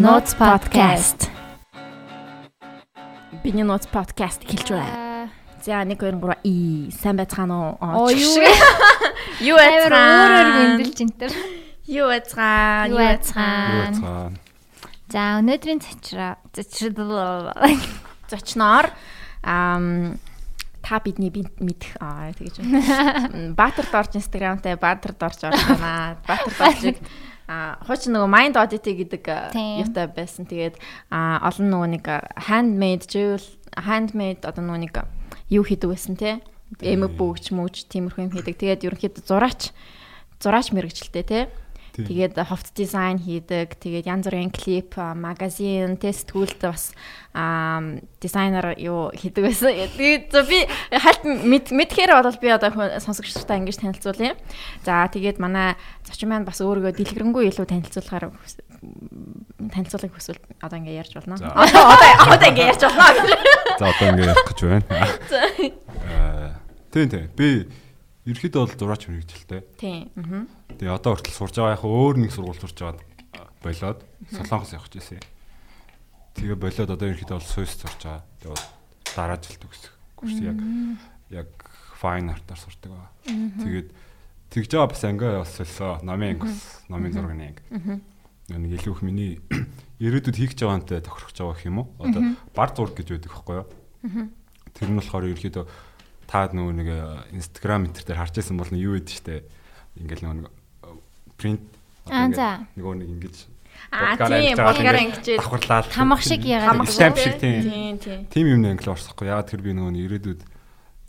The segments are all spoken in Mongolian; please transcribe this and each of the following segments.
Notes podcast. Биний Notes podcast хэлж байна. За 1 2 3 и сайн байцгаана уу? юу Юу амар өөрөөр байцгаана? мэндэлж энтер. Юу байцгаана? Юу байцгаана? За өнөөдрийн цочроо цочрол Зочноор ам та бидний бинт мэдэх аа тэгэж байна. Баатар дорж инстаграмтай Баатар дорж орж байна. Баатар доржиг а хуучин нөгөө mind audit гэдэг юутай байсан. Тэгээд а олон нөгөө нэг handmade живэл handmade одоо нөгөө нэг юу хийдэг байсан те. Эмэг бөгч мөч тиймэрхүү юм хийдэг. Тэгээд ерөнхийдөө зураач зураач мэрэгчлээ те. Тэгээд ховт дизайн хийдэг. Тэгээд янз бүрийн клип, магазин, тест түүлд бас аа дизайнер юу хийдэг байсан. Тэгээд би хальт мэд- мэдхээр бол би одоо сонсогчдаа ингэж танилцуулъя. За тэгээд манай зочин маань бас өөрийгөө дэлгэрэнгүй илүү танилцуулахаар танилцуулахыг хүсвэл одоо ингэ ярьж болно. Одоо одоо ингэ ярьж болно. За одоо ингэ ярих гэж байна. Тийм тийм. Би ерөөхдөө бол зураач мэрэгчлээ. Тийм. Аа. Тэгээ одоо хүртэл сурж байгаа яг өөр нэг сургууль сурж байгаа болоод Солонгос явах гэсэн. Тэгээ болоод одоо ерөөхдөө бол Сүйс сурж байгаа. Тэгээ дараа жилд төгсөх. Курс яг яг fine art-аар сурдаг байгаа. Тэгээд тэгж байгаа бас ангиа бас солио. Номын анги бас номын зургийн анги. Нэг илүү их миний ирээдүйд хийх гэж байгаантай тохирох байгаа гэх юм уу? Одоо бар зураг гэж байдаг байхгүй юу? Тэр нь болохоор ерөөхдөө та нөгөө нэг Instagram мэтэр дээр харж байсан бол юу гэдэг штэ. Ингээл нөгөө нэг принт за. нөгөө нэг ингэж Аа тийм. ингээд ангижээд давхарлаад Хамаг шиг яагаад шүү, шиг тийм. Тийм юм англи орсохгүй. Ягаад тэр би нөгөө нэг ирээдүйд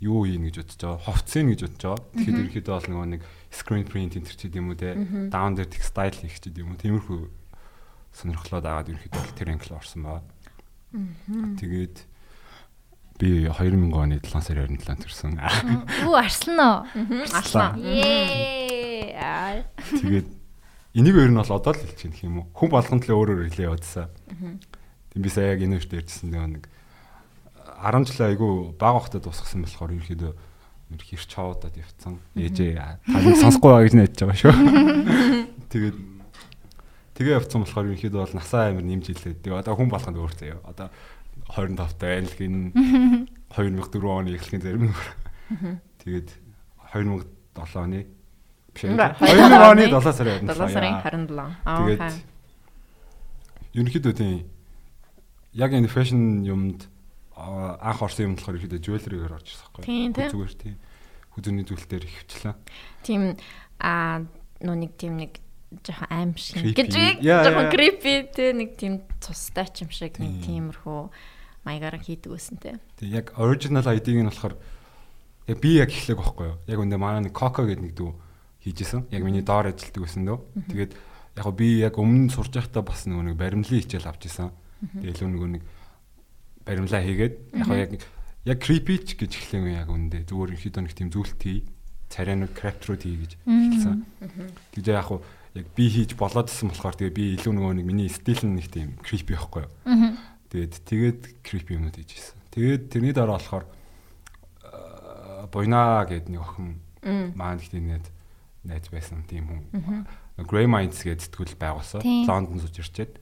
юу хийн гэж бодож байгаа. Ховцын гэж бодож байгаа. Тэгэхээр ерөөхдөө бол нөгөө нэг screen print энэ төр ч гэдэм үү те. Down дээр textile хийх ч гэдэм үү. Тиймэрхүү сонирхлоод агаад ерөөхдөө тэр англи орсон байгаа. Тэгээд би 2000 оны 7 сарын 27-нд төрсөн. Үу арслан уу? Аслаа. Ее. Тэгээд энийг өөр нь бол одоо л хэлж гэх юм уу. Хүн болгонд л өөрөөр хэлээ явуулсан. Тийм би сая яг энэ үрт ярьжсэн нэг 10 жил айгу баг хахтад тусгасан болохоор ерөөхдөө нэр хэрч чавуудад явцсан. Ээжээ тань сонсохгүй байгаа гэж найдаж байгаа шүү. Тэгээд тэгээ явцсан болохоор ерөөхдөө бол насаа амир нэмж илээ. Тэгээ одоо хүн болгонд өөр заяа. Одоо 25 та айлгийн 2004 оны эхлэхийн зарим нөр. Тэгээд 2007 оны биш ээ. Ба, 2000 оны 7 сарын 7 сарын 27. Аа. Тэгээд ерөнхийдөө тийм яг энэ фэшн юмд аа, анх орсон юм болохоор ерөнхийдөө жювелригээр орж ирсэн байхгүй зүгээр тийм хүзүүний зүйлээр ихвчлээ тийм а нөө нэг тийм нэг жоохон аимшиг гэж жоохон creepy те нэг тийм цустай ч юм шиг нэг Тийм. тиймэрхүү маягаар хийдэг байсан те. тийм яг original ID-г нь болохоор яг би яг эхлэх байхгүй юу? Яг үндэ манай нэг Coco гэдэг нэг дүү хийжсэн. Яг миний доор ажилтдаг байсан дөө. Тэгээд яг би яг өмнө сурж байхдаа бас нөгөө нэг баримлын хичээл авч исэн тэгээд илүү нөгөө нэг баримлаа хийгээд яг яг яг creepy ч гэж эхлэв яг үндэ. Зүгээр ихэд нэг тийм зүйлт хий царай нэг craft руу хий гэж хэлсэн. Тэгж яг гоо яг би хийж болоод исэн болохоор тэгээ би илүү нөгөө нэг миний стил нь нэг тийм creepy байхгүй юу Тэгээд тэгээд creepy юмуд хийж ирсэн. Тэгээд тэрний дараа болохоор аа, Буйна гэдэг нэг охин маань их тийм найз найз байсан тийм хүн. Grey Minds гэдэг сэтгүүл байгуулсан. Лондон сууж ирчээд.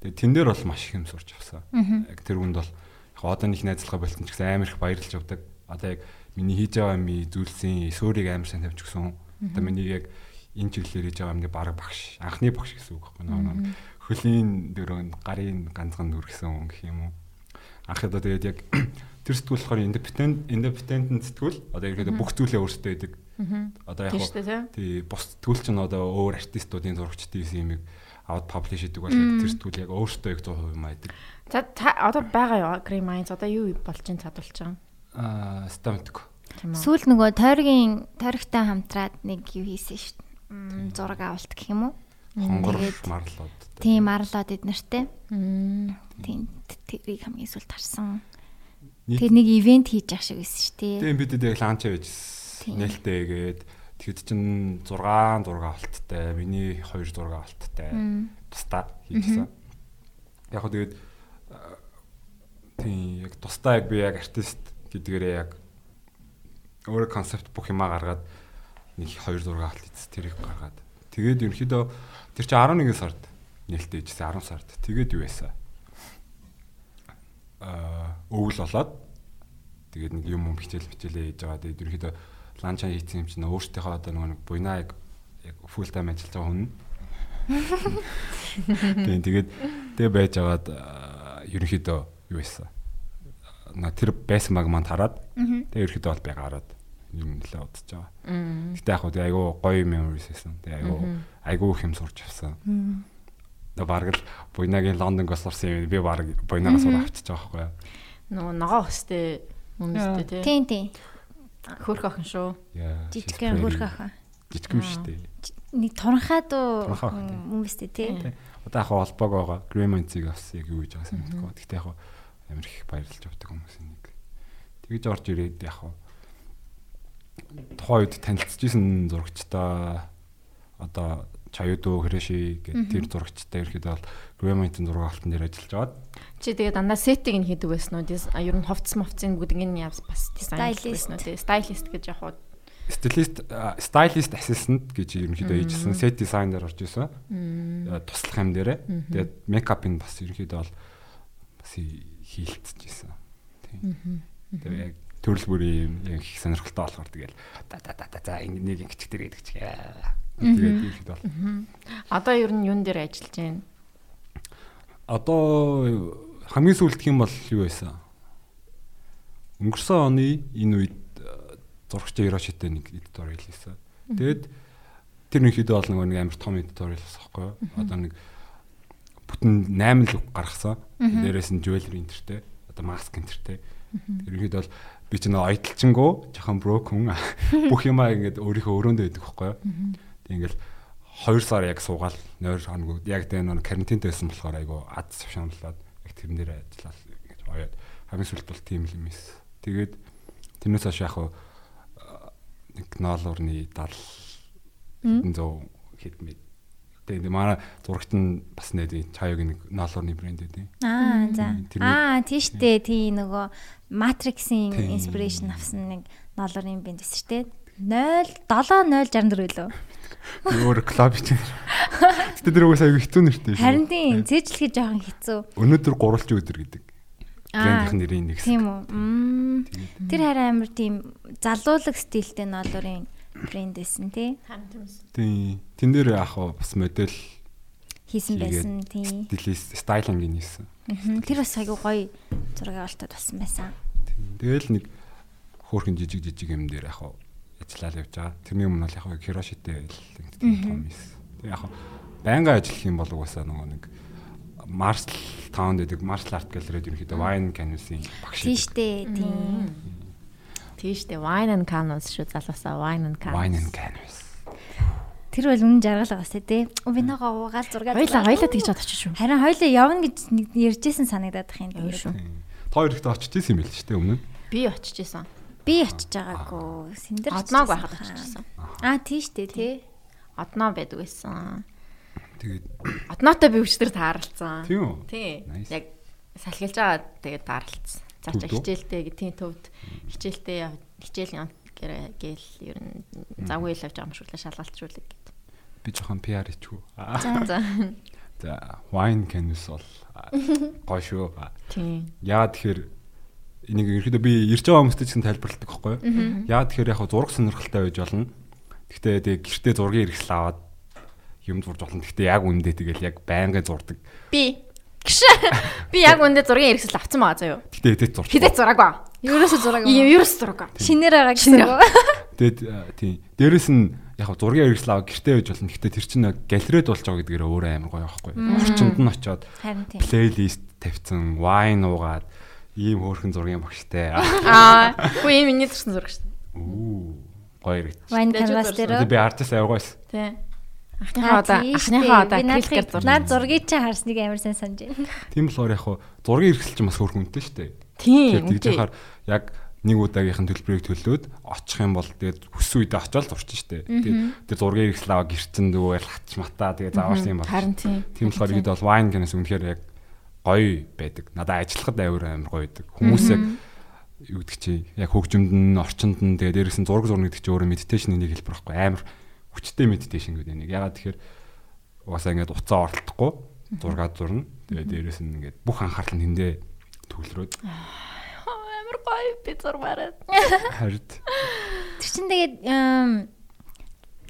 Тэгээд тэн дээр бол маш их юм сурч авсан. Яг тэр хүнд бол яг одоо нэг найзлага болтон ч гэсэн амар их баярлж явдаг. Одоо яг миний хийж байгаа юм зүйлсийн эсөөрийг амар сайн тавьж өгсөн. Одоо миний яг энэ чиглэлээр хийж байгаа юмны баг багш, анхны багш гэсэн үг байхгүй нөө хөлийн дөрөнд гарын ганцхан дүр гэсэн хүн гэх юм уу. Анх одоо тэгээд яг тэр сэтгүүл болохоор independent independent сэтгүүл одоо ерөөдөө бүх зүйлээ өөрсдөө хийдэг. Одоо яг тий бус сэтгүүл чинь одоо өөр артистуудын зурагчдын юмыг аваад паблиш хийдэг бол яг тэр сэтгүүл яг өөрсдөө яг 100% юм айдаг. За одоо байгаа юу Grey Minds одоо юу болж ин цадулж байгаа Аа, стамтик. Сүүл нөгөө тойргийн тойрогтой хамтраад нэг юу хийсэн шүү дээ. Зураг авалт гэх юм уу? Хонгор Тэгээд марлууд. Тийм арлаад эднэртэй. Тийм тэрийг хамгийн сүүлд харсан. Нийт- Тэр нэг ивент хийж ах шиг байсан шүү дээ. Тийм бидэд яг Тийм. байжсэн. Нээлттэйгээд тэгэд чин 6 зураг алттай, миний 2 зураг алттай. Тустаа хийжсэн. Яг хөө тэгээд аа, тийм яг тустаа яг би яг артист гэдгээрээ яг өөр концепт бүх юмаа гаргаад нэг 2 зураг алт ийц тэрийг гаргаад. Тэгээд ерөнхийдөө тэр чинь 11 сард нээлттэй ижсэн 10 сард. Тэгээд юу яасан? Аа өвөл болоод тэгээд нэг юм юм хичээл хичээлээ хийж байгаа. Тэгээд ерөөхдөө ланчаа хийсэн юм чинь өөртөөхөө одоо нэг буйнаа яг фул тайм ажиллаж байгаа хүн. Тэгээд тэгээд тэг байж байгаад ерөнхийдөө юу байсан? На тэр байсан баг манд хараад тэг ерөнхийдөө бол би гараад юм нэлээ удаж байгаа. Гэтэ яг хөө айгүй гоё memories байсан. Тэг айгүй айгүй их юм сурч авсан. Тэг бараг л буйнагийн Лондонгоос орсон юм би бараг буйнаагаас ур авчиж байгаа байхгүй юу? Нөгөө ногоо өстэй үнэстэй тий. Тийм тийм. Хөрх охин шүү. Жижигхэн хөрх охин. Жижиг юм шүү дээ. Нэг туранхай дуу хүмүүстэй тий. Одоо яг холбоог байгаа. Gremlins-ийг авсан яг юу гэж байгаа юм бэ? Гэхдээ яг амар их баярлж авдаг хүмүүсийн нэг. Тэгэж орж ирээд яг тухайн үед танилцчихсэн зурагчтай одоо Чаюдо Хэрэши гэдэг тэр зурагчтай ирэхэд бол Gremlins-ийн зураг алтан дээр ажиллаж байгаад Чи тэгээд дандаа сеттиг нь хийдэг байсан уу? Ер нь ховц мовцын бүгдийг нь яв бас дизайн байсан уу? Стайлист гэж яг уу. стилист стайлист ассистент гэж ерөнхийдөө хийжсэн сет дизайнер орж исэн. Туслах юм дээрээ. Тэгээд мейкапын бас ерөнхийдөө бол бас хийлцэж исэн. Тийм. Тэгээд яг төрөл бүрийн яг их сонирхолтой болохоор тэгэл да да да за нэг ингэчих дээр гэдэг чи. Тэгээд ерөнхийдөө бол Одоо ер нь юун дээр ажиллаж байна? одоо хамгийн сүүлдх юм бол юу байсан? Өнгөрсөн оны энэ үед э, зурагч Ирошитэй нэг эдиториал хийсэн. Тэгээд тэр нөхөдөө бол нөгөө нэг амар том эдиториал байсан байхгүй юу? Одоо нэг бүтэн 8 л гаргасан. Дээрээс нь jewelry энтертэй, одоо маск энтертэй. Тэр нөхөд бол би ч нөгөө ойдолчингөө жоохон broken бүх юмаа ингээд өөрийнхөө өрөөндөө байдаг байхгүй юу? Тэг ингээл 2 сар яг суугаал нойр хоног яг тэ нэг карантинт байсан болохоор айгу ад шамлаад яг тэрэн дээр ажиллаа гэж оёод хамгийн сүүлд бол тийм юм эс. Тэгээд тэрнээс хойш яг хуу нэг ноолуурны 70 100 хэдмээ. Тэгээд манай зурагт нь бас нэг чаяг нэг ноолуурны брэнд үү. Аа за. Аа тийштэй тий нөгөө Matrix-ийн Тийм. inspiration авсан нэг ноолорын бэнд байсан шүү дээ. 0 7064 лөө. Өөр клуб чинь. Гэтэ тэр угсаа аягүй хэцүү нэртэй шүү. Харин тийм зээжлэхэд жоохон хэцүү. Өнөөдөр гурвалж өдөр гэдэг. Брэндийн нэрийн нэг Тийм үү. Тэр харин амар тийм залуулаг стилтэй ноолорын брэнд байсан тий. Харин тиймс. Тийм. Тэн дээр яг бас модель Хийсэн байсан тий. стилист стайлинг хийсэн. Мгм. Тэр бас айгүй гоё зураг авалтад болсон байсан. Тийм. Тэгэл нэг хөөрхөн жижиг жижиг юм дээр яг хаа ажиллаад явж байгаа. Тэрний өмнө бол яг хаа Хирошитэй л тийм том эс. Тэг яг хаа байнга ажиллах юм бол угаасаа нөгөө нэг Марс таунд гэдэг Марс арт галерейд ерөнхийдөө Wine Canvas-ийн багш. Тийштэй тий. Тийштэй wine and canvas шүү залуусаа wine and canvas. Wine and Canvas. Тэр бол үнэн жаргал байгаа сте тий. Нөгөө уугаал зураг Хоёлаа хоёлаа тэгж чадчих шүү. Харин хоёлаа явна гэж нэг ярьжсэн санагдаад их юм. Шүү. Та хоёр ихтэй очиж исэн юм байл ч тийм өмнө. Би очиж исэн. Би очиж байгаагүй. Сэндэр Одноог байхад очиж исэн. Аа тийштэй тий. Одноо байдаг байсан. Тэгээд Одноотой би өчтөр тааралцсан. тийм үү? Тий. Nice. Яг салхилж байгаа тэгээд тааралцсан. Төвд үү? хичээлтэй гэ тийм төвд хичээлтэй яв хичээл гээл ер нь завгүй л авч байгаа юм шүү лээ шалгалтжуулах гэд. Би жоохон PR хийчихв. За. За Wine Canvas бол гоё шүү. Яа тэгэхээр энийг ерөөдөө би ирж байгаа хүмүүстэй ч гэсэн тайлбарладаг байхгүй юу? Яа тэгэхээр яг зураг сонирхолтой байж болно. Гэхдээ тэг гэртээ зургийн хэрэгсэл аваад юм зурж болно. Гэхдээ яг үндэ тэгэл яг байнгын зурдаг. Би гш би яг үндэ зургийн хэрэгсэл авсан байгаа заяа. Гэхдээ эдэж зурч. Хизээ зураагүй. Ерөөсө зураг Ийм ерөөс зураагүй. шинээр байгаа гэсэн үг. Тэгээд а, тийм. Дээрэс нь яг зургийн хэрэгсэл аваад гэртээ байж болно. Гэхдээ тэр чинь галерейд болж байгаа гэдгээр өөрөө амар гоё байхгүй? Орчинд нь очиод плейлист тавьсан, wine уугаад ийм хөөрхөн зургийн багштай. Аа, хөө ийм миний төрсэн зураг шүү. Үу гоё. Wine Дэж canvas дээр. Би артист аяагаас. Тий. Ахныхаа одоо ахныхаа одоо акриликээр зурсан. Наад зургийг чи харсныг амар сайн санаж байна. Тийм болохоор яг зургийн хэрэгсэл чинь бас хөөрхөн үнэтэй шүү дээ. Тийм. Тэгж яхаар яг нэг удаагийнх нь төлбөрийг төлөөд очих юм бол тэгээд хүссэн үедээ очиод зурч штэ. Тэгээд тэр зургийн хэрэгсэл аваа гэрчэн дүүгээр хатч матаа тэгээд зааварсан юм бол. Харин тийм. Тийм болохоор ихэд бол wine гэнэс үнэхээр яг гоё байдаг. Надад ажиллахад аюур амар гоё байдаг. Хүмүүс яг юу гэдэг чи яг хөгжимд нь орчинд нь тэгээд нь зураг зурна гэдэг чи өөрөө медитейшн нэг хэлбэр байхгүй амар хүчтэй медитейшн гэдэг нэг. Ягаад тэгэхээр угаасаа ингээд уцаа оролдохгүй зураг зурна. Тэгээ дээрэс нь ингээд бүх анхаарал нь тэндээ төвлөрөөд Амар гоё би зурмаараа. харид Тэр чин тэгээд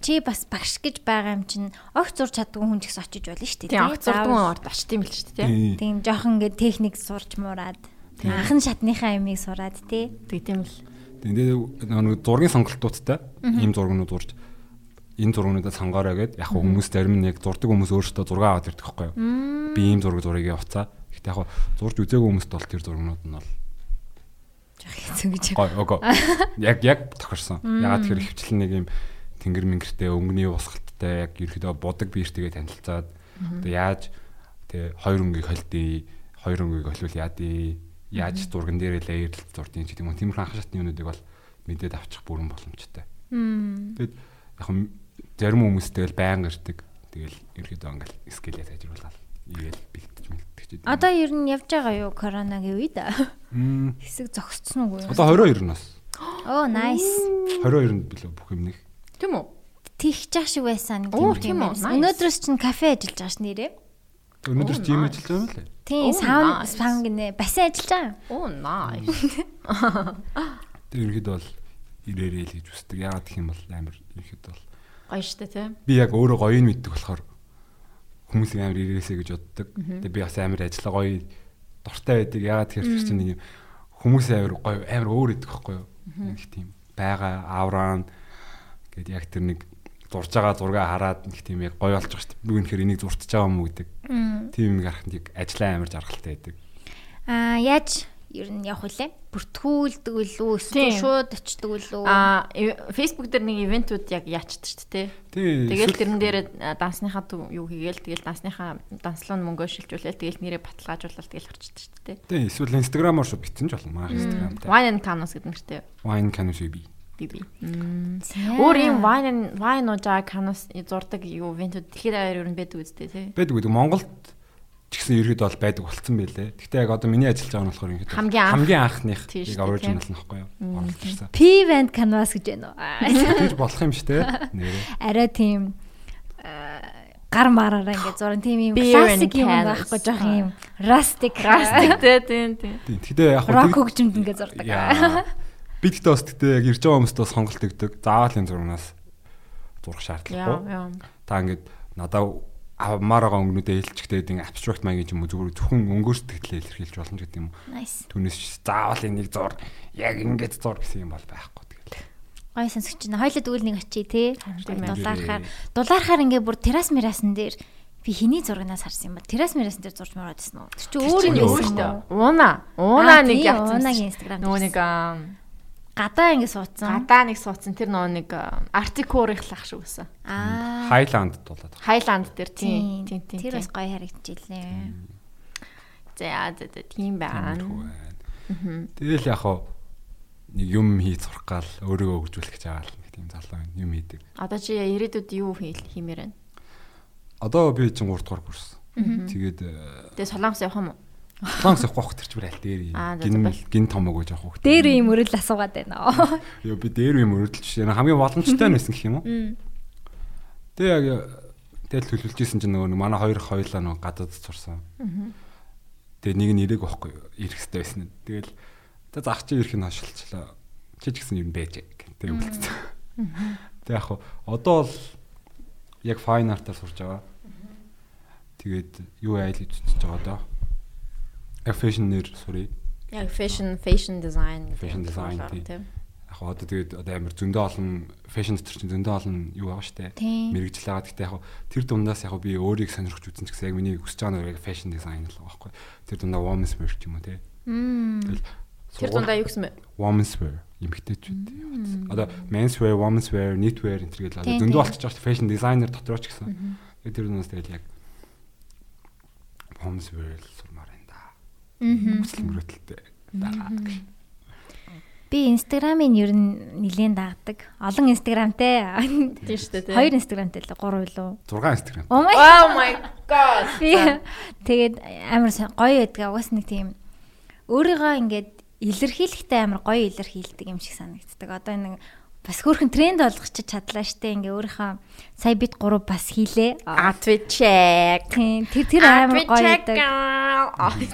чи бас багш гэж байгаа юм чинь огт зурж чаддгүй хүн ч гэсэн очиж болно шүү дээ. Тийм огт зурдгүй орд очт юм л шүү дээ. тий. Тийм жоохон ингээд техник сурч муураад анхан шатныхаа ямиг сураад тий. Тэг тийм л. тэгээ нэг зургийн сонголтуудтай ийм зургнууд урж энэ зургнуудаа сонгоорой гэд яг хүмүүс зарим нь яг зурдаг хүмүүс өөрсдөө зураг аваад ирдэг байхгүй юу. Би ийм зураг зургийг уцаа. Гэхдээ яг зурж үзээгүй хүмүүст бол тэр зургнууд нь бол Жоох хэцүү гэж. гой ого. Яг яг тохирсон. Ягаад тэр хөвчлэн нэг юм тэнгэр мэнгэртэй өнгөний усгалттай яг ерөөдөө будаг биертэйгээ танилцаад тэгээ яаж тэгээ хоёр өнгийг холдъё. Хоёр өнгийг олвол яадъя. Яаж зурган дээрээ лейерлэлт зурдیں۔ ч гэдэг юм. Тиймэрхүү анх шатны юмнуудыг бол мэдээд авчих бүрэн боломжтой. Тэгэд яг зарим хүмүүстэй л байнга ирдэг. Тэгэл ерөөдөө ингээл скилээ сайжруулаад игээл бэлтэж гэдэг. Одоо ер нь явж байгаа юу коронагийн үед? Хэсэг зогсцсон уу? одоо 22 нас. Оо nice. 22 нь билүү бүх юм нэг. Тийм үү? Тих жах шиг байсан Оо, юм тийм үү? Өнөөдрөөс чинь кафе ажиллаж байгаа ш нэрээ. Өнөөдөр жим ажиллаж байгаа юм лээ. Тийм, Oh, саунд nice. саунд гинэ. Бассейн ажиллаж байгаа. Оо nice. Тэр ерөөд бол ирээрээ л гэж үздэг. Яагаад гэх юм бол амар ерөөд бол Гоё штэ тий. би яг өөрөө гоёг мэддэг болохоор хүмүүсийг амар ирээсэй гэж боддог. Тэгээ би бас амар ажиллаа гоё дуртай байдаг. Яагаад тэгэхээр тэр чинь нэг юм хүмүүс амар гоё амар өөр идэх байхгүй юу? Нэг тийм байгаа авраан гэдэг яг тэр нэг зурж байгаа зургаа хараад нэг тийм яг гоё болж байгаа шүү дээ. Би үнэхээр энийг зуртаж байгаа юм уу гэдэг. Тийм юм гарахад яг ажиллаа амар жаргалтай байдаг. Аа, яаж ер нь явах вүлээ? Бүртгүүлдэг үлээ, эсвэл шууд очдөг үлээ? Аа Facebook дээр нэг ивентүүд яг яачдаг штэ тий. Тий. Тэгэл тэрэн дээр дансныхаа юу хийгээл тэгэл дансныхаа данслуу нь мөнгөө шилжүүлээл тэгэл нэрээ баталгаажуулаад тэгэл харчдаг штэ тий. Тий, эсвэл инстаграмаар шүү битсэн ч болно. Маа инстаграмтай. Wine and Canvas гэдэг нэртэй Wine can be. биби. За. Өөр юм wine wine ужаа Canvas зурдаг юу ивентүүд аяар ер нь байдаг үстэй тий. байдаг Монголд ч гэсэн ерөөд бол байдаг болцсон байлээ. Гэхдээ яг одоо миний ажиллаж байгаа нь болохоор ерөөд Хамгийн анх. хамгийн анхных Тийм яг оригинал нь байхгүй юу? Оруулж ирсэн. P-Vent Canvas гэж байна уу? Тэгж болох юм шүү дээ. Нэрээ. Арай тийм аа, гар мараараа ингээд зуран тийм юм and классик юм байхгүй жоох юм rustic Растик тий тий тий. Тийм. Гэхдээ яг хөө хөгжимд ингээд зурдаг. Яа. Би гэхдээ бас гэхдээ яг ирж байгаа хүмүүстээ сонголт өгдөг. Заавал энэ зурнаас зурх шаардлагагүй. Та ингээд надаа авмаар байгаа өнгөнүүдээ хэлчихтэй гэдэг абстракт маягийн юм уу зүгээр зөвхөн өнгөөр сэтгэлээ илэрхийлж болно ч гэдэг юм. Түүнээс заавал энийг зур яг ингээд зур гэсэн юм бол байхгүй тэгэл. Гой сонсогч чинь хоёлоо дүүл нэг очие те. Дулаархаар дулаархаар ингээд бүр террас мирасан дээр би хэний зурагнаас харсан юм ба террас мирасан дээр зурж мороод байсан уу? Тэр чинь өөр юм байсан уу? Уна. Уна Аа, нэг тийм, яатсан. Унагийн Instagram Нөгөө нэг аа, гадаа ингээд суудсан. гадаа нэг суудсан тэр нөгөө нэг артикурих лах шиг үсэн. Аа. Хайланд дуулаад. Хайланд дээр тийм тийм тийм. Тэр бас гоё харагдчихлээ. За за тийм байна. Тэгэл яг хоо нэг юм хийж сурах гал өөрийгөө хөгжүүлэх гэж байгаа л нэг тийм залуу. Юм хийдэг. Одоо чи ирээдүйд юу хиймээр байна? Одоо би чинь 3 дугаар курс. Тэгээд э, Тэгээ солонгос явах юм уу? Франц явах байх тэр чимэр аль дээр гин гин томог гэж явах байх. Дээр юм өрөл асуугаад байна. Йоо би дээр юм өрөдөлж байна. Хамгийн боломжтой нь байсан гэх юм уу? Тэгээ яг тэгэл төлөвлөж исэн чинь нөгөө манай хоёр хоёлаа нөгөө гадаад сурсан. Тэгээ нэг нь ирээг юу? ирэх хэрэгтэй байсан. Тэгэл за зах чи ирэх нь хашилчлаа. Чи ч гэсэн юм байж гэнтэй үлдсэн. Тэгээ яг хуу одоо бол яг fine art-аар сурж байгаа. Тэгээд юу айл гэж үзэж байгаа доо. Яг fashion-ээр сурыг. Яг fashion fashion design. Fashion design, тийм. Яг одоо тэгээд одоо амар зөндөө олон fashion дотор чинь зөндөө олон юу байгаа штэ. Мэргэжил байгаа. Гэхдээ яг тэр дундаас яг би өөрийг сонирхож үзсэн ч гэсэн яг миний хүсэж байгаа нь яг fashion design л байгаа байхгүй. Тэр дундаа women's wear ч юм уу. Тэгэл Тэр дундаа юу гэсэн бэ? women's wear эмэгтэйчүүд яваад. Одоо men's wear, women's wear, knit wear энэ төр гэл одоо зөндөө болчихж байгаа fashion designer дотроо ч гэсэн. Тэр дундаас тэгэл яг women's wear л сурмаар байна да. Мөрөдөлтэй. Да. Би инстаграмын ер нь нилээн дагдаг. Олон инстаграмтай. Тийм шүү дээ. тийм. Хоёр инстаграмтай л гурав илүү. 6 Instagram. Oh my god. Би тэгээд амар гоё байдаг. Угаас нэг тийм өөрийгөө ингээд илэрхийлэхтэй амар гоё илэрхийлдэг юм шиг санагддаг. Одоо нэг бас хөөрхөн тренд болгочих чадлаа штэ ингээ өөрийнхөө сая бид гурав бас хийлээ. Outfit check. Тэр тэр амар гоё байдаг.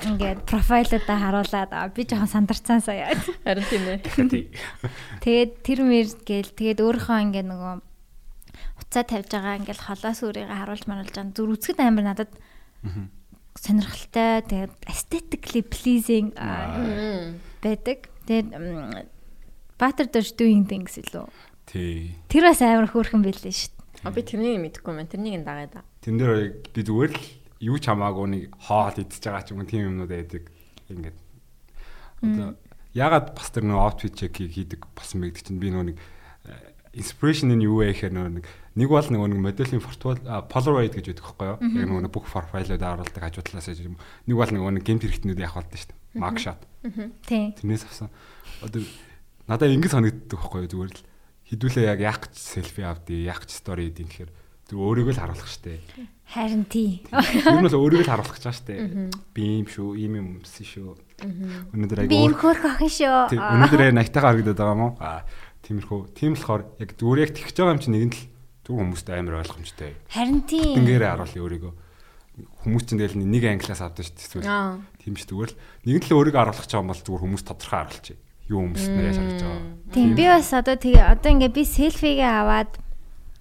Ингээд профайлуудаа харуулад би жоохон сандарцсан сая. Харин тийм ээ. Тэгээд тэр мэр гээл тэгээд өөрийнхөө ингээ нөгөө уцаа тавьж байгаа ингээл холоос өөрийгөө харуулж маруулж байгаа зүр үзэхэд амар надад сонирхолтой тэгээд aesthetically pleasing байдаг. Тэгээд Butter Dash doing things илүү. Тий. Тэр бас амар хөөрхөн байлээ шүү дээ. А би тэрнийг мэдэхгүй байна. Тэрнийг нь дагаа да. Тэн дээр би зүгээр л юу ч хамаагүй нэг хоол идчихэж байгаа ч юм уу тийм юмнууд байдаг. Ингээд. Одоо ягаад бас тэр нөө outfit check-ийг хийдэг болсон бэ гэдэг чинь би нөө нэг inspiration нь юу вэ гэхээр нөө нэг нэг бол нөгөө нэг моделийн polaroid гэж байдаг байхгүй юу? Яг нөгөө нэг бүх профайлууд харуулдаг хажуу талаас юм. Нэг бол нөгөө нэг гемт хэрэгтнүүд явах болдог шүү дээ. Mark shot. Тийм. Тэрнээс авсан. Одоо надад ингэ санагддаг байхгүй юу зүгээр л хідүүлээ яг яах гэж селфи авдээ, яах гэж стори хийдэг гэхээр зөв өөрийгөө л харуулах штэ. Харин тий. Ер нь бол өөрийгөө л харуулах гэж штэ. Би юм шүү, ийм юм өмсөн шүү. Өнөөдөр яг Би юм хөөрх охин шүү. Өнөөдөр яг найтайгаа харагдаад байгаа уу? Аа, тиймэрхүү. Тийм болохоор яг зүгээр яг тэгж байгаа юм чинь нэгэн л зөв хүмүүст амар ойлгомжтой. Харин тий. Тэнгээрээ харуулъя өөрийгөө. Хүмүүс чинь тэгэл нэг англиас авдаг шүү дээ. Тийм ч зүгээр л нэгэн л өөрийгөө харуулах гэж байгаа юм бол зүгээр хүмүүс тодорхой харуулчих. Юу өмснө яаж харагдаж байгаа. Тийм би бас одоо тэгээ одоо ингээ би селфигээ аваад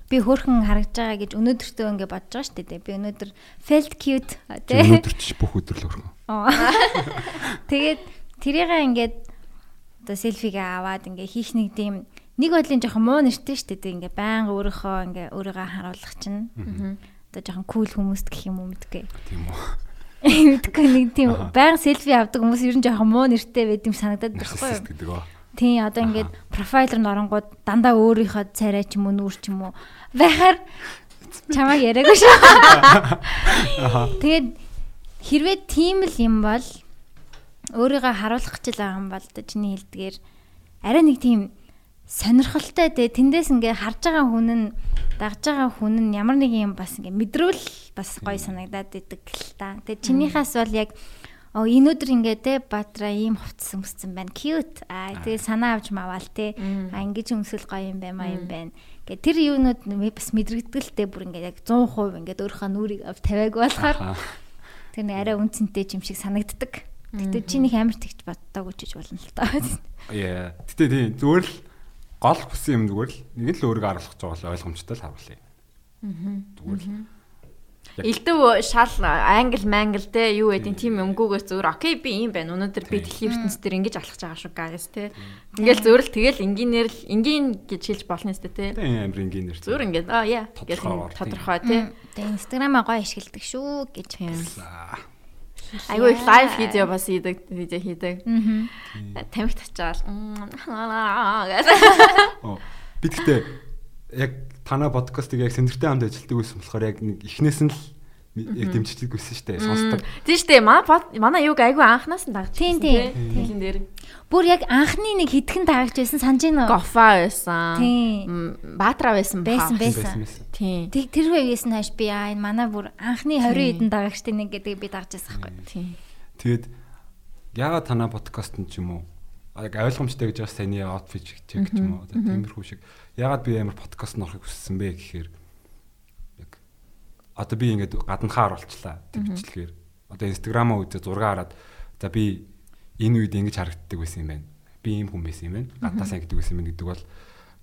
би хөөрхөн харагдаж байгаа гэж өнөөдөртөө ингээ бодож байгаа шүү дээ. Би өнөөдөр felt cute тий. өнөөдөр ч бүх өдөр л өрхөн. Аа. Тэгээд тэрийгээ ингээд одоо селфигээ аваад ингээ хийх нэг тийм нэг бодлын жоохон муу нэртэй шүү дээ. Ингээ байнга өөрийнхөө ингээ өөрийгөө харуулах чинь. Одоо жоохон кул хүмүүст гэх юм уу мэдгүй. Тийм үү. Мэдгүй нэг тийм байнга селфи авдаг хүмүүс ер нь жоохон муу нэртэй байд юм санагдаад байхгүй юу? Гэдэг ба. Тийм одоо ингээд профайлер норонгууд дандаа өөрийнхөө царай ч юм уу нүүр ч юм уу байхаар чамайг яриаггүй шүү. Тэгээд хэрвээ тийм л юм бол өөрийгөө харуулах гэж байгаа юм бол чиний хэлдгээр арай нэг тийм сонирхолтой те тэндээс ингээ харж байгаа хүн нь дагж байгаа хүн нь ямар нэг юм бас ингээ мэдрүүл бас гоё санагдаад идэг л та. Тэгээ чинийхээс бол яг Оо энэ өдөр ингээ те баатра ийм хувцсан өмссөн байна. Cute. Аа тэгээ санаа авч маваал те. Аа ингэж өмсөл гоё юм байна, юм байна. Гэ тэр юунууд бас мэдрэгдэлтэй бүр ингээ яг 100% ингээ өөрийнхөө нүрийг авь тавиаг болохоор тэр нэг арай үнцэнтэй юм шиг санагддаг. Гэтэ чи нэг амар тэгч боддоогүй ч гэж болно л та. Яа. Гэтэ тийм зүгээр л гол хүссэн юм зүгээр л нэг л өөрийгөө байгаа л ойлгомжтой л харуулъя. Зүгээр л. Илдэв шал англ мангл те юу гэдэг тийм өмгөөгөөс зүгээр окей би юм байна. Өнөөдөр би дэлхийн ертөнцийн дээр ингэж алхаж байгаа шүү guys те. Ингээл зүгээр л тэгэл энгийнээр л энгийн гэж хэлж болно сте те. Тэгээ амар ингийн нэр. Зүгээр ингээд аа яа гэж тийм. тодорхой те. Тэгээ инстаграмаа гоё ашигладаг шүү гэж. Аа. Айгуу их лайв видео бас хийдэг видео хийдэг. Тамхи тачаал. гэж. Оо, Би гэхдээ яг танаа подкастыг яг сэнэртэй хамт ажилладаг байсан болохоор яг нэг эхнээс нь л яг дэмждэг байсан шүү дээ. Сонсдог. Тийм дээ. Манай манай юг айгуу анханаас нь дагж. Тийм, тийм. Тэлэн дээр Бүр яг анхны нэг хитгэн таагч байсан санаж байна уу? гофа байсан. Тийм. Баатра байсан. Байсан, байсан. байсан. Тийм. Тэр үеэс нь хойш би аа энэ манай бүр анхны 20 хэдэн дагагчтай нэг гэдэг би дагж байсан байхгүй. Тийм. Тэгээд ягаад танаа подкаст нь ч юм уу яг ойлгомжтой гэж бас таны outfit чек ч юм уу тиймэрхүү шиг ягаад би амар подкаст норохыг хүссэн бэ гэхээр одоо би ингээд гаднахаа оруулчлаа тэр бичлэгээр. Одоо инстаграмаа үзээ зураг хараад за би энэ үед ингэж харагддаг байсан юм байна. Би ийм хүн байсан юм байна. Гаднаас ангидаг байсан юм байна гэдэг бол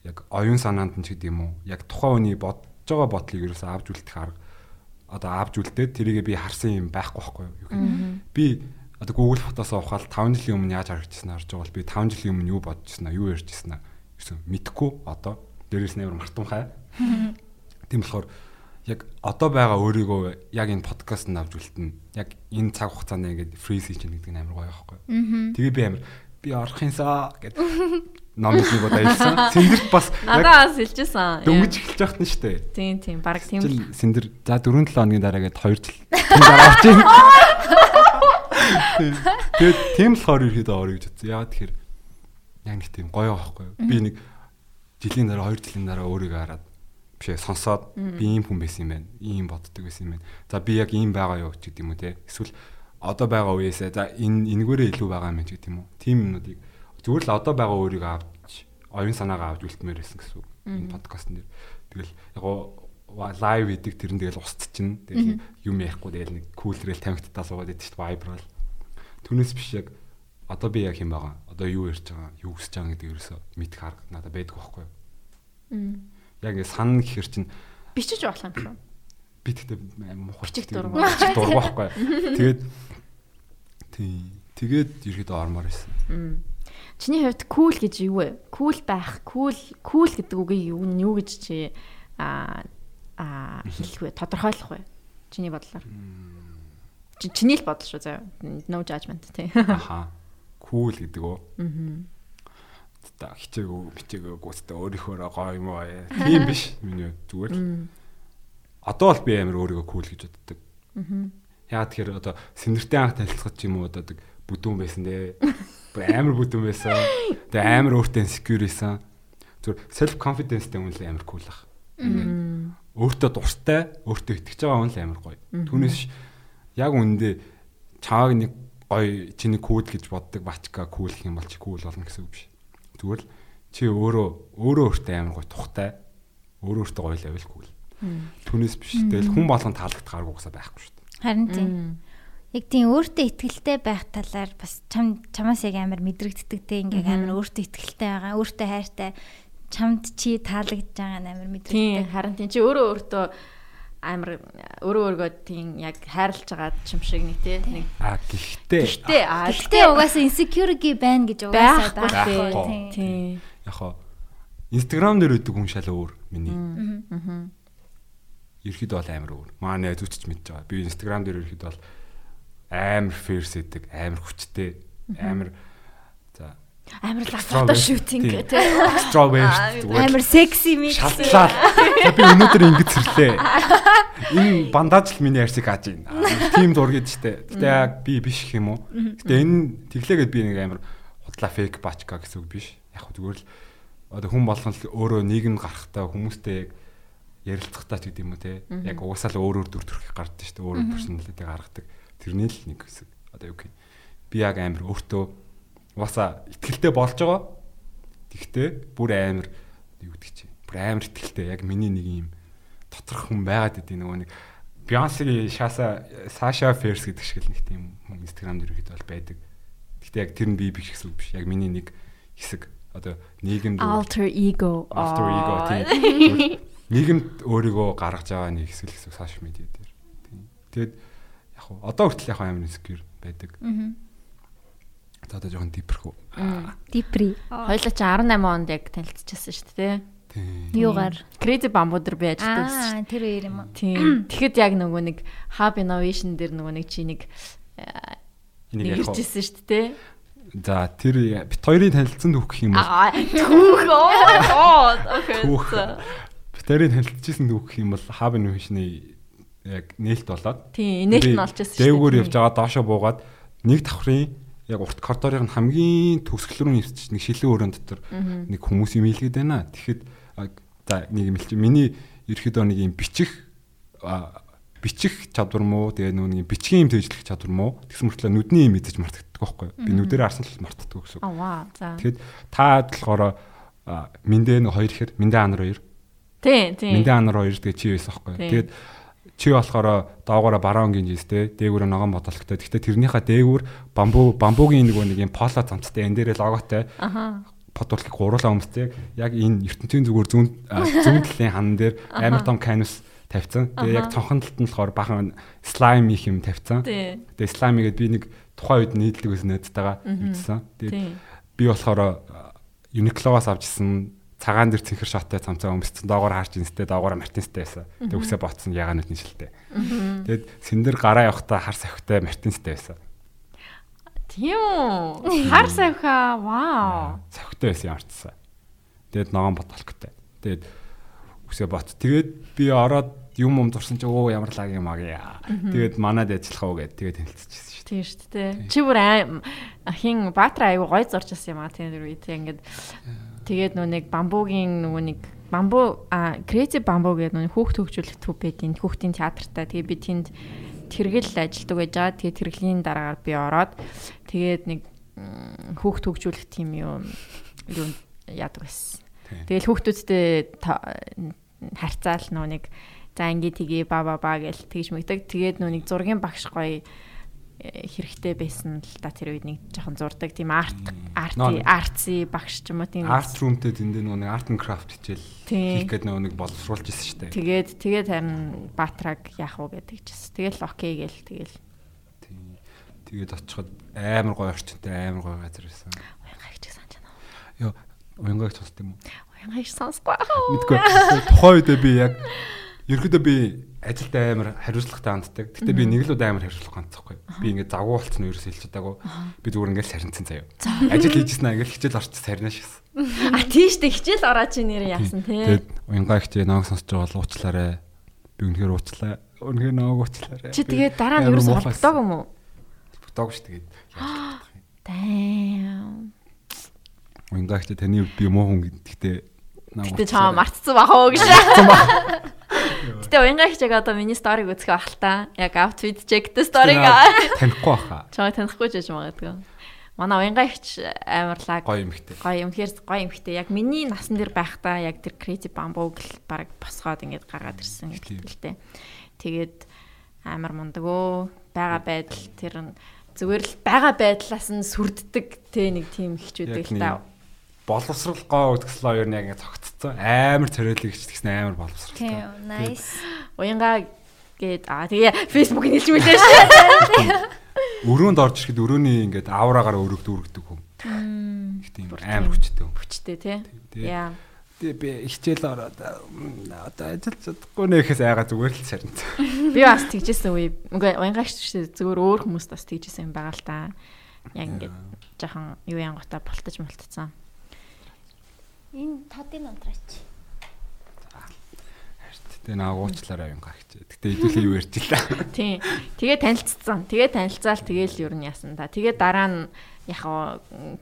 яг оюун санаанд нь ч гэдэг юм уу яг тухайн хүний бодож байгаа бодлыг ерөөсөө авч үлдэх арга одоо авч үлдээд тэрийг би харсан юм байхгүй байхгүй юу? Гэх би одоо Google фотосоо ухаал 5 жилийн өмнө яаж харагдчихсан харж байгаа бол би 5 жилийн өмнө юу бодчихсан аа юу ярьжсэн аа гэсэн мэдхгүй одоо. Дээрээс нь амар мартамхай тийм болохоор яг одоо байгаа өөрийгөө яг энэ подкаст нь авч үлдэнэ яг энэ цаг хугацаанд ингээд фриз хийж яах гэдэг нь амар гоё байхгүй юу тэгээ би амар би орох юмсаа гэд номыг нэг удаа хэлсэн сэндэрт бас яг Надаас хэлжсэн. дөнгөж эхэлж яхад нь штэ Тийм тийм баг тийм. жил сэндэр за 4 7 хоногийн дараа гээд 2 жил тийм дараа орж ийн. Тийм. Тэгээд тийм болохоор ерөөдөө орё гэж бодсон. Яагаад тэгэхээр яг нэг тийм гоё байхгүй юу? Би нэг жилийн дараа 2 жилийн дараа өөрийгөө хараад бишээ сонсоод би ийм хүн байсан юм байна. Ийм боддог байсан юм байна. За би яг ийм байгаа юу ч гэдэг юм уу те. Эсвэл одоо байгаа үеэсээ за энэ энэгээрээ илүү байгаа юм ч гэдэг юм уу. Тийм юмнуудыг зүгээр л одоо байгаа өөрийгөө авч оюун санаагаа авч үлдмээр байсан гэсэн үг. Энэ подкастн дээр. Тэгэл яг лайв хийдэг тэрэн тэгэл устц чинь тэгэл юм ярихгүй тэгэл нэг кулрэл тамхитаа суугаад идэв шүү дээ вайбрал. Түүнээс биш яг одоо би яг юм байгаа. Одоо юу ярьж байгаа, юу хүсэж байгаа гэдэг ерөөсөө мэдэх арга надад байдаг байхгүй юу? Яг сан гэхэр чинь бичиж болох юм шүү. би тэгтээ мухарч юу? Тэгээд тий тэгээд ерөөдөө ормоор байсан. Чиний хувьд кул гэж юу вэ? Кул байх, кул кул гэдэг үгийг юу юу гэж чи а а хэлэх вэ? Тодорхойлох вэ? Чиний бодлоор. Чи- Чиний л бодол шүү заяа. No judgment тий. Аха. Кул гэдэг үү? Аа. Хичээгөө бичээгөө гүцтэй өөрийнхөө гоё юм аа. Тийм биш миний зүгээр л. Одоо бол би амар өөрийгөө кул гэж боддог. Яа тэгэхээр одоо сэнэртэй анх танилцахад ч юм уу одоо бүдүүн байсан дээ. Амар бүдүүн байсан. Тэгээ амар өөртөө insecure байсан. Зүгээр self confidence-тэй хүн л амар кул ах. Өөртөө дуртай, өөртөө итгэж байгаа хүн л амар гоё. Түүнээс яг үндэ чааг нэг гоё чиний кул гэж боддог бачка кул гэх юм бол чи кул болно гэсэн үг биш. Зүгээр л чи өөрөө өөрөө өөртөө амар гоё тухтай. Өөрөө өөртөө гоё л байвал кул. Түүнээс биш. Тэгэл хүн болгон таалагдахааргүй гасаа байхгүй шүү дээ. Харин тийм. Яг тийм өөртөө ихтгэлтэй байх талаар бас чам чамаас яг амар мэдрэгддэг те ингээ амар өөртөө ихтгэлтэй байгаа, өөртөө хайртай чамд чи таалагдж байгаа нь амар Тийм мэдрэгддэг. харин тийм чи өөрөө өөртөө амар өөрөө өөргөө тийм яг хайрлаж байгаа юм шиг нэг тий нэг А гэхдээ Гэтэ аа Гэхдээ угаасаа insecurity байна гэж угаасаа Байхгүй. тийм яг хоо Instagram дээр өгдөг хүн шал өөр миний. Ерхэд бол амар өөр. Манай зүтч мэдж байгаа. Би Instagram дээр ерхэд бол амар ферс идэг, амар хүчтэй, амар за амар л Extrovert. фото шүүтинг Тийм. тий extrovert зүгээр Амар секси микс. шатлаа. Би өнөөдөр ингэж сэрлээ. Энэ бандаж л миний арсыг хааж байна. Тим зургийг штэ. Гэтэ яг би биш юм уу? Гэтэ энэ тэглээгээд би нэг амар худлаа фейк бачка гэсэн үг биш. Яг хөө зүгээр л одоо хүн болгон л өөрөө нийгэм гарахтаа хүмүүстэй яг ярилцахтаа ч гэдэг юм уу те. Яг угаасаа л өөр өөр дүр төрх гардаг штэ. Өөр өөр персоналитиг гаргадаг. Тэрний л нэг хэсэг. Одоо юу гэх юм. Би яг амар өөртөө угаасаа ихтгэлтэй болж байгаа. Тэгтээ бүр амар юу гэдэг чи. Бүр амар ихтгэлтэй яг миний нэг юм доторх хүн байгаад идэв нөгөө нэг Бeyonce шааса Sasha Fierce гэдэг шиг л нэг тийм хүн Instagram дээр ихэд бол байдаг. Гэхдээ яг тэр нь би биш гэсэн үг биш. Яг миний нэг хэсэг одоо нийгэмд alter ego alter ego тийм. Нийгэмд өөрийгөө гаргаж байгаа нэг хэсэг л гэсэн social media дээр. Тийм. Тэгэд яг хуу одоо хүртэл яг амар insecure байдаг. Мгм. За одоо жоохон хөө. Дипри. Хоёлаа чи 18 онд яг танилцчихсан шүү дээ Тийм. Юугаар? Crazy Bamboo дээр би ажилладаг шүү Аа, тэр үер юм уу? Тийм. Тэгэхэд яг нөгөө нэг Hub Innovation дээр нөгөө нэг чи нэг иржсэн шүү дээ. За тэр бит хоёрын танилцсан түүх гэх юм бол Аа түүх оо Түүх. бит хоёрын танилцчихсан түүх гэх юм бол Hub Innovation-ы яг нээлт болоод Тийм, нээлт нь олж байсан шүү. Дээгүүр дээ. явж байгаа доошо буугаад нэг давхрын яг урт коридорын хамгийн төгсгөл рүү нэрч нэг шилэн өрөөнд дотор нэг хүмүүс юм илгээд байна. Тэгэхэд за нэг юм хэлчих. Миний ерөөдөө нэг юм бичих бичих чадвар мó тэгээ нөө нэг бичгийн юм төвжлэх чадвар мó тэгсэн мөртлөө нүдний юм мэдэж мартдаг байхгүй? Би нүдээр харсан л мартдаг гэсэн. үг. Аа. За. Тэгэхэд та болохоор мэндэ нэг хоёр ихэр мэндэ анар хоёр Тийм, тийм. мэндэ анар хоёр тэгээ чи байсан байхгүй. Тэгээд чи болохоор доогоороо бараонгийн жийстэй дээгүүрээ ногоон бодолхтой. Гэхдээ тэрнийхээ дээгүүр бамбуу бамбуугийн нэг нэг юм поло цамцтай энэ дээрээ логотой Аха. подуулах гуруулаа өмстэй яг энэ ертөнцийн зүгээр зүүн зүүн талын хан дээр амар том канвас тавьсан. Тэгээ яг цонхон талд нь болохоор бахан слайм их юм тавьсан. Тэгээ слайм игээд би нэг тухайн үед нийлдэг ус найзтайгаа үзсэн. Тэгээ би болохоор Uniqlo-аас авчихсан цагаан дээр цэнхэр шаттай цамцаа өмссөн доогоор харж инстэй доогоор мартинстэй байсан. Тэгээ үсээ ботсон ягаануудын шилтэй. Тэгээд сэндэр гараа явахдаа хар сахитай мартинстэй байсан. Тийм үү. Хар савха. Вау. Сахитай байсан ямарчсан. Тэгээд ногоон ботолхтой. Тэгээд үсээ бот. Тэгээд би ороод юм юм зурсан чи оо ямар лаг юм аа. Тэгээд манад ажиллах уу гэд тэгээд танилцчихсан шүү. Тийм шүү дээ. Чи бүр хин Баатар аягүй гой зурж байсан юм аа тийм дэр үед ингээд тэгээд нөө нэг бамбуугийн нөгөө нэг бамбуу а Crazy Bamboo гэдэг нөө хүүхд хөгжүүлэх төв байдیں۔ Хүүхдийн театртаа тэгээд би тэнд тэргэл ажилдаг байж байгаа. Тэгээд тэргэлийн дараагаар би ороод тэгээд нэг хүүхд хөгжүүлэх тим юу юу яадаг байсан. Тэгэл хүүхдүүдтэй харьцаал нөө нэг за ингээ тгий ба ба ба гэл тэгж мэгдэг. Тэгээд нөө нэг зургийн багш гоё хэрэгтэй байсан л да тэр үед нэг жоохон зурдаг тийм арт арти артси багш ч юм уу тийм Арт румтэй нөгөө нэг арт and craft хичээл хийх нөгөө нэг боловсруулж ирсэн шүү дээ. тэгээд тэгээд харин баатраг яах вэ гэдэг чис. Тэгэл окей гэл тэгэл. Тэгээд очиход амар гоё орчинтай амар гоё газар байсан. уянгайг ч санаж байна. Йоо, уянгайг цус тийм үү? Уянгайг сонсохгүй. Мэдгүй. Тухайн үедээ би яг ерөөдөө би ажилд амар хариуцлагатай ханддаг. Гэтэ би нэг л удаа амар хариуцлага хандчихгүй. Би ингээд завгүй болцсон ерөөс хэлж чадаагүй. Би зүгээр ингээд сарнцсан заяа. Ажил хийжсэн аа ингээд хичээл орчих сарнаа шигсэн. А тийш тэг хичээл ороо чи нэр яасан те. Тэгээд уянгайг чи ноог сонсож байгаа бол уучлаарай. Би үнэхээр уучлаа. Үнэхээр ноог уучлаарай. Чи тэгээд дараа нь ерөөс холбогдоог юм уу? Бүтоог ш тэгээд. Damn. Уянгайг чи таны би муу хүн гэдэгтээ Гэтэ чам мартцсан бах уу гэж. Гэтэ уянгайг чиг одоо миний сториг үзэх байх л та. Яг outfit check-тэй сториг танихгүй баха. чамайг танихгүй ч гэж магадгүй. Манай уянгайч амарлаг Гоё юм ихтэй. гоё юм хэрэг гоё юм хтэй. Яг миний насан дээр байхдаа яг тэр creative bamboo гэл баг босгоод ингээд гаргаад ирсэн гэдэгтэй. Тэгээд амар мундаг өө. Бага байдал тэр нь зүгээр л бага байдлаас нь сүрддэг тэ нэг тийм хичүүдэг Яг л та. Боловсрал гоо үтгслөө ер нь яг ингэ цогцсон. Амар цорилог гिचгсэн амар боловсралтай. Тийм, nice. Уянга гээд аа тэгээ фэйсбүүк нэлж мэлээ шүү. Өрөөнд орж ирэхэд өрөөний ингээд аураагаар өргөд өргөдөг хүм. Их тийм амар хүчтэй. Хүчтэй тий. Яа. тэгээ би хичээл ороод одоо ажиллаж чадахгүй нөхөөс айгаа зүгээр л сарнц. Би бас тэгжсэн үе. Үгүй уянгаач шүү зүгээр өөр хүмүүст бас тэгжсэн юм байгаа л та. Яг ингээд жоохон юу янгуудаа болтож мултцсан. Энэ тодын унтраач. Тэгээ наа уучлаарай юм гагч. Гэтэ хэдүүлээ юу ярьж илаа. Тийм. Тэгээ танилцсан. Тэгээ танилцаал тэгээл юу нь яасан та. Тэгээ дараа нь яг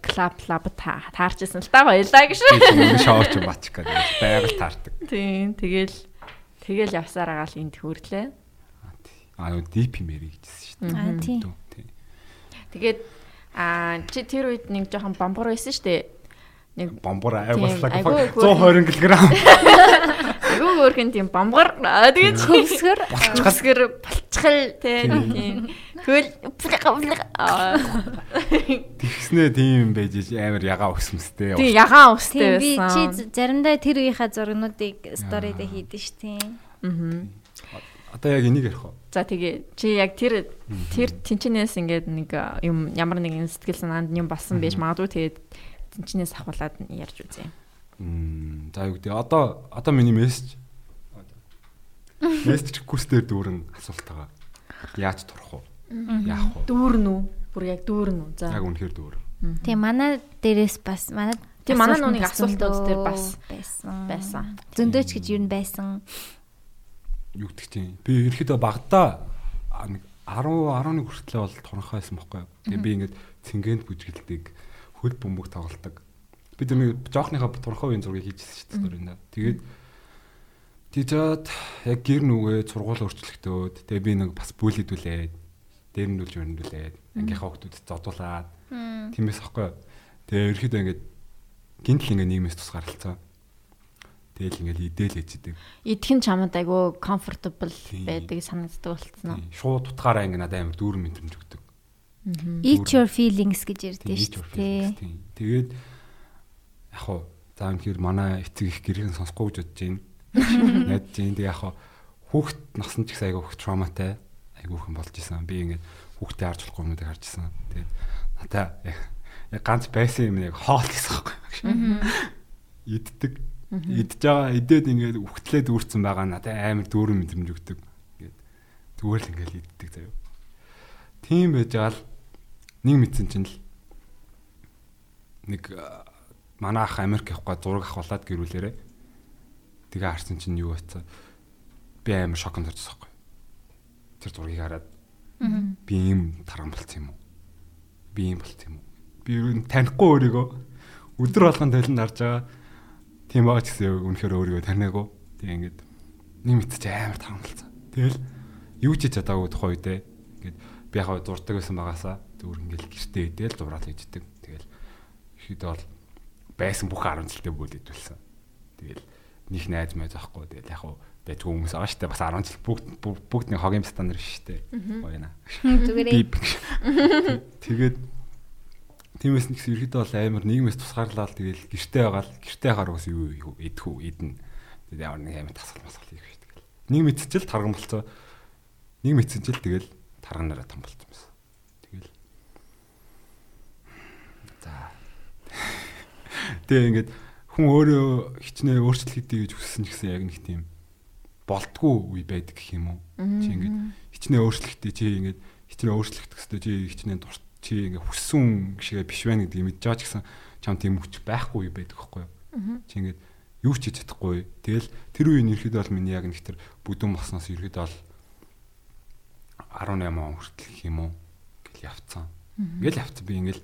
клаб клаб таарчсан л та баялаа гэж. Би шоурч бач гэдэг байгаль таардаг. Тийм. Тэгээл тэгээл явсаар агаал энд хөрлөө. Аа юу дип юм ярих гэжсэн шүү дээ. Аа тийм. Тэгээд аа чи тэр үед нэг жоохон бомбор байсан шүү дээ. Нэг Бомбор айгүй 120 кг. Айгүй өөрхөн тийм бомбор. Аа тэгээд Хөвсгөр хөвсгөр болчихл тийм. Тэгэл аа Тэгснээ тийм юм байж амар ягаа өсмөстэй. тийм ягаан өстэй Тийм би байсан. чи заримдаа тэр үеийнхаа зургнуудыг сторид хийдэж тийм. Аа. Одоо яг энийг ярих уу? За тэгээ чи яг тэр тэр тэнчнээс ингээд нэг юм ямар нэгэн сэтгэл санаанд юм болсон байж магадгүй тэгээд тэнчнээс ахуулаад ярьж үзье. Мм за юу гэдэг одоо одоо миний мессеж мессеж курс дээр дүүрэн асуулт байгаа. Яаж турах уу? Яах уу? Дүүрэн үү? Бүр яг дүүрэн үү? За. Яг үнэхээр дүүр. Тийм манай дээрээс бас манай Тийм, манай бас асуултууд дээр бас байсан. байсан. Зөндөөч гэж юу н байсан. Юу гэдэг чинь би ерөөхдөө багада нэг 10 11 хүртлээ бол тунхаа байсан байхгүй юу. Тэгээ би ингээд цэнгэнд бүжгэлдэг, хөл бөмбөг тоглолдог. Би тэр нэг жоохныхаа үеийн зургийг хийжсэн шүү дээ. Тэгээд тийжээд яг гэр нүгээ сургууль өөрчлөгдөөд тэгээ би нэг бас бүлэдүүлээд дээрнүүлж өрнүүлээд ангийнхаа хүмүүсд зодуулаад тиймээс аахгүй юу. Тэгээ ерөөхдөө ингээд гинтл ингээд нийгмээс тус гаралцсан. Тэгэл ингээд идэл ээждэг. Идэхэн чамд айгүй comfortable байдаг санагддаг болцсон уу? Шууд утгаараа ингээд надад амар дүүрэн мэдрэмж өгдөг. Eat your feelings гэж ярьдээ шүү дээ. Тэгээд яг хуу за үнэхээр манай эцэг их гэрхэн сонсохгүй гэж бодож байна. Найдаж байна. Тэгээ яг хуу хүүхд насан ч гэсэн айгүй их травматай айгүйхэн болж исэн. Би ингээд хүүхдээ харж болохгүй юмнуудыг харж исэн. Тэгээд надаа яг ганц байсан юм яг хоол гэсэн байхгүй. Иддэг. Идж байгаа идээд ингээд үхтлээ дүүрсэн байгаа надад амар дүүрэн мэдрэмж өгдөг. Ингээд зүгээр л ингээд иддэг заяа. Тийм байж байгаа л нэг мэдсэн чинь л нэг манай ах Америк явахгүй зураг авахлаад гэрүүлээрээ. Тэгээ харсан чинь юу бацаа би амар шоконд орчихсон байхгүй. Тэр зургийг хараад. Би ийм тарган болцсон юм уу? Би ийм болцсон юм уу? Би юу танихгүй өөрийгөө. Өдөр болгон талент харж байгаа. Тийм байгаа ч гэсэн үнэхээр өөрийгөө таньаагүй тэгээ ингээд нэг мэдчих амар тарган болцсон. Тэгэл юу ч хийж чадаагүй тухай үедээ. Ингээд би яг зурдаг байсан багасаа зүгээр ингээл гэртээ идэл зураад хийждэг тэгэл ихэд бол байсан бүх 10 жилдээ бөлөдүүлсэн. Тэгэл них найз мэй захгүй. Тэгэл яг хуу байж хүмүүс байгаа штэ бас 10 жил бүгд бүгд нэг хогийн стандарт штэ. Гоёна. Зүгээрээ. Тэгээд тиймээс нэгс ерөөдөө бол амар нийгмээс тусгаарлаад тэгэл гэртээ байгаа л гэртээ харгаас юу юу идэх үү идэн. Тэгээд ямар нэг амар тасгал масгал хийх штэ. Нэг мэдчихэл тарган болцоо. Нэг мэдчихэл тэгэл тарганараа том болцсон байсан. Тэгэл. За. Тэгээ ингээд хүн өөрөө хичнээн өөрчлөлт хийдэй гэж хүссэн ч гэсэн яг нэг тийм болтгүй үе байдаг гэх юм уу. Чи ингээд хичнээн өөрчлөлттэй чи ингээд хичнээн өөрчлөгдөх хэвээр чи хичнээн дурт чи ингээд хүссэн гişгээ биш байна гэдгийг мэдж байгаа ч гэсэн чам тийм хүч байхгүй үе байдаг байхгүй юу. Чи ингээд юу ч хийж чадахгүй. Тэгэл тэр үеийн ерөөдөө бол миний яг нэг тэр бүдүүн болсноос ерөөдөө бол 18 он хүртэл гэх юм уу гэл явцсан. Ингээл явцсан би ингээл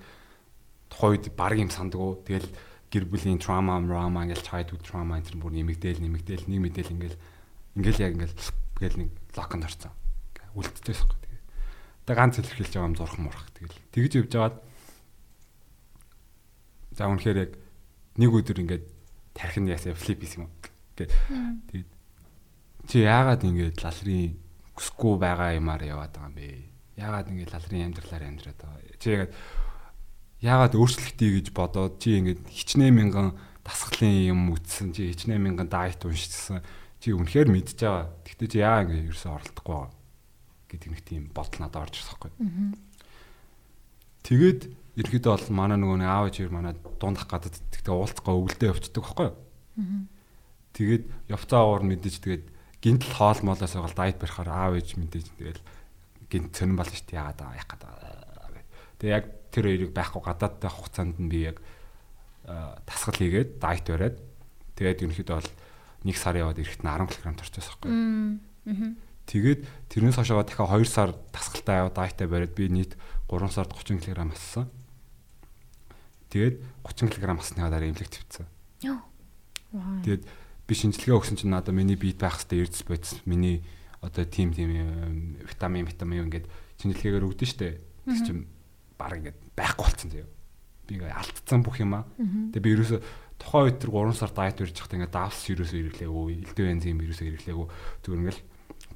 тухайн үед баг юм сандгүй. Тэгэл гэр бүлийн trauma, drama ингээл childhood trauma энэ бүр нэмэгдээл нэмэгдээл нэг мэдээл ингээл ингээл яг ингээл гээл нэг локонд орсон. Үлдчихсэн байхгүй. Тэгээ. Тэгээ ганц илэрхийлж байгаа юм зурх мурах. Тэгэл тэгж явж байгаад за үнэхээр яг нэг өдөр ингээд тархин ясаа флип хийсэн юм. Гэт. Тэгээд чи яагаад ингээд лалрын хүсэхгүй байгаа юмар яваад байгаа юм бэ? Яагаад ингээд лалрын амьдралаар амьдраад байгаа? Чи яагаад яагаад өөрчлөлтий гэж бодоод чи ингээд хичнээн мянган дасгалын юм үтсэн чи хичнээн мянган дайт уншижсэн чи үнэхээр мэдж байгаа. Гэхдээ чи яа ингэ ерөөсөөр оролдохгүй байгаа гэдэг нэг тийм бодол надад орж ирсэн байхгүй. Тэгээд ерөөдөө бол манай нөгөө нэг аав ээжээр манай дундах гадад тэгтээ уулзгаа өвөлдөө явцдаг байхгүй. Тэгээд явцаа уур мэдээж тэгээд гинтл хоол молоос байгаа дайт барихаар аав ээж мэдээж тэгээд гинт цонин болно шүү дээ яагаад аа яах гэдэг. Тэгээд яг тэр хоёрыг байхгүй гадаадтай хугацаанд нь би яг тасгал хийгээд дайт бариад тэгээд ерөнхийдөө бол нэг сар яваад эрэхт нь 10 кг турчихсан байхгүй. Тэгээд тэрнээс хойшоо дахиад 2 сар тасгалтай яваад дайтай бариад би нийт 3 сард 30 кг ассан. Тэгээд 30 кг асныхаа дараа эмнэлэг твцсэн. Тэгээд би шинжилгээ өгсөн чинь надад миний биед байх хэвээр эрдэс бодис миний одоо тим тим витамин витамин ингээд шинжилгээгээр өгдөн штэ. Тэг чинь баг ингээд байхгүй болцсон заяа. Би ингээд алдцсан бүх юм аа. Тэгээ би ерөөсө тухайн үед тэр 3 сар дайет үрж захтай ингээд давс ерөөсө ирэхлээгүй, элдв энзим ерөөсө ирэхлээгүй. Зүгээр ингээд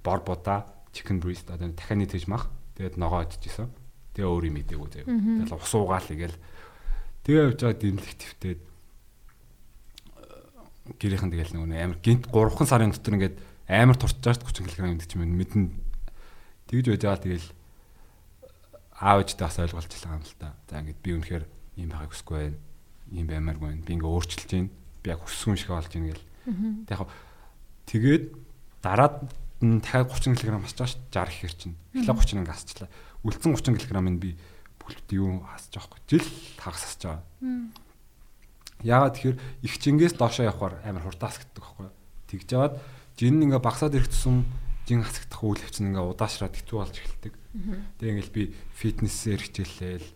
бор будаа, chicken breast одоо дахианы тэгж мах. Тэгээд ногоо идчихсэн. Тэгээ өөр юм идээгүй заяа. Тэгээд ус уугаал игээл тэгээ явж байгаа дэмлэх твтээд гэрийнхэн тэгэл нөгөө амар гинт 3хан сарын дотор ингээд амар турчаад 30 кг гэдэг чинь мэднэ. Тэгж байж байгаа тэгэл аав ээжтэй бас ойлголцлаа юм л та. За ингээд би үнэхээр ийм байгааг хүсэхгүй байна. Ийм баймааргүй байна. Би ингээд өөрчилж байна. Би яг хүссэн шиг болж байна гэл. Тэг яг тэгээд дараад нь дахиад 30 кг асчаа 60 ихэр чинь. Эхлээ 30 ингээд асчлаа. Үлдсэн 30 кг-ыг би бүлт юу байгаа хгүй. Жил хагас асж байгаа. Яагаад тэгэхээр их чингээс доошоо явахаар амар хурдаас гэдэг байхгүй. Тэгж жаваад жин ингээ багсаад ирэх тусам жин хасагдах үйл явц нь ингээ удаашраад хэцүү болж эхэлдэг. Тэгээ ингээл би фитнесээр хичээлээл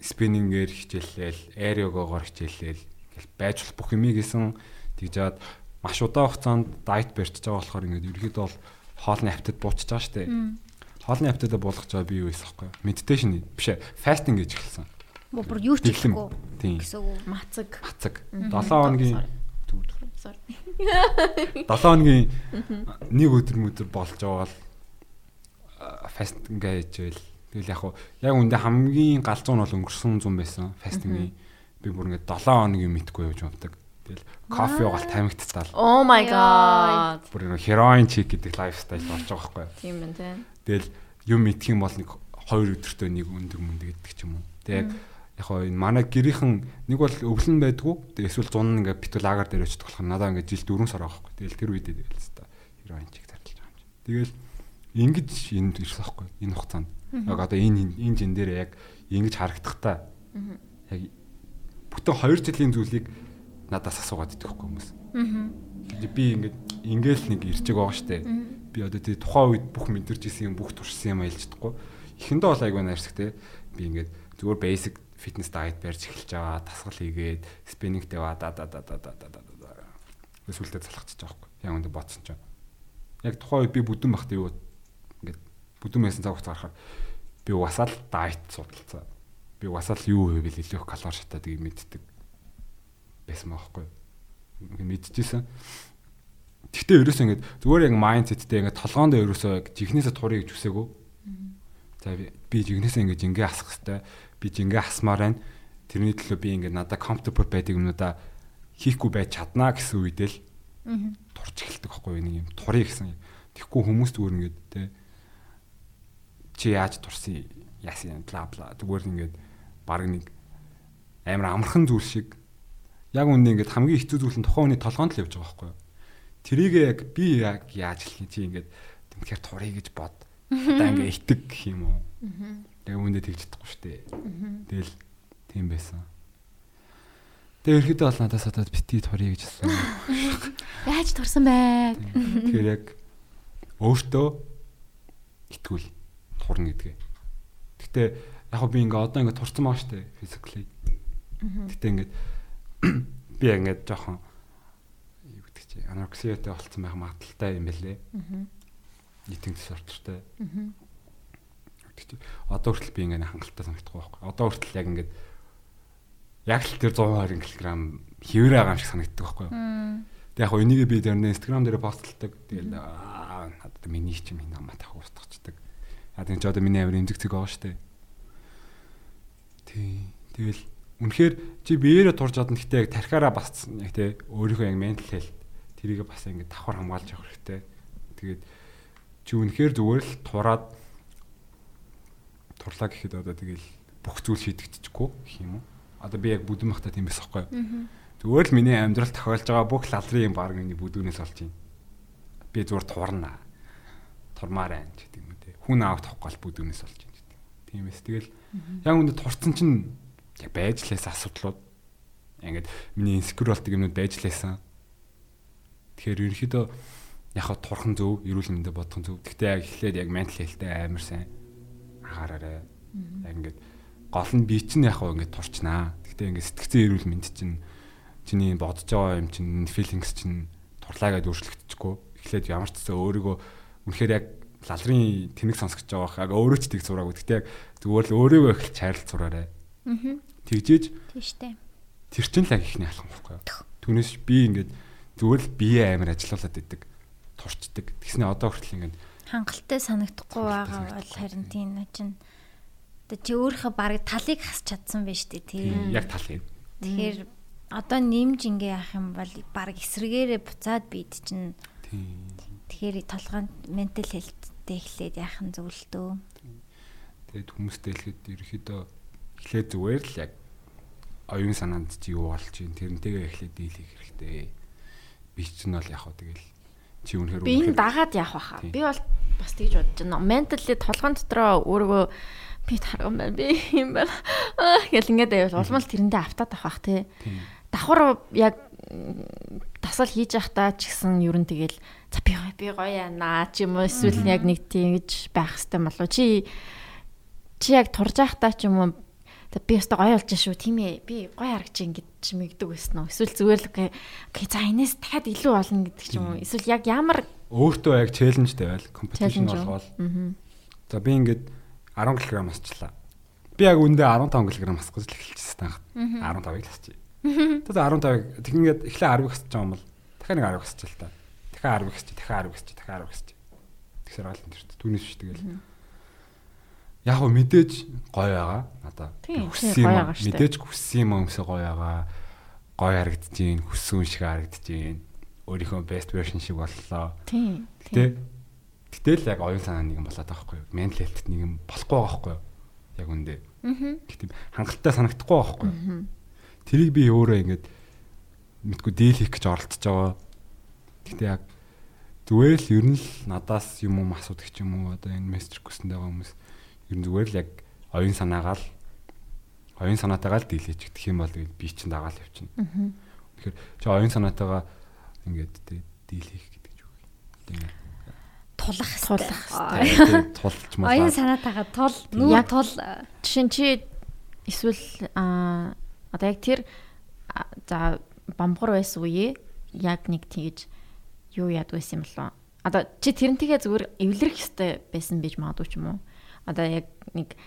спиннингээр хичээлээл, аэриогоогоор хичээлээл ингээл байж болох бүх юмыг хийсэн. Тэгж жаад маш удаан хугацаанд дайет барьж байгаа болохоор ингээд ерөөхдөө бол хоолны хавтад буучж байгаа штэ. Хоолны хавтад буулгаж байгаа би юу байсан байхгүй. Медитейшн биш ээ, фастинг гэж эхэлсэн. Бүр юу ч хийхгүй гэсэн үг. Мацаг. Хацаг. 7 хоногийн Sorry. 7 хоногийн нэг өдөр мөдөр болж байгаа л фастинг гэж байл. Тэгэл яг хуу яг үндэ хамгийн галзуу нь бол өнгөрсөн зам байсан фастингийн. Би бүр ингээд 7 хоногийн мэдгүй явж явдаг. Тэгэл кофе угаал тамигтцаал. Oh my god. Бүр нэг хероин чик гэдэг лайфстайл болж байгаа байхгүй. Тийм байна те. Тэгэл юм мэдх юм бол нэг 2 өдөртөө нэг өндөг мөндөг гэдэг ч юм уу. Тэг яг яг хоо энэ манай гэрийнхэн нэг бол өвлөн байдгүй. Тэг эсвэл зун нь ингээд битүүл агаар дээр өчтөх болохоор надаа ингээд жил 4 сар байхгүй. Тэгэл тэр үедээ тэгэл та хероин чик зарлж байгаа юм чи. Тэгэл ингэж энд ирсэн байхгүй. Энэ хугацаанд. Яг одоо энэ энэ жин дээр яг ингэж харагдахтаа. Яг бүтэн 2 жилийн зүйлийг надаас асуугаад идэх байхгүй хүмүүс. Би ингээд ингээл нэг ирчээг байгаа штэ. Би одоо тий тухайн үед бүх мэдэрч исэн юм бүх туршсан юм аялж чадахгүй. Эхэндээ бол айгүй найрсаг те. Би ингээд зүгээр basic fitness diet барьж эхэлж байгаа. Тасгал хийгээд spinning дэва да да да да да да да. Эсвэл залхацж байгаа байхгүй. Яг үндэ бодсон ч. Яг тухайн үед би бүдүүн бахтай юу бүдүүн байсан цаг хугацаа харахаар би угасаал diet судалцаа. би угасаал юу вэ бэл илүү их калори шатаад ийм мэддэг байсан байхгүй. Ингээд мэдчихсэн. Гэхдээ ерөөсөө ингээд зүгээр яг майндсеттэй ингээд толгоонд ерөөсөө жихнээсээ турыг гэж үсээгөө. За би жигнээсээ ингээд жингээ асах хэвээр би жингээ асмаар байна. Тэрний төлөө би ингээд надад comfortable байдаг юмудаа хийхгүй байж чаднаа гэсэн үед л турж эхэлдэг байхгүй нэг юм турыг гэсэн. Тэгэхгүй хүмүүс зүгээр ингээд те чи яаж турсан яасан бла бла зүгээр ингээд баг нэг амар амархан зүйл шиг яг үндэ ингээд хамгийн хэцүү зүйл нь тухайн хүний толгоонд л явж байгаа байхгүй юу. Тэрийг яг би яг яаж хэлэх чи ингээд тэмхээр турыг гэж бод. Одоо ингээд итэг гэх юм уу. Яг үндэ тэгж чадахгүй шүү дээ. Тэгэл тийм байсан. Тэгээ ерөөдөө бол надаас одоо бити турыг гэж хэлсэн. Яаж турсан бэ? Тэгэхээр яг өөртөө итгүүл турна гэдгээ. Гэтэ яг би ингээ одоо ингээ турсан байгаа дээ physically. Гэтэ ингээд би ингээд жоохон юу гэдэг чи анорексиатай болцсон байх магадaltaй юм бэлээ. Нийтийн чи одоо хүртэл би ингээ хангалттай санагдахгүй байхгүй. Одоо хүртэл яг ингээд яг л тэр 120 кг хэвээр байгаа юм шиг санагддаг байхгүй. Тэг яг энийг би тэр Instagram дээр постлдаг. Тэгэл надад миний чинь миний намаа тах устгачдаг. А тийм ч одоо миний амир эмзэг цэг байгаа шүү дээ. Тий. Тэгэл үнэхээр чи биеэрээ турж чадна гэхдээ яг тархаараа бас яг тий өөрийнхөө яг ментал хэлт тэрийг бас ингэ давхар хамгаалж явах хэрэгтэй. Тэгээд чи үнэхээр зүгээр л тураад турлаа гэхэд одоо тэгэл бүх зүйл шийдэгдэхгүй гэх юм уу? Одоо би яг бүдэн махта тийм байсан байхгүй юу? Зүгээр л миний амьдрал тохиолж байгаа бүх лалрын юм баг миний бүдүүнээс олж юм. Би зүгээр турна. Турмаар байна гэдэг Хүн аавд тохгол бүдүүнээс олж юм гэдэг. Тийм эс. Тэгэл яг үүнд турцсан чинь байж лээс асуудлууд ингээд миний инсекюр болтыг юмнууд байж лээсэн. Тэгэхээр ерөнхийдөө яг хаа турхан зөв, эрүүл мэндэ бодох зөв. Гэхдээ яг эхлээд яг ментал хэлтэй амар сайн анхаараарай. Яг ингээд гол нь би чинь яг хаа ингээд турчнаа. Гэхдээ ингээд сэтгцэн эрүүл мэнд чинь чиний бодож байгаа юм чинь feelings чинь турлаагаад өөрчлөгдөхгүй. Эхлээд ямар ч зэ өөрийгөө үнэхээр яг лалрын тэнэг сонсгож байгаа яг өөрөө ч тийг зураагүй. Гэхдээ яг зүгээр л өөрийгөө их чарлж зураарай. Аа. Тэгжээж Тийштэй. тэр чинь л яг ихний алхам байхгүй юу? Түүнээс би ингээд зүгээр л бие амар ажиллаулаад идэг. Турчдаг. Тэгснэ одоо хүртэл ингээд Хангалттай санагдахгүй байгаа бол харин тийм нэ чинь одоо чи өөрийнхөө баг талыг хасч чадсан байж тээ тий. яг тал юм. Тэгэхээр одоо нэмж ингээ яах юм бол баг эсрэгээрээ буцаад бид чинь Тийм. тэгэхээр толгойн ментал хэлттэй эхлээд яах нь зөвлөлтөө. Тэгээд хүмүүстэй хэлэхэд ерөөхдөө эхлээд зүгээр л яг оюун санаанд чи юу болж чинь тэрнтэйгээ эхлээд дийлэх хэрэгтэй. Би чинь бол яг хөө тэгэл чи үнэхээр Би энэ дагаад явах. Тийм. Би бол бас тэгж бодож байна. Ментали толгойн дотроо өөрийгөө би тарган байна. Би юм байна. Гэл ингээд байвал улмал тэрэндээ автаад авах тий. Тийм. Давхар яг м, тасал хийж явахдаа ч гэсэн ер нь тэгэл за би гоё би гоё яана ч юм уу эсвэл яг нэг тийгж байх хэвээр болов чи чи яг турж явахдаа ч юм уу би өстө гоё болж шүү тийм ээ би гоё харагч ингэж мэгдэг байсан уу эсвэл зүгээр л окей за энэс дахиад илүү болно гэдэг ч юм уу эсвэл яг ямар Өөртөө яг челленжтэй байл, компетишн болгоол. За би ингээд 10 кг асчлаа. Би яг үндэ 15 кг асах гэж л эхэлчихсэн таах. 15-ыг л асчих. Тэгээд 15-ыг тэг ингээд эхлээ 10-ыг асчих юм бол дахиад нэг 10-ыг асчих л та. Дахиад 10-ыг асчих, дахиад 10-ыг асчих, дахиад 10-ыг асчих. Тэгсээр гал энэ төрт. Түүнээс биш тэгэл. Яг гоо мэдээж гоё байгаа. Надаа хүссэн юм. байгаа. Мэдээж хүссэн юм өмсө гоё байгаа. Гоё харагдаж гин, хүссэн шиг харагдаж гин. Өөрийнхөө best version шиг боллоо. тийм Гэтэ гэтэл яг оюун санаа нэг юм болоод байгаа байхгүй юу? Ментал хэлтэд нэг юм болохгүй байгаа байхгүй юу? Яг үндэ. мгм Гэтэ хангалттай санагдахгүй байгаа байхгүй юу? Тэрийг би өөрөө ингэж мэдгүй дийл хийх гэж оролдож байгаа. Гэтэ яг зүгээр л ер нь л надаас юм юм асуудаг ч юм уу одоо энэ мессеж хүсэнд байгаа хүмүүс ер нь зүгээр л яг оюун санаагаал оюун санаатайгаа л дийлээч гэх юм бол би чинь дагаал явчихна. Тэгэхээр чи оюун санаатайгаа ингээд дийлэх гэдэг ч үг. Тэгээд Тулах Тулах тулж Оюун малаа. санаатайгаа тул, нүү тул. Жишээ нь чи эсвэл аа одоо яг тэр за бамбар байсан үе яг нэг тэгж юу яд байсан юм болоо. Одоо чи тэрнтэйгээ зүгээр эвлэрэх хэвээр байсан биж магадгүй ч юм уу. Одоо яг нэг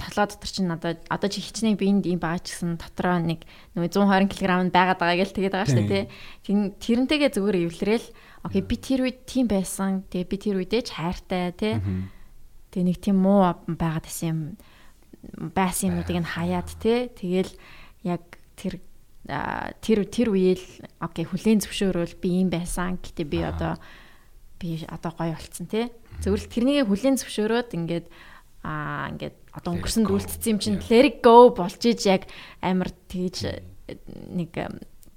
толоо дотор чинь одоо одоо чи хичнээн биенд ийм байгаа ч гэсэн дотроо нэг нөгөө 120 кг байгаад байгаа гэж тэгээд байгаа шүү дээ тий. Тэрнтэйгээ зүгээр эвлэрэл окей би тэр үед тийм байсан. Тэгээ би тэр үедээ ч хайртай тий. Тэгээ нэг тийм муу байгаад байсан юм байсан юмнуудыг нь хаяад тий. Тэгэл яг тэр тэр тэр үеэл окей хүлэн зөвшөөрөөл би юм байсан. Гэтэ би одоо би одоо гоё болцсон тий. Зөвхөн тэрнийг хүлэн зөвшөөрөөд ингээд аа ингээд одоо өнгөрсөн дүүлцсэн юм чинь let go болж иж яг амар тэгж нэг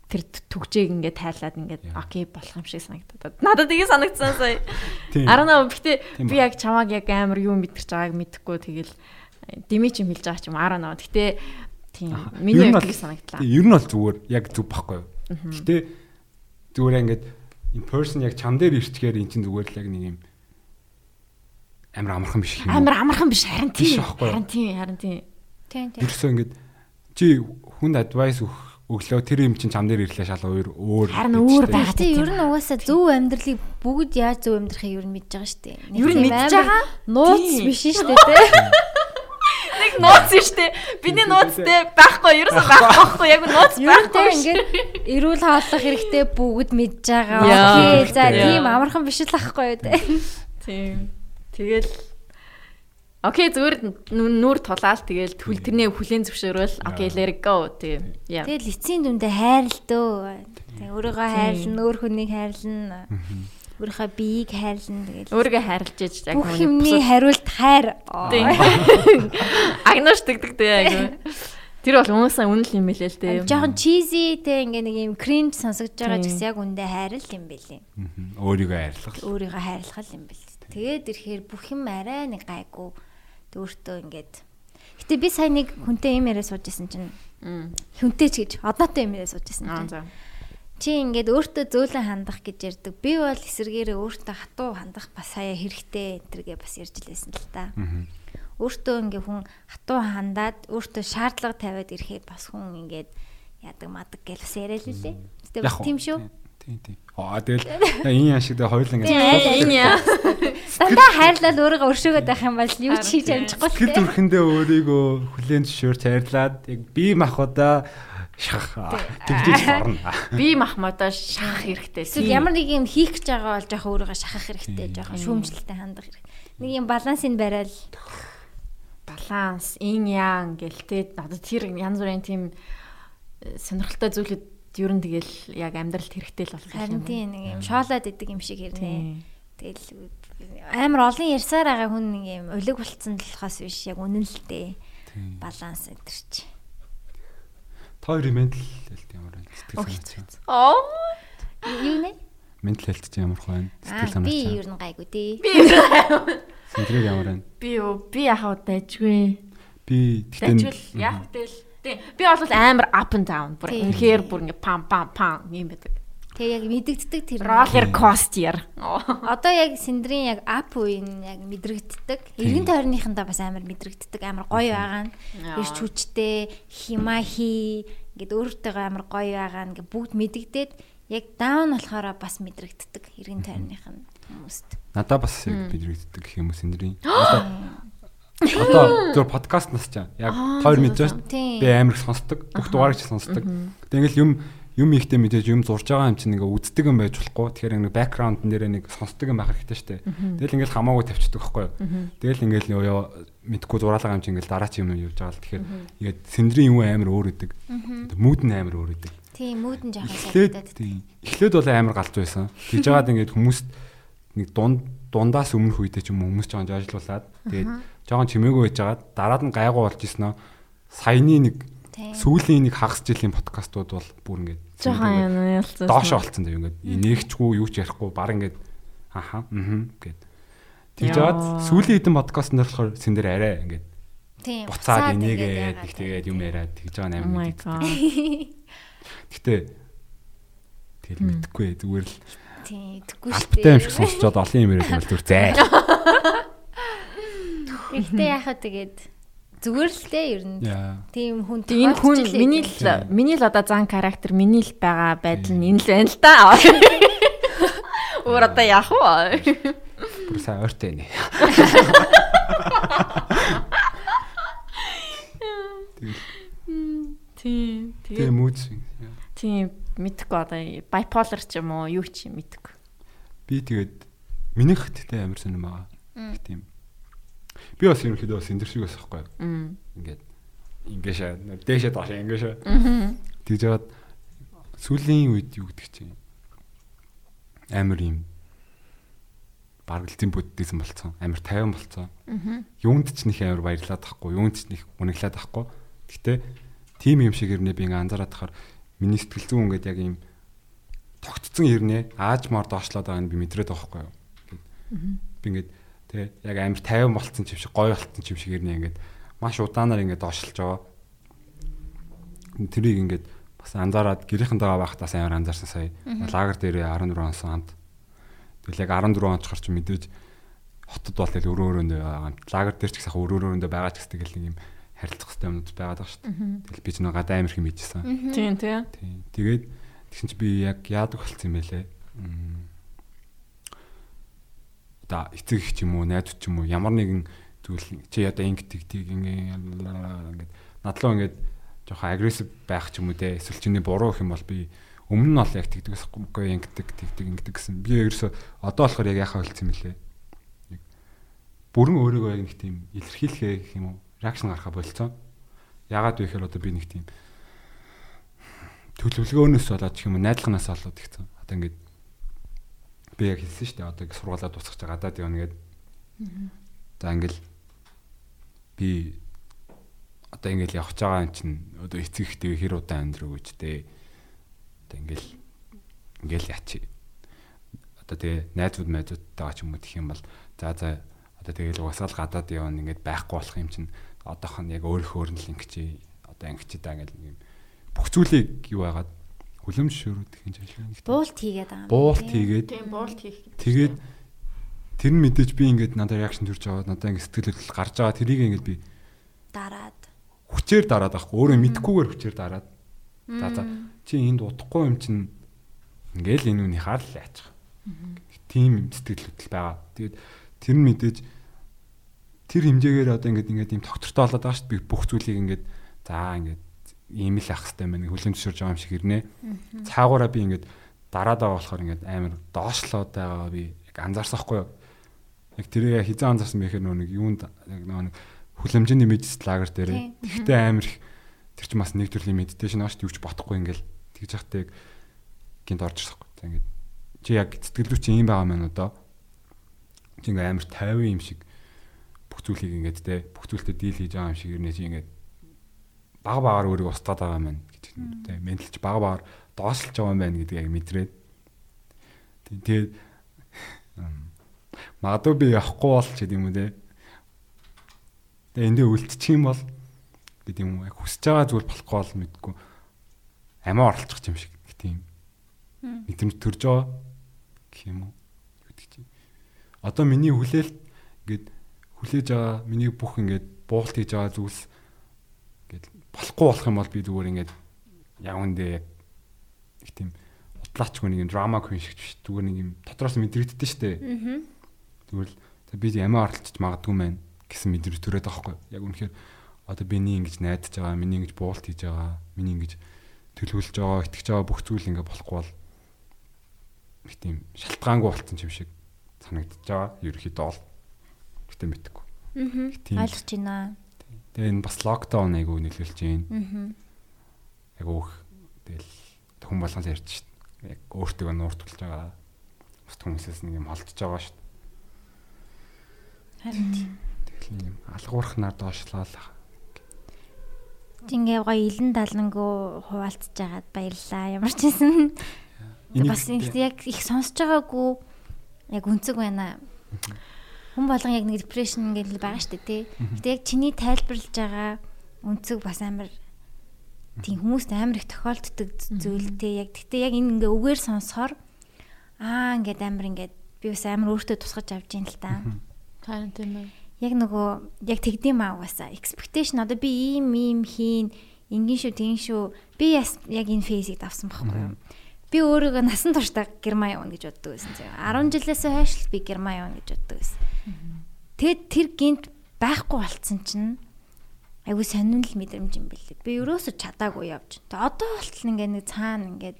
тэр түгжээг ингээд тайлаад ингээд окей болох юм шиг санагдаад. Надад тэгээ санагдсан сая. 19 гэхдээ би яг чамааг яг амар юу мэдэрч байгааг мэдэхгүй тэгэл дими ч юм хэлж байгаа ч юм 19. Гэхдээ тийм миний хувьд санагдлаа. Ер нь бол зүгээр яг зүг баггүй юу. Гэхдээ зүгээр ингээд in person яг чам дээр ирчихээр эн чинь зүгээр л яг нэг юм амар амархан биш юм. Амар амархан биш харин тийм. Харин тийм, харин тийм. Тийм тийм. Ерөөсөө ингээд чи хүнд адвайс өглөө тэр юм чинь чам дээр ирлээ шал өөр өөр харин өөр байгаа тийм. Ер нь угаасаа зөв амьдралыг бүгд яаж зөв амьдрахыг ер нь мэдж байгаа шүү дээ. Ер нь мэдж байгаа. Нууц биш шүү дээ тий. Нууц шүү дээ. Биний нууцтэй байхгүй. Ерөөсөө байхгүй. Яг нууц байхгүй. Ингээд эрүүл хааллах хэрэгтэй бүгд мэдж байгаа. Окей. За тийм амархан биш л ахгүй юу тий. Тийм. Тэгэл Окей зүгээр нүур тулаал тэгэл хүл тэрнээ хүлэн зөвшөөрөл окей let go тийм. Тэгэл эцсийн дүндээ хайрлаа. Тэг өөрийгөө хайрлна, өөр хүнийг хайрлна. Өөрийнхөө биеийг хайрлна тэгэл. Өөрийгөө хайрлж яж яг бүх юмний хариулт хайр. Агнаш тэгдэг дээ айгу. Тэр бол хүмүүсээ үнэл юм билээ л дээ. Жохон cheesy те ингээ нэг юм cringe сонсогдож байгаа ч гэсэн яг үндэ хайрл юм билээ. Өөрийгөө хайрлах. Өөрийгөө хайрлах юм билээ. Тэгээд ирэхээр бүх юм арай нэг гайгүй өөртөө ингээд Гэтэ би сая нэг хүнтэй юм яриа сууж исэн чинь хүнтэй ч гэж одоотой юм яриа сууж исэн чинь чи ингээд өөртөө зөөлөн хандах гэж ярьдаг. Би бол эсэргээрээ өөртөө хатуу хандах бас хаяа хэрэгтэй энтергээ бас ярьж лээсэн л та. Өөртөө ингээ хүн хатуу хандаад өөртөө шаардлага тавиад ирэхэд бас хүн ингээд яадаг мадаг гэж бас яриа л лээ. Гэтэ бас тийм шүү. Тийм тийм. Аа тэгэл энэ яа шиг дэ хоёул ингэ. Энэ яа. Дандаа хайрлал өөрийгөө өршөөгöd байх юм бол юу ч хийж амжихгүй. Тэр зүрхэндээ өөрийгөө хүлээн зөвшөөр хайрлаад яг би махуудаа шах тэгжиж орно. Би махмадаа шахах хэрэгтэй. Эсвэл ямар нэг юм хийх гэж байгаа бол жоохон өөрийгөө шахах хэрэгтэй, жоохон шүүмжлэлтэй хандах хэрэгтэй. Нэг юм балансыг барайл. Баланс, ин ян гэлтэй надад тэр янз бүрийн тийм сонирхолтой зүйлүүд ер нь тэгэл яг амьдралд хэрэгтэй л болох юм. Харин тийм нэг юм шоолоод идэг юм шиг хэрнээ. Тэгэл амар олон ярьсаар байгаа хүн нэг юм улиг болцсон болохоос биш яг үнэн л дээ. Баланс энэ чи. Та хоёрын ментал хэлт ямар байна? Сэтгэл санаач. Оо. Юу нэ? Ментал хэлт чи ямар байна? Сэтгэл санаач. Би ер нь гайгүй дээ. Би Синдрэг ямар байна? Би юу? Би яхаа дайжгүй. Би тэгтээ яг тэл Тийм. Би бол амар up and down. Бүр үнэхээр бүр ингээ пам пам пам юм байдаг. Тэгээ яг мэдэгддэг тэр roller coaster. Одоо яг синдрийн яг ап үеийн яг мэдрэгддэг. Эргэн тойрныхандаа бас амар мэдрэгддэг. Амар гоё байгаа нь. Ирч хүчтэй, химахи ингээд өөртөө амар гоё байгаа нь ингээд бүгд мэдэгдээд яг даун болохоор бас мэдрэгддэг. Эргэн тойрных нь хүмүүст. Надаа бас яг мэдрэгддэг гэх юм уу синдрийн. Одоо зөв подкаст нас чаа. Яг хоёр мэдж байна. Би амар их сонсдог. Бүх дугаарыг ч сонсдог. Тэг ингээл юм юм ихтэй мэдээж юм зурж байгаа юм чинь ингээ үздэг юм байж болохгүй. Тэгэхээр ингээ бэкграунд нэрээ нэг сонсдог юм байх хэрэгтэй штэ. Тэгэл ингээл хамаагүй тавьчихдаг байхгүй юу. Тэгэл ингээл ёо мэдхгүй зураалгаа юм чинь ингээл дараа чи юм явж байгаа л тэгэхээр ингээд сэндрийн юм амар өөр өдөг. Мүүд нь амар өөр өдөг. Тийм мүүд нь жоохон шалтгаалдаг. Тийм. Эхлээд бол амар галж байсан. Тэгж жагаад ингээд хүмүүст нэг дунд дундаас өмнөх үедээ ч юм хүмүүс жоохон жаажлуулаад тэгээд жоохон чимээгүй байжгаад дараад нь гайгүй болж иснэ. Саяны нэг сүүлийн нэг хагас жилийн подкастууд бол бүр ингээд жоохон ялцсан. Доош олцсон дээ ингээд инээгчгүй юу ч ярихгүй баг ингээд аха аа гэд. Тэгж жаад сүүлийн хэдэн подкаст нар болохоор сэн дээр арай ингээд Тийм. Буцаад энийгээд их тэгээд юм яриад тэгж байгаа юм. Гэтэ тэгэл мэдхгүй зүгээр л Тийм, тэггүй шүү дээ. Алттай юм шиг сонсчод олон юм яриад байл зүр зай. Ихтэй яхаа тэгээд зүгээр л дээ ер нь. Тийм хүн энэ хүн миний л миний л одоо зан характер миний л байгаа байдал нь энэ л байна л да. Өөр одоо яах вэ? Бүр сайн ойртой нэ. Тийм. Swing. яа. тийм мэдхгүй одоо bipolar ч юм уу юу ч юм мэдхгүй. Би тэгээд минийх тэгтээ амар сонирм байгаа. Тийм. Би бас ерөнхийдөө бас энэ шиг бас байхгүй? Мм. Ингээд ингээшээ дээшээ доошоо ингээшээ. Мгм. Тэгж жагаад сүүлийн үед юу гэдэг чинь амар юм бараг л буддизм болцсон. Амар тайван болцсон. Юунд ч нэх амар баярлаад тахгүй, юунд ч нэх унаглаад тахгүй. Гэтэ тим юм шиг ирнэ би ингээ анзаараад тахаар миний сэтгэл зүйн ингээд яг юм тогтцсон ирнэ. Аажмаар доошлоод байгааг нь би мэдрээд байгаа байхгүй юу? Би ингээд тий яг амар тайван болцсон юм шиг гоё болцсон юм шиг ирнэ ингээд маш удаанаар ингээд доошлж байгаа. Тэрийг ингээд бас анзаараад гэрийнхэнтэйгээ байхдаас амар анзаарсан сая. Лагер дээр 14 он санд. Тэгэл яг 14 он ч гарч мэдээж хотод бол тэгэл өрөө өрөөндөө байгаа юм. Лагер дээр ч их сайхан өрөө өрөөндөө байгаа ч гэсэн тэгэл нэг юм харилцах хэрэгтэй юмнууд байгаад байгаа шүү дээ. Тэгэл би ч нэг гадаа амар хэм хийжсэн. Тийм тийм. Тий. Тэгээд тэгсэн чи би яг яадаг болцсон юм бэлээ. Мм. Одоо эцэг их ч юм уу, найзууд ч юм уу ямар нэгэн зүйл чи одоо ингэ тэгтийг ингэ ингээд надлуу ингээд жоохон агрессив байх ч юм уу те эсвэл чиний буруу гэх юм бол би өмнө нь бол яг тэгдэг гэсэхгүй ингэдэг тэгдэг ингэдэг гэсэн. Би ерөөсө одоо болохоор яг яхаа хэлсэн юм лээ. Бүрэн өөрийгөө яг нэг тийм илэрхийлэхээ гэх юм уу? Реакшн гаргахаа болцсон. Яагаад вэ гэхээр одоо би нэг тийм төлөвлөгөөнөөс болоод ч юм уу найдлагнаас болоод ихсэн. Одоо ингээд би яг хэлсэн шүү дээ. Одоо ингэ сургуулаа дуусгаж гадаад явна гэдэг. За ингээл би одоо ингээл явж байгаа юм чинь одоо эцэг ихтэй хэр удаан амьдрах гэж дээ. Одоо ингээл ингээл яачи. Одоо тэгээ найзууд найзуудтайгаа ч юм уу гэх юм бол за за одоо тэгэл угасаал гадаад явна ингээд байхгүй болох юм чинь одоох нь яг өөрийнхөө өрнөл ингэж одоо ингэж даа ингээл юм бүх зүйлийг юу байгаад хүлэмж гэх юм жишээ. Буулт хийгээд байгаа юм. Буулт хийгээд Тийм буулт хийх гэдэг. Тэгээд тэр нь мэдээж би ингээд надад реакшн төрж байгаа надад ингээд сэтгэл хөдлөл гарч байгаа тэрийг ингээд би дараад. хүчээр дараад байхгүй өөрөө мэдхгүйгээр хүчээр дараад за за чи энд удахгүй юм чинь ингээл энэ үний хаал яачих. Тийм юм сэтгэл хөдлөл байгаа. Тэгээд тэр нь мэдээж тэр хэмжээгээр одоо ингээд ингээд юм тогтвортой болоод байгаа шүү дээ. Би бүх зүйлийг ингээд за ингээд ийм л ах хэвээр байна. Хүлэмж зөвшөөрж байгаа юм шиг ирнэ. Цаагаараа би ингээд дараад байгаа болохоор ингээд амар доошлоод байгаа би яг анзаарсан хгүй юу. Яг тэрийг хизээ анзаарсан мэхээр нөө нэг юунд нэг хүлэмжийн мэдс лагер дээр. Тэгтээ амар их тэр чинь бас нэг төрлийн медитейшн ааш юуч бодохгүй ингээл тэгж яхтай яг гинт орж ирсэн хгүй. За ингээд чи яг сэтгэлдүү чи юм байгаа мэн одоо. Чи ингээд амар 50 юм шиг бүх зүйлийг ингээд те бүх зүйлтэй дийл хийж байгаа юм шиг ирнэ чи ингээд баг багаар өөрийгөө устгаад байгаа юм байна гэж те менталч баг багаар доошлж байгаа юм байна гэдгийг яг мэдрээд. Тэгээд магадгүй би явахгүй бол ч гэдэм үү те тэгээд эндээ үлдчих юм бол гэдэг юм яг хүсэж байгаа зүйл болохгүй бол мэдгүй. Амиа оролцох юм шиг гэх тийм мэдрэмж төрж байгаа гэх юм уу? Гэдэг чинь. Одоо миний хүлээлт ингээд хүлээж байгаа миний бүх ингээд буулт хийж байгаа зүйлс болохгүй болох юм бол би зүгээр ингээд яг үндэ яг их тийм утлаачгүй нэг юм драма queen шиг биш зүгээр нэг юм дотроос мэдрэгддэж штэ Аа. Тэгвэл тэг би ямаа оролцож магадгүй мэн гэсэн мэдрэмж төрөөд байгаа хгүй. Яг үнэхээр одоо биний ингэж найдаж байгаа, миний ингэж буулт хийж байгаа, миний ингэж төлөвлөж байгаа, итгэж байгаа бүх зүйл ингэ болохгүй бол их тийм шалтгаангүй болцсон юм шиг санагдаж байгаа. Ерөнхийдөө бол гэтээ мэдхгүй. Аа. Ойлгож байна. Тэгээ энэ бас локдаун айгу нөлөөлж байна. Аа. Өөх тэгэл хүн болгон ярьж шít. Яг өөртөө нуурт тулж байгаа. Бус хүмүүсээс нэг юм холдож байгаа шít. Харин Тэгэл нэг юм алгуурхнаар доошлоо л. Ингээ гоё илэн далангуу хуваалцж байгаад баярлаа. Ямар ч юм. Бас яг их сонсож байгаагүй яг үнцэг байна. Хүн болгон яг нэг депрешн ингээл байгаа шүү дээ тий. Гэтэ яг чиний тайлбарлаж байгаа үнцэг бас амар тийм хүмүүст амар их тохиолддог зүйлтэй яг. Гэтээ яг энэ ингээ үгээр сонсохоор аа ингээд амар ингээд би бас амар өөртөө тусгаж авч ийн л та. Харин тийм ээ. Яг нөгөө яг тэгдэм аа угаасаа. Expectation одоо би ийм ийм хийн ингэн шүү тэгин шүү. Би яг энэ фейзийг давсан байхгүй юу? Би өөрийгөө насан туршдаа герман явна гэж боддог байсан зөө. 10 жилээс хойш л би герман явна гэж боддог байсан тэгэд тэр гинт байхгүй болцсон чинь айгүй сонирн л мэдрэмж юм бэлээ. Би ерөөсө чадаагүй явж. Тэгээ одоо болтол ингээ нэг цаана ингээд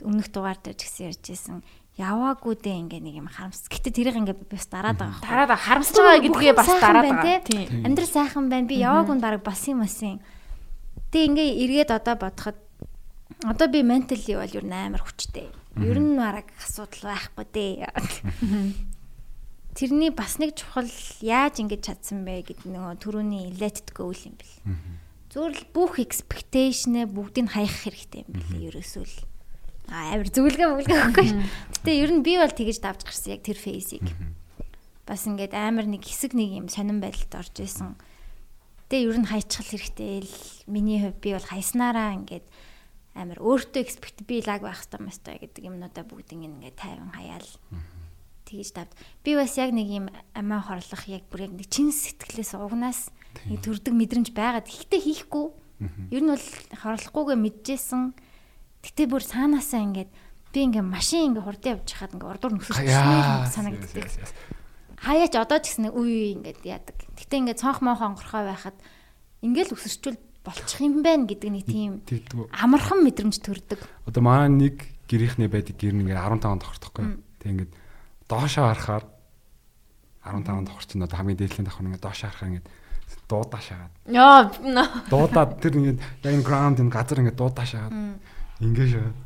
өмнөх дугаар дээр ч гэсэн ярьжсэн яваагүй дээ ингээ нэг юм харамс. Гэтэ тэрийг ингээ би бас дараад байгаа. Дараад харамсаж байгаа гэдгээ бас дараад байгаа. Тийм. Амьдрал сайхан байна. Би яваагүй нь баг бас юм асын. Тэг ингээ эргээд одоо бодоход одоо би ментали бол ер нь амар хүчтэй. Ер нь бараг асуудал байхгүй дээ. Тэрний бас нэг чухал яаж ингэж чадсан бэ гэдэг нөгөө түрүүний let go юм бэл. Зүгээр л бүх expectation-ээ бүгдийг хаях хэрэгтэй юм бэл ерөөсөө л амар зүгэлгээ мүлгээ өгөхгүй ш. Гэтэ ер нь би бол тэгэж давж гарсан яг тэр фейсийг. Бас ингээд амар нэг хэсэг нэг юм сонирн байдалд орж исэн. Гэтэ ер нь хайчхал хэрэгтэй л миний хувь би бол хайснараа ингээд амар өөртөө экспект би лаг байх хэрэгтэй мэстэй гэдэг юмнуудаа бүгдийг ингээд тайван хаяал тэгэж давд. Би бас яг нэг юм амиа хорлох яг бүр яг нэг чин сэтгэлээс угнаас нэг төрдөг мэдрэмж байгаад ихтэй хийхгүй. Ер нь бол хорлохгүйгээ мэдчихсэн. Гэтэ бүр цаанаасаа ингээд би ингээд машин ингээд хурдан явж хахад ингээд урдуур нөсөж санагддаг. Хаяач одоо ч гэсэн үе ингээд яадаг. Гэтэ ингээд цонх моох онгорхоо байхад ингээд л өсөрчүүл болчих юм байна гэдэг нэг тийм амархан мэдрэмж төрдөг. Одоо манай нэг гэрийнхний байдаг гэр нэг 15 тохортохгүй. Тэг ингээд доошоо харахаар 15 давхар чинь одоо хамгийн дээдлийн давхар ингээд доошоо харахаар ингээд дуудаа шагаад. Яа. Дуудаад тэр ингээд яг энэ ground энэ газар ингээд дуудаа шагаад. Ингээ шагаад.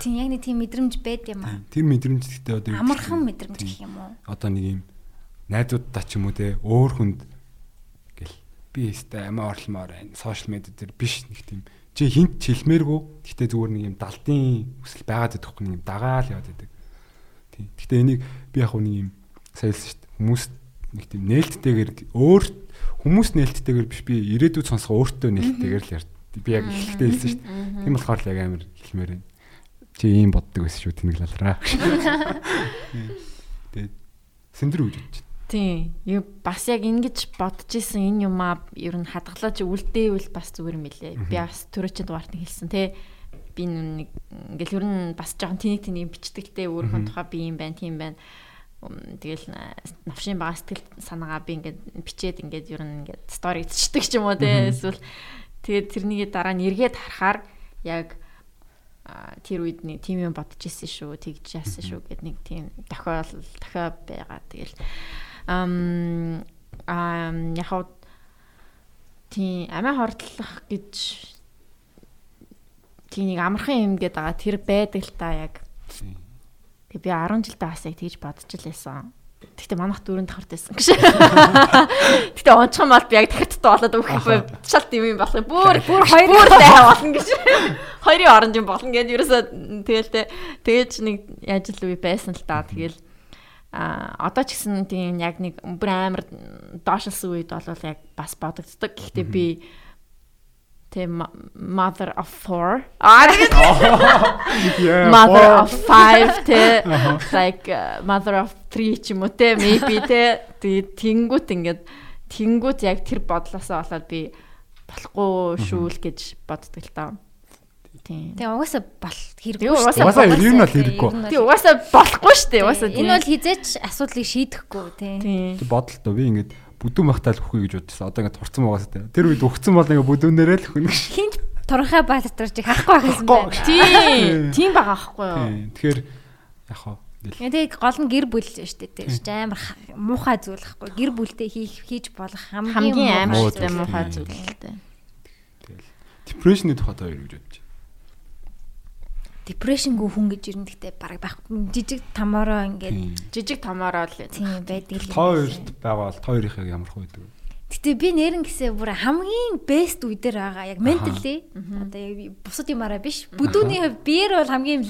Тийм яг нэг тийм мэдрэмж байд юм аа. Тэр мэдрэмж гэхдээ одоо амархан мэдрэмж гэх юм уу? Одоо нэг юм найзуудтай ч юм уу те өөр хүнд гэл би өстэй амиа орломоор байна. Сошиал медиа дээр биш нэг тийм чи хинт чилмээргүй. Гэхдээ зүгээр нэг юм далдын хүсэл байгаад байдаг нэг юм дагаал яваад байдаг. Тийм. Гэхдээ энийг би яг нэг юм саялсан шүү дээ. Хүмүүс нэг тийм нээлттэйгээр өөр хүмүүс нээлттэйгээр биш би ирээдүйд сонсгоо өөртөө нээлттэйгээр л яар. Би яг ихтэй хэлсэн шүү дээ. Тийм болохоор л яг амар хэлмээр байна. Чи ийм боддог байсан шүү тэнэглэлраа. Тэгээд сэндэр үж байна. Тийм. Юу бас яг ингэж бодож исэн энэ юмаа ер нь хадгалаач үлдээвэл бас зүгээр юм лээ. Би бас төрөчөнд дугаартыг хэлсэн тий би нэг ингээл ер нь бас жоохон тэнэг тэнэг бичдэгтэй өөрийнхөө тухай би юм байна тийм байна. Тэгэл навшин бага сэтгэл санаагаа би ингээд бичээд ингээд ер нь ингээд стори бичдэг ч юм уу те эсвэл тэгээд тэрнийг дараа нь эргээд харахаар яг тэр үед нэг тийм юм бодож исэн шүү тэгж яасан шүү гэд нэг тийм тохиол тохио байгаа. Тэгэл ам ам яг тийм амиа хордлох гэж тийм нэг амархан юм гээд байгаа тэр байдаг л та яг. Тэг би 10 жилдээ бас яг тэгж бодож л байсан. Гэхдээ манах дөрөв давхарт байсан гэж. Гэхдээ онцгой мал би яг дахиадтай болоод өгөхгүй шалт юм болох юм. Бүр бүр хоёр дай болно гэж. Хоёрын оронд юм болно гэж ерөөсөө тэгэл те тэгэж нэг яаж л үе байсан л да. Тэгэл а одоо ч гэсэн тийм яг нэг бүр амар доошилсан үед бол яг бас бодогддог. Гэхдээ би Тэ mother of four. Аа mother of five тэ like uh, mother of three ч юм уу тэ maybe тэ тэнгүүт ингээд тэнгүүт яг тэр бодлосоо болоод би болохгүй шүү л гэж боддог л таа. Тийм. Тэгээ угаасаа бол хэрэггүй шүү. Угаасаа ер нь бол хэрэггүй. Тий угаасаа болохгүй шүү дээ. Угаасаа энэ бол хизээч асуудлыг шийдэхгүй тий. Бодолтой би ингээд бүдүүн махтаал өхөө гэж бодчихсон. Одоо ингээд турцсан байгаас тэ. Тэр үед өгцөн бол ингээд бүдүүнээрээ л өхнө. Хинт турхаа баатарчиг харахгүй байсан байх. Тийм. Тийм байгаа аахгүй юу? Тэгэхээр яг хаа Тэгээ гол нь гэр бүл шүү дээ. Тэгэж амар муухай зүйл ахгүй. Гэр бүлдээ хийх хийж болох хамгийн амартай муухай зүйл л дээ. Тэгэл депрешны тухайд хоёр гэж бодож депрешнгүй хүн гэж ер нь гэхдээ бараг байхгүй жижиг тамаараа ингээд жижиг тамаараа л тийм байдаг л тоо хоёрт байгаа бол хоёрын ямар хөө байдаг Гэтэ би нэрэн гэсээ бүр хамгийн бест үе дээр байгаа яг ментали одоо яг бусад юмараа биш бүдүүний хувь биер бол хамгийн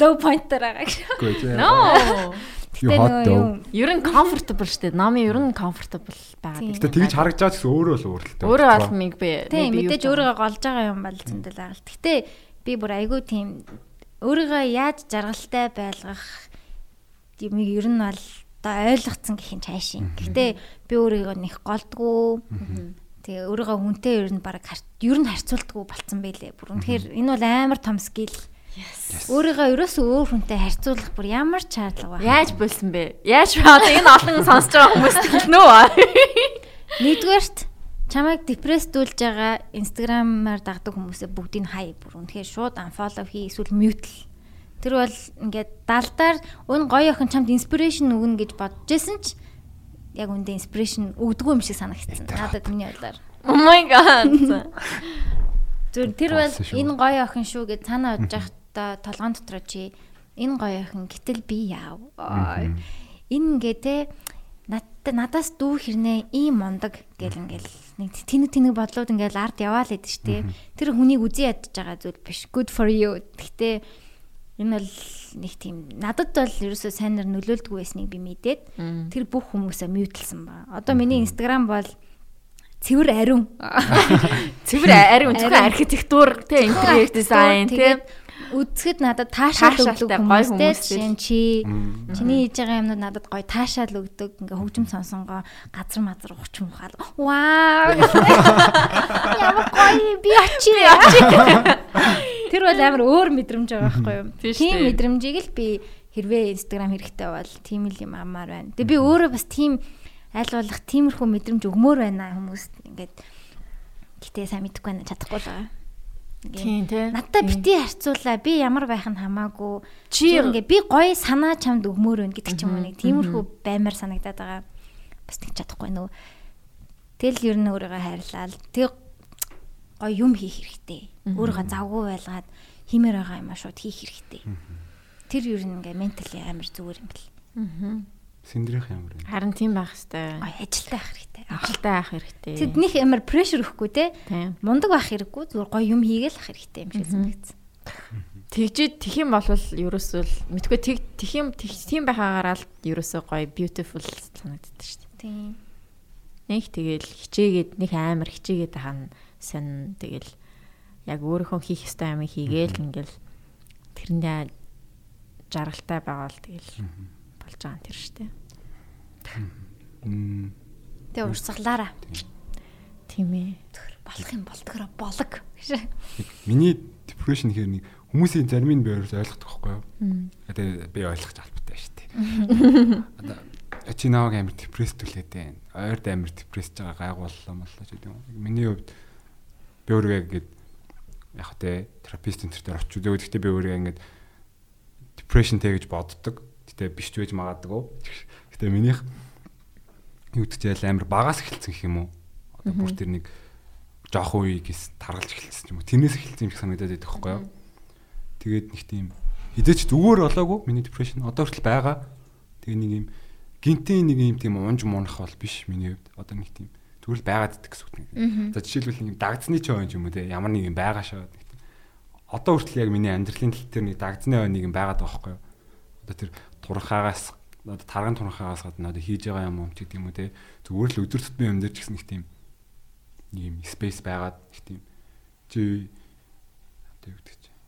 low point дээр байгаа гэж. No. Гэтэ нөгөө ер нь comfortable дээ. Номи ер нь comfortable байгаа. Гэтэ тэгж харагдаж ч өөрөө л өөрлөлтөө. Өөрөө бол миг би. Тийм мэдээж өөрийгөө голж байгаа юм бол зөндөл байгаа л. Гэтэ би бүр айгүй тийм өөрийгөө яаж жаргалтай байлгах юмыг ер нь бол одоо ойлгоцсон гэх юм цаашийн. Гэхдээ би өөрийгөө нэх голдгоо. Тэгээ өөрийгөө хүнтэй ер нь баг ер нь харьцуулдаггүй болцсон байлээ. Бүр үнэхээр энэ бол амар том скил. Өөрийгөө ерөөсөө өөр хүнтэй харьцуулах бүр ямар ч шаардлага байна. Яаж болсон бэ? Яаж одоо энэ олон сонсож байгаа хүмүүст хэлнэ үү? Нэгдүгээрт чамайг депресдүүлж байгаа инстаграмаар дагдаг хүмүүсээ бүгдийг хай бүр үнэхээр шууд unfollow хий эсвэл mute л. Тэр бол ингээд далдаар өн гоё охин чамд инспирэшн өгнө гэж бодож исэн ч яг үндэ инспирэшн өгдөггүй юм шиг санагдсан. Надад миний бодлоор. Oh my god. Зүр тэр бол энэ гоё охин шүү гэж цаанаа удаж явахдаа толгоон дотроо чи энэ гоё охин гэтэл би яав. Энэ ингээ те надад надаас дүү хэрнээ ийм мондог гэл ингээл нэг тэнэг тэнэг бодлууд ингээл ард яваал идэв ш те. Тэр хүнийг үзий ядж байгаа зүйл биш. Good for you. Гэхдээ энэ бол нэг тийм надад бол ерөөсөө сайнаар нөлөөлдөггүй байсныг би мэдээд тэр бүх хүмүүсээ мьютлсан ба. Одоо миний инстаграм бол цэвэр ариун. Цэвэр ариун зөвхөн архитектур тэ интерьер дизайн тэ үзэхэд надад таашаал өгдөг гоё хүмүүстэй чи чиний хийж байгаа юмнууд надад гоё таашаал өгдөг. Ингээ хөгжим сонсонгоо газар мазар ухч мухаал вау! Ямар гоё би очи тэр бол амар өөр мэдрэмж байгаа байхгүй юу? Тийм мэдрэмжийг л би хэрвээ инстаграм хэрэгтэй бол тийм л юм амаар байна. Тэгээ би өөрөө бас тийм аль болох тиймэрхүү мэдрэмж өгмөр байна хүмүүст ингээд гэтээ сайн мэдэхгүй байна чадахгүй л байгаа Тийм тэ Надтай бити харьцуулаа. Би ямар байх нь хамаагүй. Чи- ингээ би гоё санаа чамд өгмөр өн гэдэг ч юм уу нэг тиймэрхүү баймаар санагдаад байгаа. Бас тэг чадахгүй нөө. Тэгэл ер нь өөрийгөө хайрлаа. Тэг гоё юм хийх хэрэгтэй. Өөрийгөө завгүй байлгаад химээр байгаа юм а шууд хийх хэрэгтэй. Тэр ер нь ингээ ментали амар зүгээр юм бэл. Синдрих ямар вэ? харин тийм байх хэвээр ажилтай байх хэрэгтэй. ажилтай байх хэрэгтэй Тэднийх амар прешэр өгөхгүй те. тийм Мундаг байх хэрэггүй. Зүгээр гоё юм хийгээл ах хэрэгтэй юм шиг санагдсан. тэгжид тэх юм бол ерөөсөө л мэдгүй тэг тэх юм тэг- тийм байхаагаараа л ерөөсөө гоё beautiful санагддаг шүү дээ Тийм. нэг тэгэл хичээгээд нэг амар хичээгээд хаана сонь тэгэл яг өөрийнхөө хийх ёстой юм хийгээл ингээл тэрэндээ жаргалтай байгаа л тэгэл болж байгаа юм тэр шүү дээ Мм. Тэгээ урсгалаараа тийм ээ болох юм болдгороо болог. Миний depression гэхэр нэг хүмүүсийн зарим нь би ойлгодог байхгүй юу? Тэгээ би ойлгож албатай шүү дээ. Одоо чи наваг амар депресд түлээдээ. Ойрд амар депресж байгаа гайгууллаа моллоо гэдэг юм. Миний хувьд би өөрийгөө ингэж яг тэ терапевт энэ төр очиж үзээ. Гэхдээ би өөрийгөө ингэж depressionтэй гэж боддог. Гэтэ биш ч байж магадгүй. Гэтэ минийх юу гэдэг чинь амар багаас эхэлсэн гэх юм уу? Одоо бүр тэр нэг жоохон үеигээс таргалж эхэлсэн юм уу? Тэрнээс эхэлсэн юм шиг санагдаад байдаг байхгүй юу? Тэгээд нэг тийм хизээч зүгээр болоогүй миний depression одоо хүртэл байгаа. Тэгээ нэг юм гинтийн нэг юм тийм унж мунах бол биш миний хувьд. Одоо нэг тийм зүгээр л байгаад идэх гэсэн үг. За жишээлбэл нэг дагдсны ч ойн юм уу те ямар нэг юм байгаа шаа. нэг. Одоо хүртэл яг миний амьдралын тал дээр нэг дагдсны ойн нэг юм байгаад байгаа байхгүй юу? Одоо тэр турхаагаас одоо тарган турхаагаас гадна одоо хийж байгаа юм юм ч гэдэг юм уу те зүгээр л өдөр тутмын юм дээр ч гэсэн нэг тийм ийм space байгаад нэг тийм чи одоо юу гэдэг чинь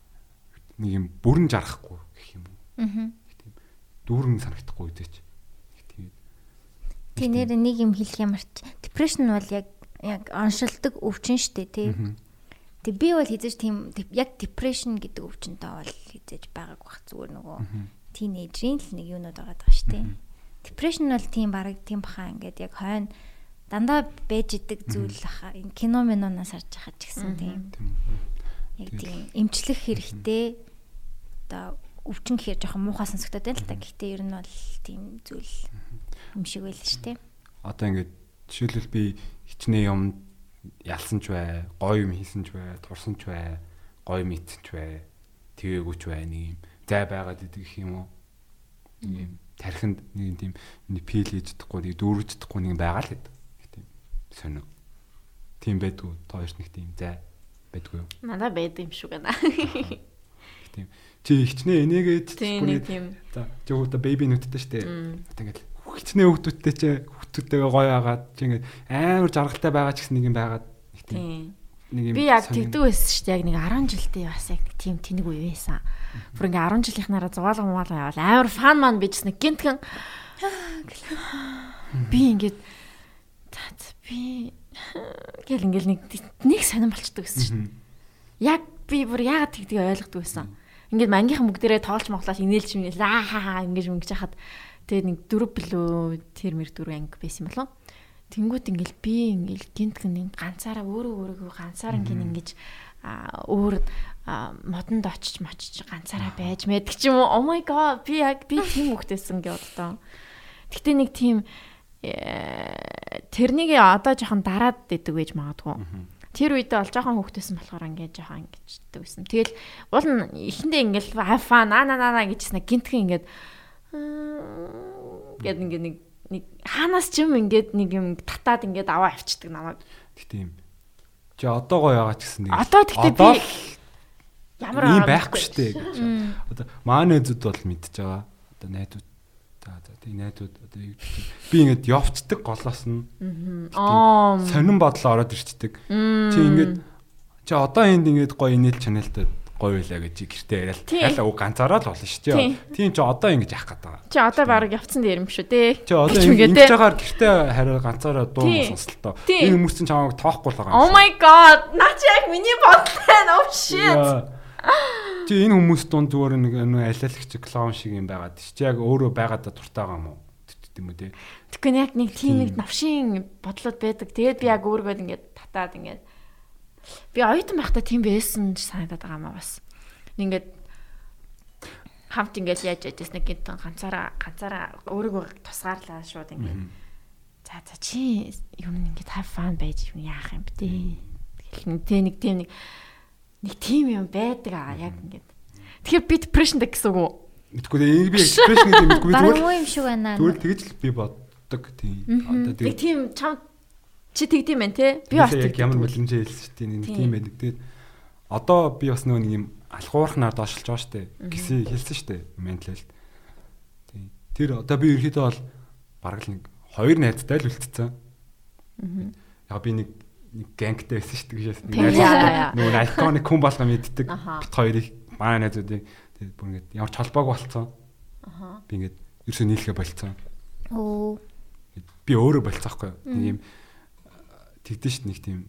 нэг юм бүрэн жарахгүй гэх юм уу. Аа. Тийм дүүрэн санагдахгүй үдээч. Тэгээд Тэ нэр нэг юм хэлэх ямар ч depression бол яг яг оншилдог өвчин штэ тий. Тэг би бол хизэж тийм яг depression гэдэг өвчнөд бол хизэж байгааг бах зүгээр нөгөө тинейжрийн л нэг юунод байгаа даа штэ. Depression бол тийм бараг тийм баха ингээд яг хойно дандаа байж идэг зүйл аха энэ кино минонаас харж байгаа ч гэсэн тийм. Яг тийм эмчлэх хэрэгтэй. Одоо өвчин гэхээр жоохон муухай сонсогдоод байна л та. Гэхдээ ер нь бол тийм зүйл юм шиг байл шүү дээ. одоо ингээд жишээлбэл би хичнээн юм ялсан ч бай, гоё юм хийсэн ч бай, турсан ч бай, гоё ийцэн ч бай, твээгүй ч бай нэг юм зай байгаад идэг гэх юм уу. Нэг юм тархинд нэг тийм миний пил хийж чадахгүй, нэг дүүрж чадахгүй нэг байгаа л гэдэг. Нэг Тийм сонио. Тийм байдгүй. Тооёрч нэг тийм зай байдгүй юу? надаа байд юм шүү гэнэ Тийм. Чи хичнээн энийгээд тийм нэг За чи одоо бэби нүдтэй штэ. Одоо ингээд хичнээн хүүхдүүдтэй чи хүүхдүүдтэйгээ гоё агаад чи ингээд амар жаргалтай байгаа ч гэсэн нэг юм байгаад нэг тийм нэг юм Би яг тэгдэг байсан шүү дээ. Яг нэг 10 жилдээ бас яг тийм тэнэг үе байсан. Бүр ингээ 10 жилийнхнаараа зугаалга мугаалга явал амар фан маань bijс нэг гинтгэн би ингээд за, би гэл ингээл нэг нэг сонирн болчдөг гэсэн шүү дээ. Яг би бүр яагаад тэгдэг ойлгодог байсан. Ингээд мангийнхан бүгдээрээ тоолч моглол инээлж минэл аа хаа хаа ингэж ингэж хахад тэгээд нэг дөрөв билүү тэр мэр дөрөв анги байсан болов. Тэнгүүд ингээл би ингээл гинтгэн ганцаараа өөрөө өөрийгөө ганцаараа гин ингэж өөр модонд очиж мочиж ганцаараа байж мэдг ч юм уу. Oh my god би яг би тийм хөхтэйсэн гэж бодлоо. Гэтэ нэг тийм э, тэрнийг одоо жоохон дараад идэг байж магадгүй. Тэр үедээ бол жоохон хөхтэйсэн болохоор ингээд жоохон ингэж дэгсэн. Тэгэл уул нь эхэндээ ингээд фа на на на гэжсэн гинтгэн ингээд гэд ингээд нэг нэг хаанаас ч юм ингээд нэг юм татаад ингээд аваа авчдаг намайг. Гэтэ юм Чи одоо гоё байгаа ч гэсэн нэг. Одоо тэгтээ би ямар ийм байхгүй шүү дээ гэж. Одоо маань зүд бол мэдж байгаа. Одоо найдууд за за тийм найдууд одоо би ингээд явцдаг голоос нь. Аа. Сонин бодлоо ороод ирчдэг. Чи ингээд чи одоо энд ингээд гоё инээл чаналтай гоё байлаа гэж гэртээ яриад хайлаа уу ганцаараа л болно шүү дээ. Тийм ч одоо ингэж яах гээд байгаа. Чи одоо баг явцсан дээр юм шүү дээ. Чи одоо ингэж байгаа гэртээ хараа ганцаараа дуу сонслоо. Энэ хүмүүс чинь чамайг тоохгүй л байгаа юм. Oh my god. Наа чи яг миний бодлоо нөө shit. Чи энэ хүмүүс дунд зүгээр нэг алиалагч клоун шиг юм байгаад чи яг өөрөө байгаадаа дуртай байгаа юм уу? тийм үү те. Тэгэхээр яг нэг тийм нэг навшийн бодлоод байдаг. Тэгээд би яг өөргөө ингээд татаад ингээд Би оюутан байхдаа тийм байсан санагдаад байгаа маа бас. Ингээд хамт ингээд яаж яжсэн нэг гинтэн ганцаараа ганцаараа өөрийгөө тусгаарлаа шууд ингээд. За за чи юм ингээд have fun байж юм яах юм бэ. Тэгэл нэг нэг тийм нэг нэг тийм юм байдаг аа яг ингээд. Тэгэхээр би depression гэсэн үг үү? Мэдгүй дээ би depression гэдэг мэдгүй зүгээр. Баруун юм шиг байна. Зүгээр тэгэж л би боддог тийм. Одоо тийм чам Чи тэгдэм байх те. Би бас яг ямар бэлэмжээ хэлсэн шүү дээ. Тийм байдаг. Тэгээд одоо би бас нөгөө нэг юм алхуурхнаар доошилж байгаа шүү дээ. Гэсэн хэлсэн шүү дээ. Менталд. Тийм. Тэр одоо би ерөөдөө бол бараг л нэг хоёр найзтай л үлдсэн. Яг би нэг нэг гангтай байсан шүү дээ. Нөгөө айконик хүн болгоо мэддэг. Бит хоёрыг манай найзуудыг тэгээд бүр ингээд ямар ч холбоог болцсон. Аха. Би ингээд ерөөсөө нийлхэ болцсон. Оо. Би өөрөө болцсоохгүй. Нэг юм тэгдэж шít нэг тийм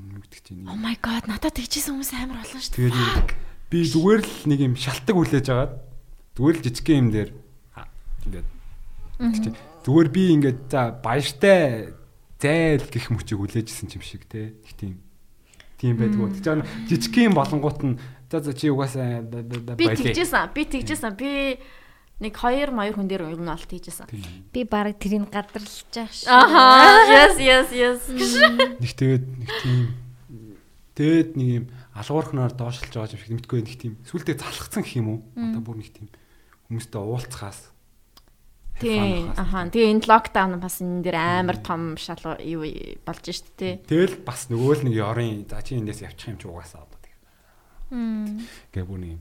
нүгдэх чинь. Oh my god надад тэгжсэн хүмүүс амар олон дээ. Тэгээд би зүгээр л нэг юм шалтак хүлээж агаад зүгээр л жижиг юм дээр ингээд зүгээр би ингээд за баяртай зайл гих мөчийг хүлээжсэн юм шиг те. Их тийм тийм байдгүй. Тэгж жижиг юм болонгууд нь за за чи угаасаа би тэгжсэн. Би тэгжсэн. Би нэг хоёр маяр хүн дээр нь олт хийжсэн. Би баг тэрийг гадарлаж байгаа ш. Аха. Yes yes yes. Нэг тэгээд нэг тийм тэгээд нэг юм алгуурхнаар доошлж байгаа юм шиг мэдгүй нэг тийм сүултээ залхацсан гэх юм уу? Одоо бүр нэг тийм хүмүүстэй уулзахаас Тийм. Аха. Тэгээ энэ локдаун бас энэ дээр амар том шалгуу юу болж шít те. Тэгэл бас нөгөө л нэг ёрын за чи эндээс явчих юм чи угаасаа одоо тэгээ. Мм. Гэ бүр нэг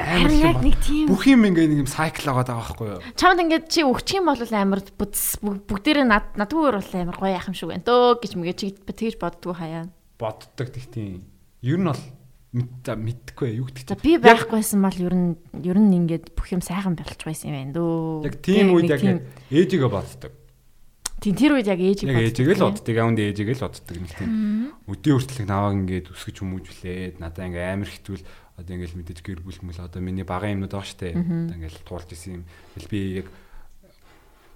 амар яг нэг тийм бүх юм ингээ нэг юм сайкл байгаа даа байхгүй юу? Чамд ингээ чи өгчих юм бол амар бүгдээрээ над надгүйгээр бол амар гоё яах юм шиг байна дөө гэж мэгээ чи тэгж боддгоо хаяа. Боддог тэг тийм. Ер нь бол мэдхгүй юу гэдэг. За би байхгүйсэн бол ер нь ер нь ингээд бүх юм сайхан болчих байсан юм байна дөө. Яг тийм үед яг ээжигээ боддог. Тийм тэр үед яг ээжиг боддог. Яг ээжигээ л боддог. Аунд ээжигээ л боддог нэг тийм. Өдөө хүртэл наваг ингээд өсгөж хүмүүжүүлээд надаа ингээ амар хитвэл одоо ингээл мэдээж гэр бүл мөл одоо миний багын юмнууд байгаа штэ. Одоо ингээл туулж исэн юм. Би яг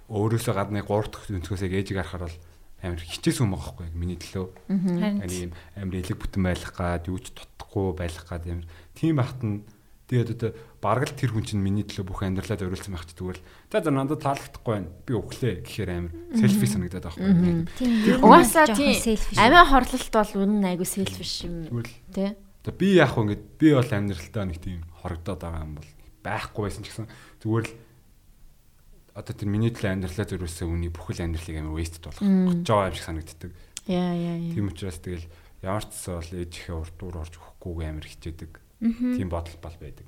өөрөөсөө гадны 3 дахь өнцгөөс яг ээжийг харахаар бол амар хичээсэн юм байгаа байхгүй яг миний төлөө. Харин ийм амар элэг бүтэн байх гад юу ч тутахгүй байх гад амар тийм байхад нь тэгээд одоо бараг л тэр хүн чинь миний төлөө бүх амьдралаа зориулсан байх ч зүгээр л за за надад таалагдахгүй байна. Би өглөө гэхээр амар селфи санагдаад байгаа байхгүй. Угаасаа тийм амиа хорлолт бол үнэн айгу селфиш юм. Тэ Тэгээ би яг хөө ингээд би бол амьдралтаа нэг тийм хорогдоод байгаа юм бол байхгүй байсан ч гэсэн зүгээр л одоо тэр миний төлөө амьдралаа зөрүүлсэн үний бүхэл амьдралыг амар waste болох гэж байгаа юм шиг санагддаг. Яа яа яа. Тийм учраас тэгэл ямар ч цаа бол ээжийнхээ урд дуур орж өгөхгүйгээ амар хичээдэг. Тийм бодол бол байдаг.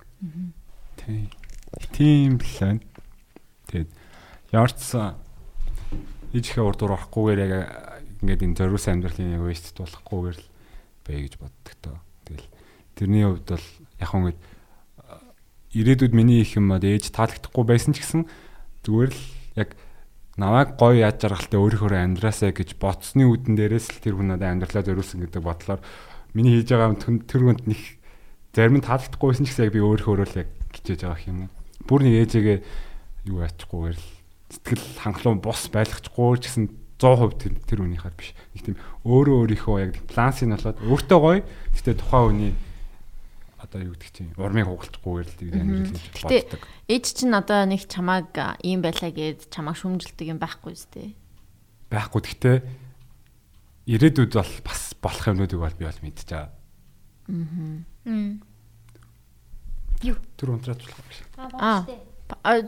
Тийм. Тийм л байна. Тэгээд ямар ч цаа ээжийнхээ урд дуур орохгүйгээр яг ингээд энэ зориулсан амьдралын яг waste болохгүйгээр л бай гэж боддог тоо. Тэрний хувьд бол яг хөө ингэ ирээдүйд миний их юм ээж таалагдахгүй байсан ч гэсэн зүгээр л яг намайг гоё яаж жаргалтай өөрийнхөө амьдраасаа гэж ботсны үдэн дээрээс л тэр хүн надад амьдралаа зориулсан гэдэг бодлоор миний хийж байгаа тэр хүнд нэг зарим нь таалагдахгүй байсан ч гэсэн яг би өөрийнхөө л яг хичээж байгаа юм. Бүр нэг ээжээгээ юу яачгүйгээр л сэтгэл хангалуун бус байлгachгүй ч гэсэн 100% тэр тэр үнийхээр биш. Нэг тийм өөрөө өөрийнхөө яг плансыг нь болоод өөртөө гоё. Гэтэ тухайн хүний одоо юу гэдэг чинь урмыг хугалчихгүйгээр л тийм амьдрал гэж боддог. Ээж чинь одоо нэг чамааг ийм байлаа гэд чамааг шүмжилдэг юм байхгүй үстэй. Байхгүй гэхдээ ирээдүйд бол бас болох юмнуудыг бол би бол мэдчихэж байгаа. Аа. Юу? Тэр унтраач болох биш. Аа.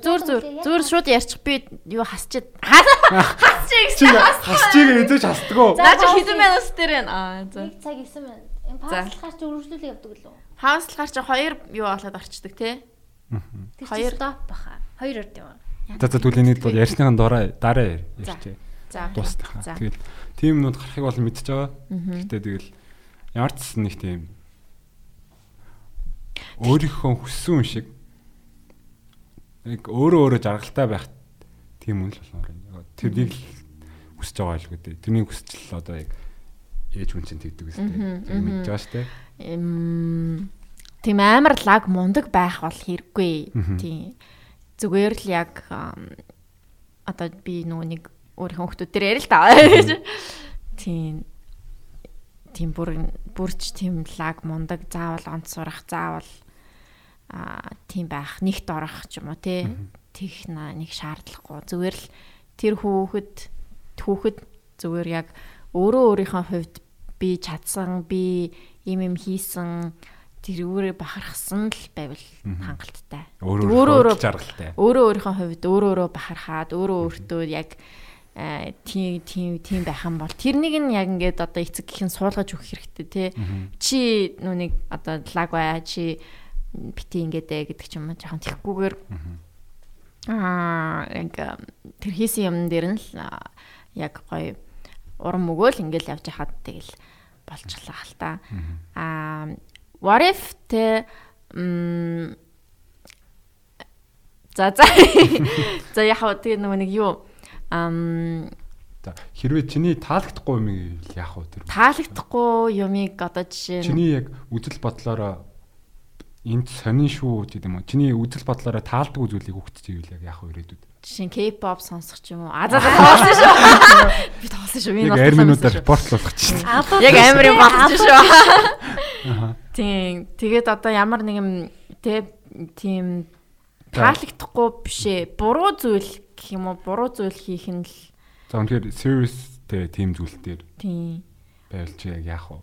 Зүр зүр зүр шууд ярьчих би юу хасчихэд хасчих Чи хасчиг эдэж хасдгоо. Наа чи хэдэн минут дээр байна. Аа за. Нэг цаг 9 минут. Энэ паслахаар чи үргэлжлүүлээ явдаг лөө. Хааслахаар чи хоёр юу болоод орчдөг те. Хоёр. стоп баха. Хоёр урд юм. За за түлэний бол ярьсныхан дараа дараа ярьчих. За. Дуустайхаа. За. Тэгэл тийм юмнууд гарахыг бол мэдчихэж байгаа. Гэтэ тэгэл ямар ч нэг тийм өөрийнхөө хүссэн юм шиг яг өөрөө өөрөө жаргалтай байх тийм үн л болохоор тэрнийг л хүсэж байгаа л гэдэг. Тэрний хүсэл одоо яг ээж хүн чинь тэгдэг үстэй. Тэр мэдж байгаа штэ. Тийм амар лаг мундаг байх бол хэрэггүй. Тийм. Зүгээр л яг одоо би нөгөө нэг өөрийнхөө хүмүүстээр ярил л та. Тийм. Тийм бүр бүрч тийм лаг мундаг заавал онц сурах заавал аа тийм байх нэгт орох ч юм уу те тех нэг шаардлагагүй зүгээр л тэр хүүхэд хүүхэд зүгээр яг өөрөө өөрийнхөө хувьд би чадсан би юм юм хийсэн тэр өөрөө бахархсан л байвал хангалттай. Өөрөө Өөрөө жаргалтай. Өөрөө өөрийнхөө хувьд өөрөө өөрөө бахархаад өөрөө өөртөө яг э, тийм тийм тийм байх юм бол тэрнийг нь яг ингээд одоо эцэг нь суулгаж өгөх хэрэгтэй те. Чи нүуник одоо лаг бай чи бити ингэдэ гэдэг ч юм уу жоохон тэгхгүйгээр аа яг тэр хийсэн юм дээр нь л яг гоё урам өгөөл ингээл явж хахад тэгэл болчихлоо хал та. Аа what if те м За за. За хөө тэгээ нөгөө нэг юу ам хэрвээ чиний таалагдахгүй юм яах вэ тэр? таалагдахгүй юмыг одоо жишээ нь Чиний яг үзэл бодлороо энд сонин шүү гэдэг юм уу? Чиний үзэл бодлороо таалдаг зүйлийг хөгтөж ивэл яг яах вэ ирээдүйд? жишээ нь K-pop сонсох ч юм уу. А за тоосон шүү. Би тоосон шүү. Энэ Яг арминуудаар репортлуулах чинь. Яг амирын болчих шүү. Тийм. Тэгээд одоо ямар нэгэн тэ тийм таалагдахгүй бишээ. Буруу зүйл гэх юм уу? Буруу зүйл хийх нь л За үнэхээр serious тэ team зүйлтэр тийм. байвал чи яг яах вэ?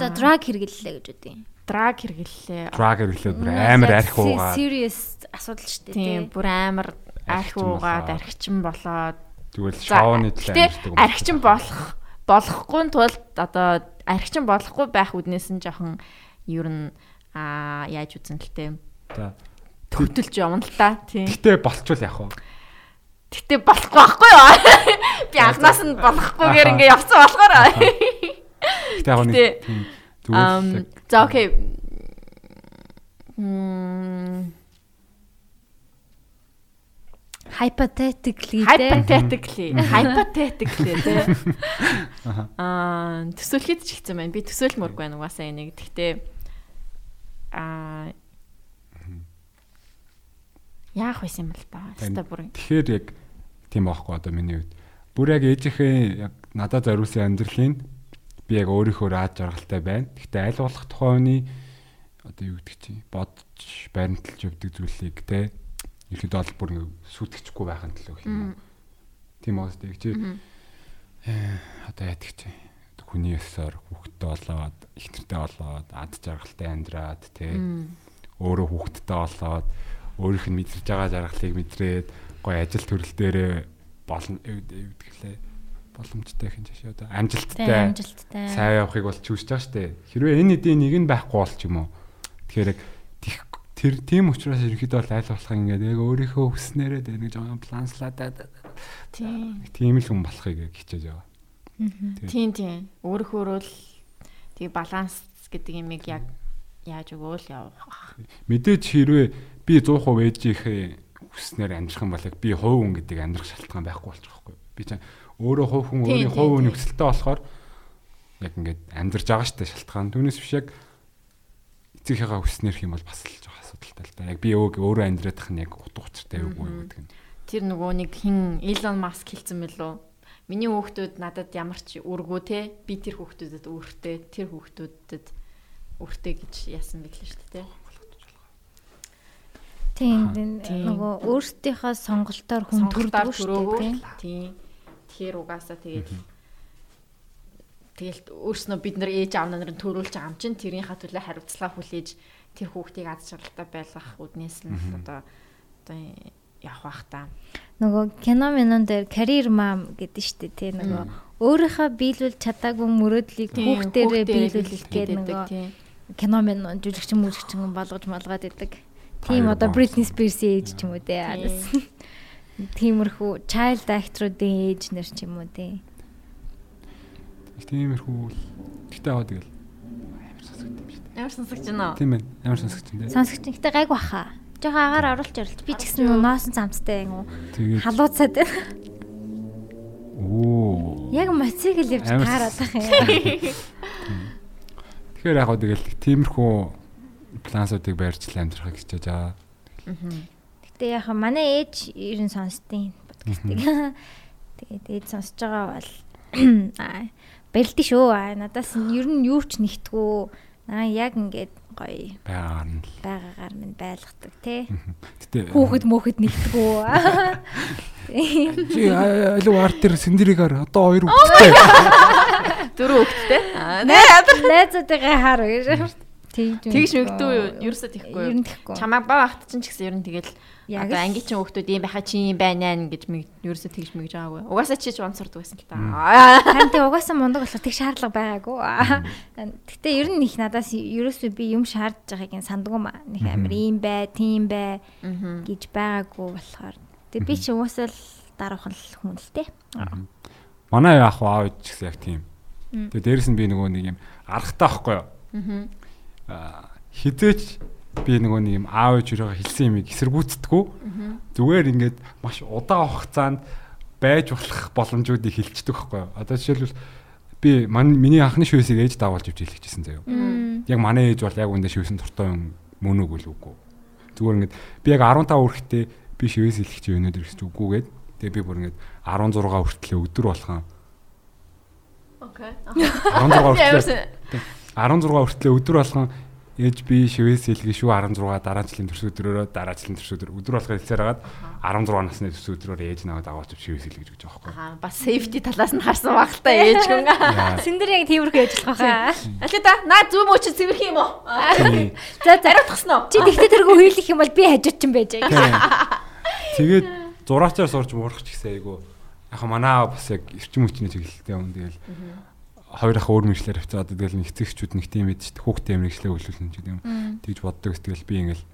За драг хэрэглэлээ гэж үгүй. драг хэрэглээ. Drag хэрэглээд бүр амар арх уугаа. Serious асуудал шүү дээ. Тийм, бүр амар арх уугаад архичин болоод Тэгвэл шоуны төлөө амьддаг архичин болох болохгүй тулд одоо архичин болохгүй байх үднээс нь жоохон ер нь аа яаж үзэн л тээ За. төвтөлж явна л та тийм. Гэтэ болчвол яах вэ? Гэтэ болохгүй байхгүй юу? Би анханаас нь болохгүйгээр ингээ явцсан болохоор. Гэтэ яг нэг зүгээр за окей. Мм Hypothetically hypothetically hypothetically тий. Аа төсөөлөхөд ч хэцүү байна. Би төсөөлмөргүй байна угаасаа энийг. Гэхдээ аа яах вэ юм бол та. Хаста бүр. Тэгэхээр яг тийм байхгүй одоо миний үед. Бүр яг ээжийнхээ яг надад зориулсан амьдралын би яг өөрийнхөө аад жаргалтай байна. Гэхдээ аль болох тухайны одоо юу гэдэг чи бодож баримталж явдаг зүйлийг те ерөөд бол бүр ингэ сүтгэхгүй байхын төлөө гэх юм. Тийм үү тийм чи? Э, одоо яадаг чи хүний өсөөр хүүхдтэй болоод их нэртэй болоод ад жаргалтай амьдраад те. Өөрөө хүүхдтэй болоод өөрийнх нь мэдэрч байгаа жаргалыг мэдрээд гоё ажил төрөл дээрээ болно гэвдгэлээ боломжтой хин жишээ одоо амжилттай сайн явахыг бол чүсэж байгаа шүү дээ. Хэрвээ энэ эдийн нэг нь байхгүй бол ч юм уу. Тэгэхээр тэр тийм учраас ерөнхийдөө бол аль болох ингээд яг өөрийнхөө хүснээрээ дэрэг жоохон планслаад тийм тийм л хүн болохыг хичээж байгаа. Тийм тийм. Өөрөхөөр л тий баланс гэдэг юм яг яаж өгөөл явах. Мэдээж хэрвээ би 100% ээжийнхээ хүснээр амжих юм бол яг би хувь хүн гэдэг амжих шалтгаан байхгүй болчих واخгүй. Би чинь өөрөө хувь хүн өөрийн хувь нөхцөлтэй болохоор яг ингээд амьдарч байгаа штэ шалтгаан түүнээс биш яг эцэгийнхээ хүснээр хэм бол бас л жоох асуудалтай л да яг би өөг өөрөө амьдрах нь яг утга учиртай юу юу гэдэг нь тэр нөгөө нэг хин Elon Musk хэлсэн мэлөө. Миний хүүхдүүд надад ямар ч үргүү те. Би тэр хүүхдүүдэд өөртөө тэр хүүхдүүдэд өөртөө гэж яасан мэтлээ шүү дээ те. Тийм нөгөө өөрсдийнхөө сонголтоор хүн төрдөг шүү дээ. тийм. Тэгэхээр угаасаа тэгээд Тэгэл өөрснөө бид нар ээж аав нарын төрүүлж байгаа юм чинь тэрийнхаа төлөө хариуцлага хүлээж тэр хүүхдийг аз жаргалтай байлгах үднээс нь одоо одоо явах бах та. Нөгөө кино минон дээр career mom гэдэг шүү дээ. Тэ нөгөө өөрийнхөө биелүүлж чадаагүй мөрөөдлийг хүүхдэрээ биелүүлэх гэдэг нөгөө кино минь жүжигчин мүжигчин болгож малгаад идэг. Тийм одоо. Britney Spears-ийн ээж ч юм уу те. Тиймэрхүү child actor-ийн ээж нэр ч юм уу те. Их тиймэрхүү л. Гэтэ аваа тэгэл. Амар сонсогд юм шүү дээ. Ямар сонсогч байна уу? Тийм байна. Амар сонсогд юм дээ. Сонсогч ихтэй гайг баха. Жохоо агаар оруулж оруулж би ч гэсэн нуусан цамцтай юм уу. Халууцаад байна. оо. Яг мотоцикл явж Амар байх юм. Тэгэхээр яг гоо тэгэл тиймэрхүү плансуудыг барьж л амьдрахыг хичээж байгаа. Гэтэ яхаа манай ээж ер нь сонсдیں۔ подкастыг. Тэгээд ээж сонсож байгаа бол аа бэлдэж шүү. Аа, Надаас ер нь юу ч нэгтгүү. Аа яг ингээд гоё Байгаар нь л. байгаагаар минь байлгадаг тий. Гэтэ Хүүхэд мөөхөд нэгтгүү. чи алуу арт дээр сэндэрийгээр одоо хоёр хүүхэдтэй. Дөрөв хүүхэдтэй. Аа, Найзуудыгаа хар гэж. Тэгж юу? Ерөөсөө тэхгүй. Чамайг бага ахт чинь ч гэсэн ер нь тэгэл одоо ангичин хүүхдүүд юм байхаа чи юм байна нэ гэж мэг ерөөсөө тэгж мэгж байгаагүй. Угаасаа чи ч онцордог байсан л та. Харин тэг угаасаа мундаг болохоор тэг шаардлага байгаагүй. Гэтэ ер нь их надаас ерөөсөө би юм шаардж байгааг сандгүй маа. Них амир ийм бай, тийм бай гэж байгаагүй болохоор. Тэг би ч угаасаа л даруухан л хүн л те. Манай яах вэ аав ч гэсэн яг тийм. Тэгээ дээрэс нь би нөгөө нэг юм аргатай байхгүй юу? Аа, хизээч би нөгөө нэг юм аав ээж өрөөгөө хэлсэн юмыг эсэргүүцдэггүй. Зүгээр ингээд маш удаан хугацаанд байж болох боломжуудыг хилчдэг байхгүй юу? Одоо жишээлбэл би миний анхны шивэсийг ээж дагуулж ивч хэлчихсэн заяа. Яг манай ээж бол яг үндэ шивсэн туртай юм мөн үгүй л үгүй. Зүгээр ингээд би яг 15 хүрэхтэй би шивээс хэлэх чи өнөөдөр гэж үгүйгээд тэгээ би бүр ингээд 16 хүртэл өдөр болгон Окей. 16 хүртэл 16 хүртэл өдөр болгон ээж би шивээс хэлгээ шүү 16 дараа жилийн төрс өдрөөрөө дараа жилийн төрс өдөр өдөр болгоо хэлсээр хагаад 16 насны төрс өдрөөр ээж наваад аваач шивээс хэлгэж гэж байгаа байхгүй. Аа бас safety талаас нь харсан баг та ээж хүн. Синдэр яг тиймэрхүү ажиллах. Аль та наа зүм мөч цэвэрх юм уу? За за Ариутгсан уу? чи тэгтээ тэргүй хийх юм бол би хажууд ч юм байж. Тэгээд зураачаар сурч муурах ч гэсэн айгу. Яг аав бас яг эрчим хүчний чиглэлтэй юм тэгэл. Хоёр ах өөр мэржлэр авцаад тэгэл нэг эцэгчүүд нэг тийм дээ. Хүүхдээ мэржлээ хөлүүлнэ ч гэдэг юм. Тэгж боддог тэгэл би ингээл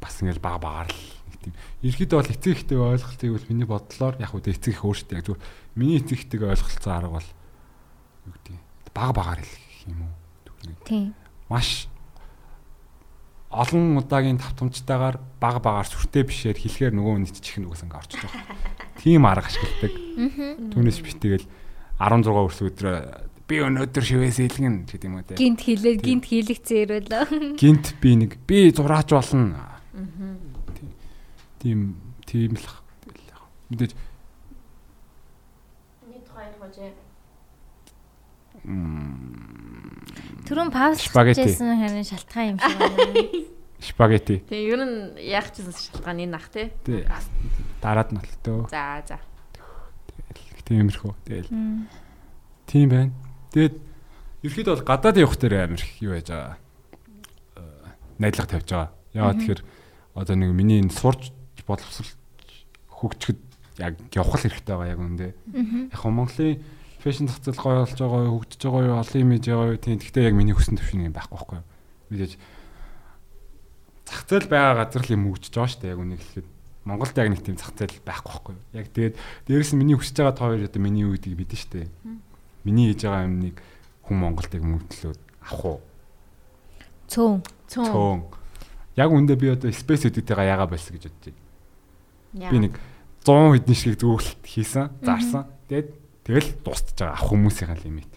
бас ингээл бага багаар л нэг тийм. Ерхэд бол эцэг ихтэй ойлголтыг бол миний бодлоор яг үдэ эцэг их өөртөө яг зүгээр миний эцэг ихтэйг ойлголцсон арга бол юу гэдэг бага багаар хэлэх юм уу? Тийм. маш олон удаагийн тавтамжтайгаар бага багаар сүртэй бишээр хэлэхээр нөгөө хүн чих нүгээс ингээ орчиж байгаа. Тийм арга ашигладаг. Түүнээс би тэгэл 16 өрс өдрөө би өнөөдөр шивээс хэлгэн гэдэг юм уу те. Гинт хилээд гинт хийлэгцээ ирвэл. Гинт би нэг би зураач болно. Тийм тийм л ах. Тэгэл яг. Мэдээж Нэг ярих уу? Түрүүн Спагетти. хийжсэн харин шалтгаан юм шиг байна. спагетти. Тэгээ ер нь яах гэсэн шалтгаан энэ ах те. Тэ дараад нь болтоо. За за. Тиймэрхүү. Тэгэл тийм байна. Тэгээд ерхэд бол гадаад явах дээр амир юу яаж байгаа. э, Найдлага тавьж байгаа. Яагаад тэгэхээр одоо нэг миний энэ сурч боловсрол хөгжөхөд яг явах хэрэгтэй байгаа яг үндэ. Яг Монголын фэшн зах зээл гоё болж байгаа, хөгжиж байгаа юу, олон имиж байгаа юу. Тийм гэхдээ яг миний хүссэн төвшин юм байхгүй байхгүй юу. Мэдээж зах зээл байгаа газар л юм хөгжиж байгаа шүү дээ яг үнийг хэлэхэд. Монголд яг нэг тийм зах зээл байхгүй байхгүй юу. Яг тэгээд дээрэс нь миний хүсэж байгаа та хоёр одоо миний үедийг бидэн шүү дээ. Миний хийж байгаа юмныг хүн Монголд яг мөнгөлөөд авах уу? Цөөн. Цөөн. Яг үндэ би одоо space үдтэйгээ яага болсон гэж бодож байна. Би нэг 100 хэдэн шиг зүгэлт хийсэн, зарсан. Тэгээд тэгэл дуусчихж байгаа ах хүмүүсийн лимит.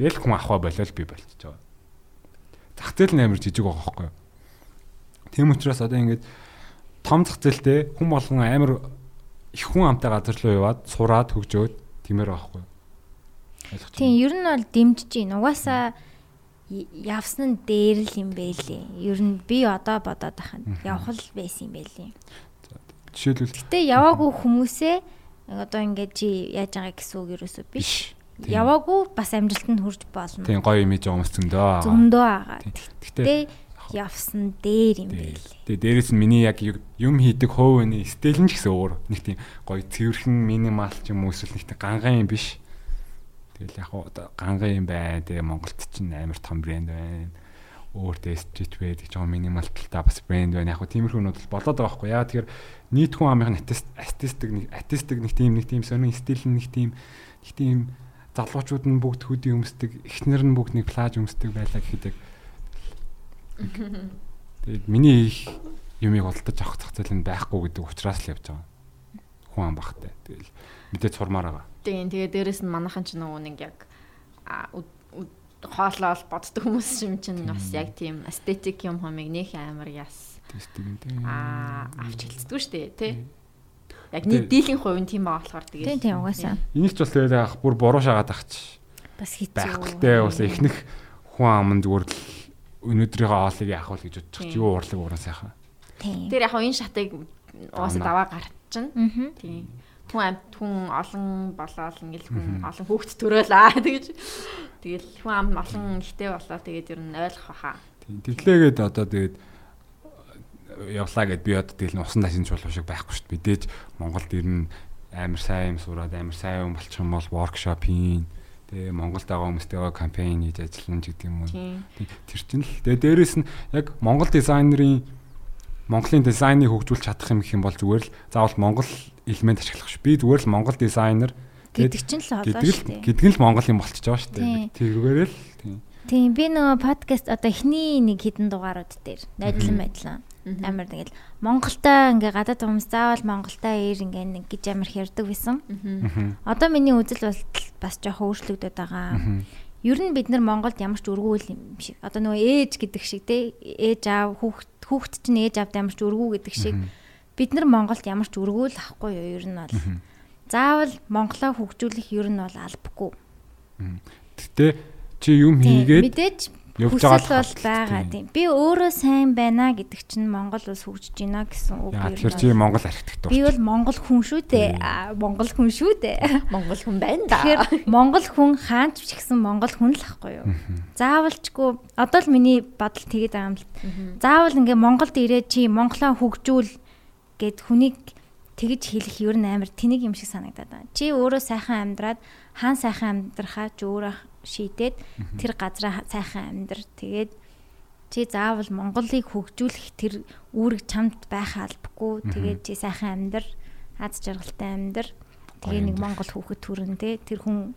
Тэгэл хүн авах болол би болчихж байгаа. Зах зээл нь амар жижиг байгаа хөөхгүй. Тийм учраас одоо ингээд том зах зээлтэй хүн болгон амар их хүн амтай газар руу яваад сураад хөгжөөд тиймэр байхгүй. Тийм, ер нь бол дэмжиж гин. Угаасаа явсан нь дээр л юм байлээ. Ер нь би одоо бодоод ахад явах л байсан юм байлээ. Жишээлбэл Гэтэ яваагүй хүмүүсээ одоо ингээд чи яаж байгаа гэсэн үг ерөөсөө биш. Яваагүй бас амжилтанд хүрч болно. тийм гоё имиж хүмүүс зөндөө. Гэхдээ Гэтэ явсан дээр юм байлээ. Тэгээ дээрэс нь миний яг юм хийдэг өний стил нь ч гэсэн өөр. Нэг тийм гоё цэвэрхэн минимал ч юм уу эсвэл нэг тийм ганган юм биш. Тэгэл яг хуу одоо ганган юм бай. Тэгээ Монголд чинь амар том брэнд байна. Өөр дэсчж байдаг ч минимал талтай бас брэнд байна. Яг хуу тиймэрхүүнүүд бол болоод байгаа байхгүй. Яа тэгэхээр нийт хүн амын артистик нэг артистик нэг тийм нэг тийм сонин стил нэг тийм нэг тийм залуучууд нь бүгд хөдий өмсдөг, эхнэр нь бүгд нэг плаж өмсдөг байлаа гэхэд яг Тэгээд миний их юмыг олдож авах зах зээл нь байхгүй гэдэг учраас л явж байгаа. Хүн ам бахтай. Тэгэл мэдээ цурмаар байгаа. Тийм тэгээ дээрэс нь манайхан ч нөгөө нэг яг хоолоол боддог хүмүүс юм чинь бас яг тийм эстетик юм хомыг нөх амар яс Тэстэг юм тийм. а авч хэлцдэг шүү дээ тий. Яг нийт дийлэн хувь нь тийм байгаа болохоор тэгээ. Тийм тийм угаасаа. Энийг ч бол тэгээд ах бүр буруу шагаад ахч Бас хэцүү. байхгүй бас ихнэх хүн ам нь зүгээр л өнөөдрийнхөө оолыг яах вэ гэж бодчих чи юу урлаг ууран сайхан. Тэр яг энэ шатыг угаасаа даваа гарчин. Тийм. Хүн амт хүн олон болоод ингээл хүн олон хүүхэд төрөөл аа тэгэж тэгэл хүн ам олон ихтэй болоо тэгээд ер нь ойлгох баха. Тийм. Тэглээгээд одоо тэгээд явлаа гэд би одоо тэгэл усан ташин чуулга шиг байхгүй шүү дээ. Бидээж Монголд ирнэ амар сайн юм сураад амар сайн юм болчих юм бол воркшоп хийн. Тэгээ Монголд байгаа хүмүүстэйгээ кампайн хийж ажиллана ч гэдэг юм уу. Тэр чинь л. Тэгээ дээрэс нь яг Монгол дизайнерын Монголын дизайныг хөгжүүлж чадах юм гэх юм бол зүгээр л заавал Монгол элемент ашиглах ш. Би зүгээр л Монгол дизайнер Гэдэг чинь л олоо шүү дээ. гэдэг нь л Монгол юм болчихж байгаа шүү дээ. Тэрүүгээр л тийм. Тийм би нөгөө подкаст одоо эхний нэг хідэн дугаарууд дээр найдлан байдлаа. Амар тэгэл Монголтай ингээ гадаад хүмүүс заавал Монголтай ир ингээ нэг гэж амар хэрдэг байсан. Одоо миний үзэл бодол бас жоохон өөрчлөгдөд байгаа. Ер нь бид нар Монголд ямар ч өргөөл юм шиг. Одоо нөгөө ээж гэдэг шиг те ээж аав хүүхд хүүхд чинь ээж аавд ямар ч өргөө гэдэг шиг бид нар Монголд ямар ч өргөөл ахгүй юу ер нь бол. Заавал Монголоо хөгжүүлэх ер нь бол албагүй. Гэтэ чи юм хийгээд мэдээж явж байгаа л бол байгаа тийм. Би өөрөө сайн байна гэдэг чинь Монгол улс хөгжиж байна гэсэн үг Яа нь тэгэхээр бол. чи Монгол архитектур. Би бол Монгол хүн шүү дээ. Монгол хүн шүү дээ. Монгол хүн байна да. Тэгэхээр Монгол хүн хаанч ч гэсэн Монгол хүн л ахгүй юу. Заавалчгүй одоо л миний бодол тэгээд байгаа юм л. Заавал ингээ Монголд ирээд чи Монголоо хөгжүүл гэд хүнийг тэгж хэлэх ер нь амар тэнэг юм шиг санагдаад байна. Чи өөрөө сайхан амьдраад хаан сайхан амьдрахаа ч өөрөө шийдээд тэр газараа сайхан амьдр. Тэгээд чи заавал Монголыг хөгжүүлэх тэр үүрэг чамд байх албагүй. Тэгээд чи сайхан амьдр, аз жаргалтай амьдр. Тэгээ нэг Монгол хүүхэд төрөн те тэр хүн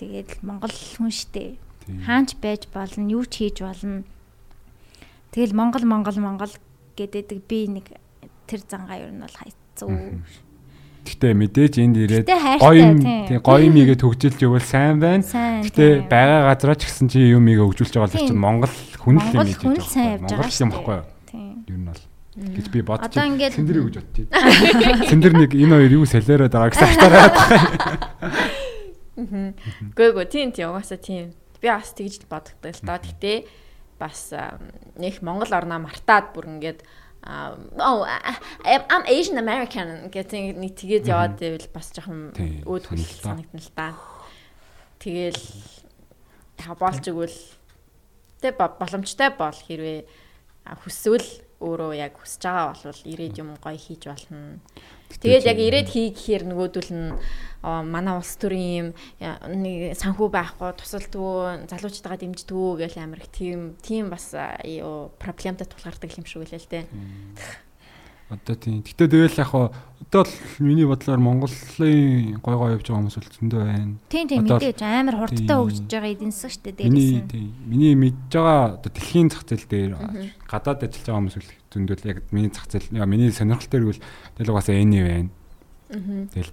тэгээд Монгол хүн штэ. Хаанч байж болно, юу ч хийж болно. Тэгэл Монгол Монгол Монгол гэдэг би нэг тэр зангаа ер нь бол хайцуу. Гэтэ мэдээж энд ирээд гоё юм тийм гоё юм игээ төгжүүлж ивэл сайн байна. Гэтэ байгаа газараа ч гэсэн чи юм игээ хөгжүүлж байгаа л чинь Монгол хүн л юм л байгаа Монгол юм баггүй юу? Тийм. Ер нь бол гэж би бодчих. Сэндэрийг гэж бодчих. Сэндэр нэг энэ хоёр юу солиороод байгаа гэсэн ахтараад. Гүй гүй тийм тийм угаасаа тийм. Би бас тэгж л бодогдсон л доо. Гэтэ бас а, нэг Монгол орноо мартаад бүр ингээд oh I- I'm Asian American гэдэг нэг тэгээд яваад байвал бас жоохон өөд сонирхолтой. санагдана л да. Тэгэл яа болж игвэл тэ боломжтой бол хэрвээ хүсвэл өөрөө яг хүсэж байгаа бол ирээд юм гоё хийж болно. Тэгээд яг ирээд хий гэхээр нөгөөдөл нь манай улс төрийн юм нэг санхүү байхгүй тусалдгүй залуучтайгаа дэмждэггүй гэл амар их тийм тийм бас юу проблемтай тулгардаг юм шиг үлээ л дээ. Одоо тийм. Гэтэ тэгэл яг хаа одоо л миний бодлоор Монголын гой гой явж байгаа хүмүүс бол зөндөө байна. Тийм тийм л- мэдээж амар хурдтай хөгжиж байгаа эдийн засаг шүү дээ дээрээс Миний тийм. Миний мэдж байгаа одоо дэлхийн зах зээл дээр гадаад ажиллаж байгаа хүмүүс л зөндөө л яг миний зах зээл миний сонирхол дээр бол тэгэл угаасаа эний байна. Тэгэл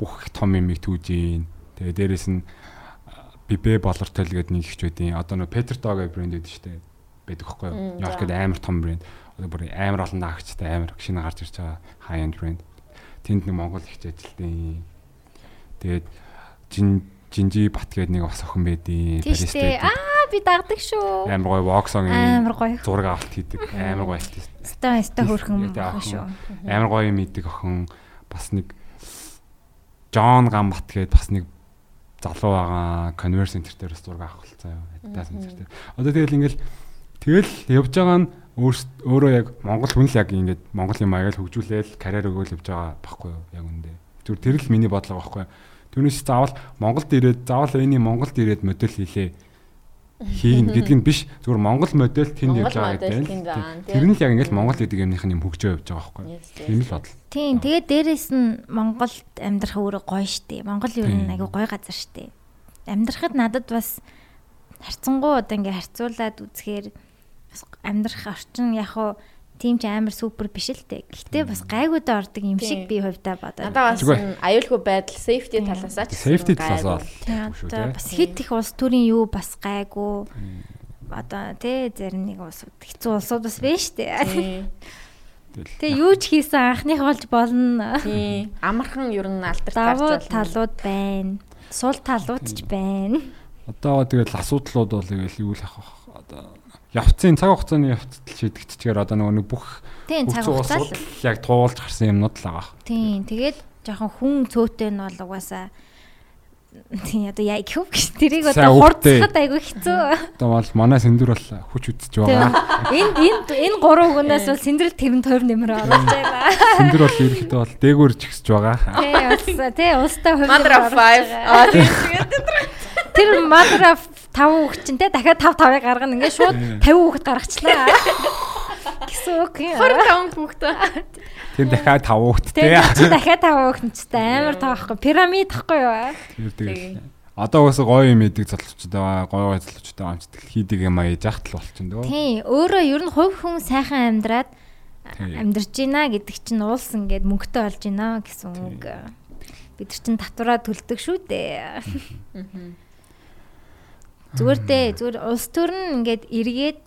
бүх том юмыг түүж ийн. Тэгээ дээрэс нь бибэ болортой л гэдэг нэг хчүүдийн одоо нөө Петр Тоо гэх брэнд үүд штэ байдаг хгүй юу. Нью-Йоркд амар том брэнд. Одоо бүр амар олон агчтай амар шинэ гарч ирж байгаа high end брэнд. Тэнд нэг Монгол ихтэй ажилтны. Тэгээд жин Жинжи Бат гэдэг нэг бас охин байдیں۔ Бариста. Аа би дагдаг шүү. Амар гоё воксон амар гоё зураг авалт хийдэг. Амар гоё альт. Стон стон хөрхөн охин шүү. Амар гоё юм хийдэг охин бас нэг Жон Гамбат гэдэг бас нэг залуу байгаа Converse Center дээр бас зураг авах болсон заяа. Adidas Center дээр. Одоо тэгэл ингээл тэгэл явж байгаа нь өөрөө яг Монгол хүн л яг ингээд Монголын маягаар хөгжүүлээл карьер өгөөл явж байгаа байхгүй юу? Яг үндэ. Зүр тэр л миний бодлого байхгүй юу? Түүнээс заавал Монголд ирээд заавал энэ Монголд ирээд модель хийлээ хийн гэдэг нь биш зүгээр Монгол модель тэнд явж байгаа гэдэг. Тэр нь л яг ингээд Монгол гэдэг юмных нь юм хөгжөө явж байгаа байхгүй юу? Тийм л бодол. Тийм тэгээд дээрэс нь Монголд амьдрах өөрөө гоё штэ. Монгол юу Тийм. нэг айгүй гоё газар штэ. Амьдрахад надад бас харцангуй одоо ингээ харьцуулаад үзэхээр бас амьдрах орчин яг хуу тийм ч амар супер биш л дээ. Гэхдээ бас гайгуудаа ордог юм шиг би хувьдаа бодоод. Надаа бас аюулгүй байдал safety талаасаа ч Safety гайгүй. талаас бол Тийм бас хит их улс төрийн юу бас гайгүй. Одоо тий зарим нэг улсууд хэцүү улсууд бас байна штэ. Тийм. Тэгээ юу ч хийсэн анхных болж болно. Тийм. Амархан ер нь алдарт Давуу гарч болно. талууд байна. Сул талууд ч байна. Одоо тэгэл асуудлууд бол тэгэл юу л ах вэ? Одоо явцын цаг хугацааны явцад шийдэгдчихээр одоо нөгөө нэг бүх Тийм асуудал яг туулж гарсан юмнууд л байгаа. Тийм тэгээд жоохон хүн цөөтэй нь бол угаасаа тийм одоо яа гэх вэ? Тэрийг одоо хөвгтэй. хурцлахад айгүй хэцүү. Одоо бол манай сэндүр бол хүч үзэж Тийм. байгаа. Энд энд энэ гурван хүнээс бол сэндрэл тэрэн тойр нэмэр оруулж байгаа. Сэндүр бол ерөнхийдөө бол дээгүүр чигсэж байгаа. Тий, ус тий устаа хувь. Mother of five. Аа тийм. Тэр mother of 5 хүүхэд чинь те дахиад 5 5-ыг гаргана ингээд шууд 50 хүүхэд гаргачлаа. Гэсэн үг юм. 25 хүүхдээ. Тэр дахиад тав хүүхдтэй. Тэгээ чи дахиад 5 хүүхэдтэй амар тоохгүй пирамид тахгүй юу? Тэр тэгэл. Одоо уусаа гоё юм идэг залуучууд байгаа, гоё гоё залуучууд байгаа юм чи тэгэл хийдэг юм аяж яхтал болчихно дөө. Тийм, өөрөө ер нь хувь хүн сайхан амьдраад амьдрж байна гэдэг чинь уулс ингээд мөнгөтэй болж байна гэсэн үг. Бид чинь татвараа төлдөг шүү дээ. Зүгээр дээ, зүгээр улс төр нь ингээд эргээд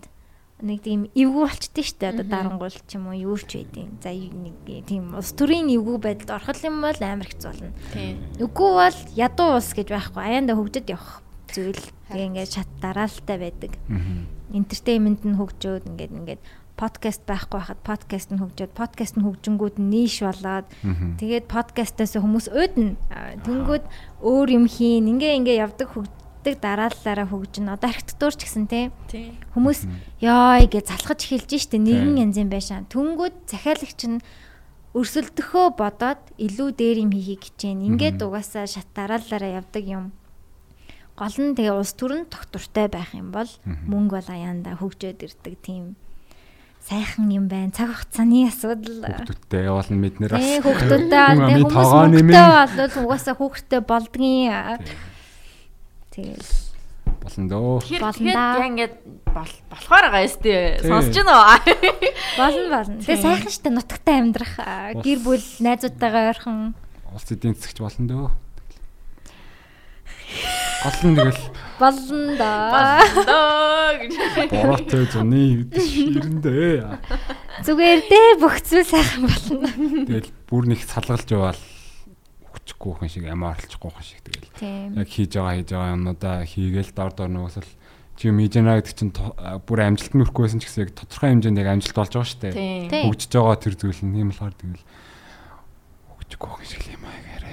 нэг тийм эвгүй болчихдээ штэ одоо дарангуул ч юм уу юу ч байдیں۔ За нэг тийм улс төрийн эвгүй байдалд орхол юм бол амар хэцүү болно. Үгүй бол ядуу улс гэж байхгүй аяанда хөгжөд явах зүйл ингээд шат дараалалтай байдаг. Entertainment нь хөгжөөд ингээд ингээд подкаст байхгүй байхад подкаст нь хөгжөөд подкаст нь хөгжингүүд нь ниш болоод тэгээд подкастаас хүмүүс өөднө А, тэнгүүд өөр юм хийн ингээ ингээ явдаг хөгждөг дараалалаараа хөгжин одоо архитектур ч гэсэн те. Тийм. хүмүүс ёо гэж залхаж эхэлж штэ нэгэн янз юм байшаа. Түнгүүд захиалагч нь өрсөлдөхөө бодоод илүү дээр юм хийхийг хичээн ингээд угаасаа шат дараалалаараа явдаг юм. Гол нь тэгээ улс төрөнд тогтвортой байх юм бол мөнгө бол аяанда хөгжөөд ирдэг тийм сайхан юм байна. Цаг хугацааны асуудал. Хүүхдүүдтэй явуулна бид нэр Тэ хүүхдүүдтэй Амийн хүмүүс хүүхдтэй болвол угаасаа хүүхдтэй болдгийн. Тэгэл болно дөө. Болно яа ингээд бол- болохоор байгаа юм тий. Сонсож байна уу? болно болно. Тэгээ сайхан штэ нутагтай амьдрах гэр бүл найзуудтайгаа ойрхон Улс эдийн засагч болно дөө. Гол нь тэгэл болно. Доо гэж. бороотой зуны ширэндээ. Зүгээр дээ бүх зүйл сайхан болно. Тэгэл бүр нэг салгалж яваал хүчгүй хүн шиг амиа орлохгүй хүн шиг тэгэл. Яг хийж байгаа хийж байгаа юмнуудаа хийгээл дор дор нуусал чи байгаа гэдэг чинь бүр амжилт нь хүрэхгүйсэн ч гэсэн яг тодорхой хэмжээнд яг амжилт болж байгаа шүү дээ. Хөгжиж байгаа тэр зүйл нь юм болохоор тэгэл хөгжихгүй хүн шиг юм аагаарэ.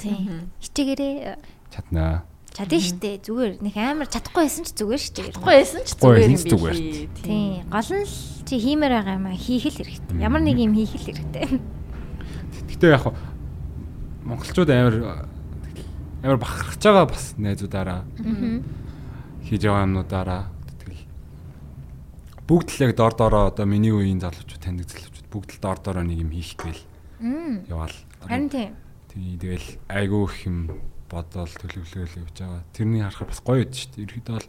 Тийм. Хичээгээрээ Чаднаа. чадна штэ зүгээр нэг амар чадахгүй байсан ч зүгээр штэ. Тэгэхгүй байсан ч зүгээр юм биш. Тийм. Гол нь чи хиймээр байгаа юм аа хийх л хэрэгтэй. Ямар нэг юм хийх л хэрэгтэй. Гэтэ яг монголчууд амар амар бахархаж байгаа бас найзуудаараа Аа. хийж байгаа юмнуудаараа тэгэл бүгд л яг дор дороо одоо миний үеийн залуучууд таньдаг залуучууд бүгд л дор дороо нэг юм хийх гээл яваал. Харин тийм. Тий тэгэл айгүй их юм бодоол төлөвлөөл явж байгаа. Тэрний харахаар бас гоё байд шүү дээ. Ерөөдөө бол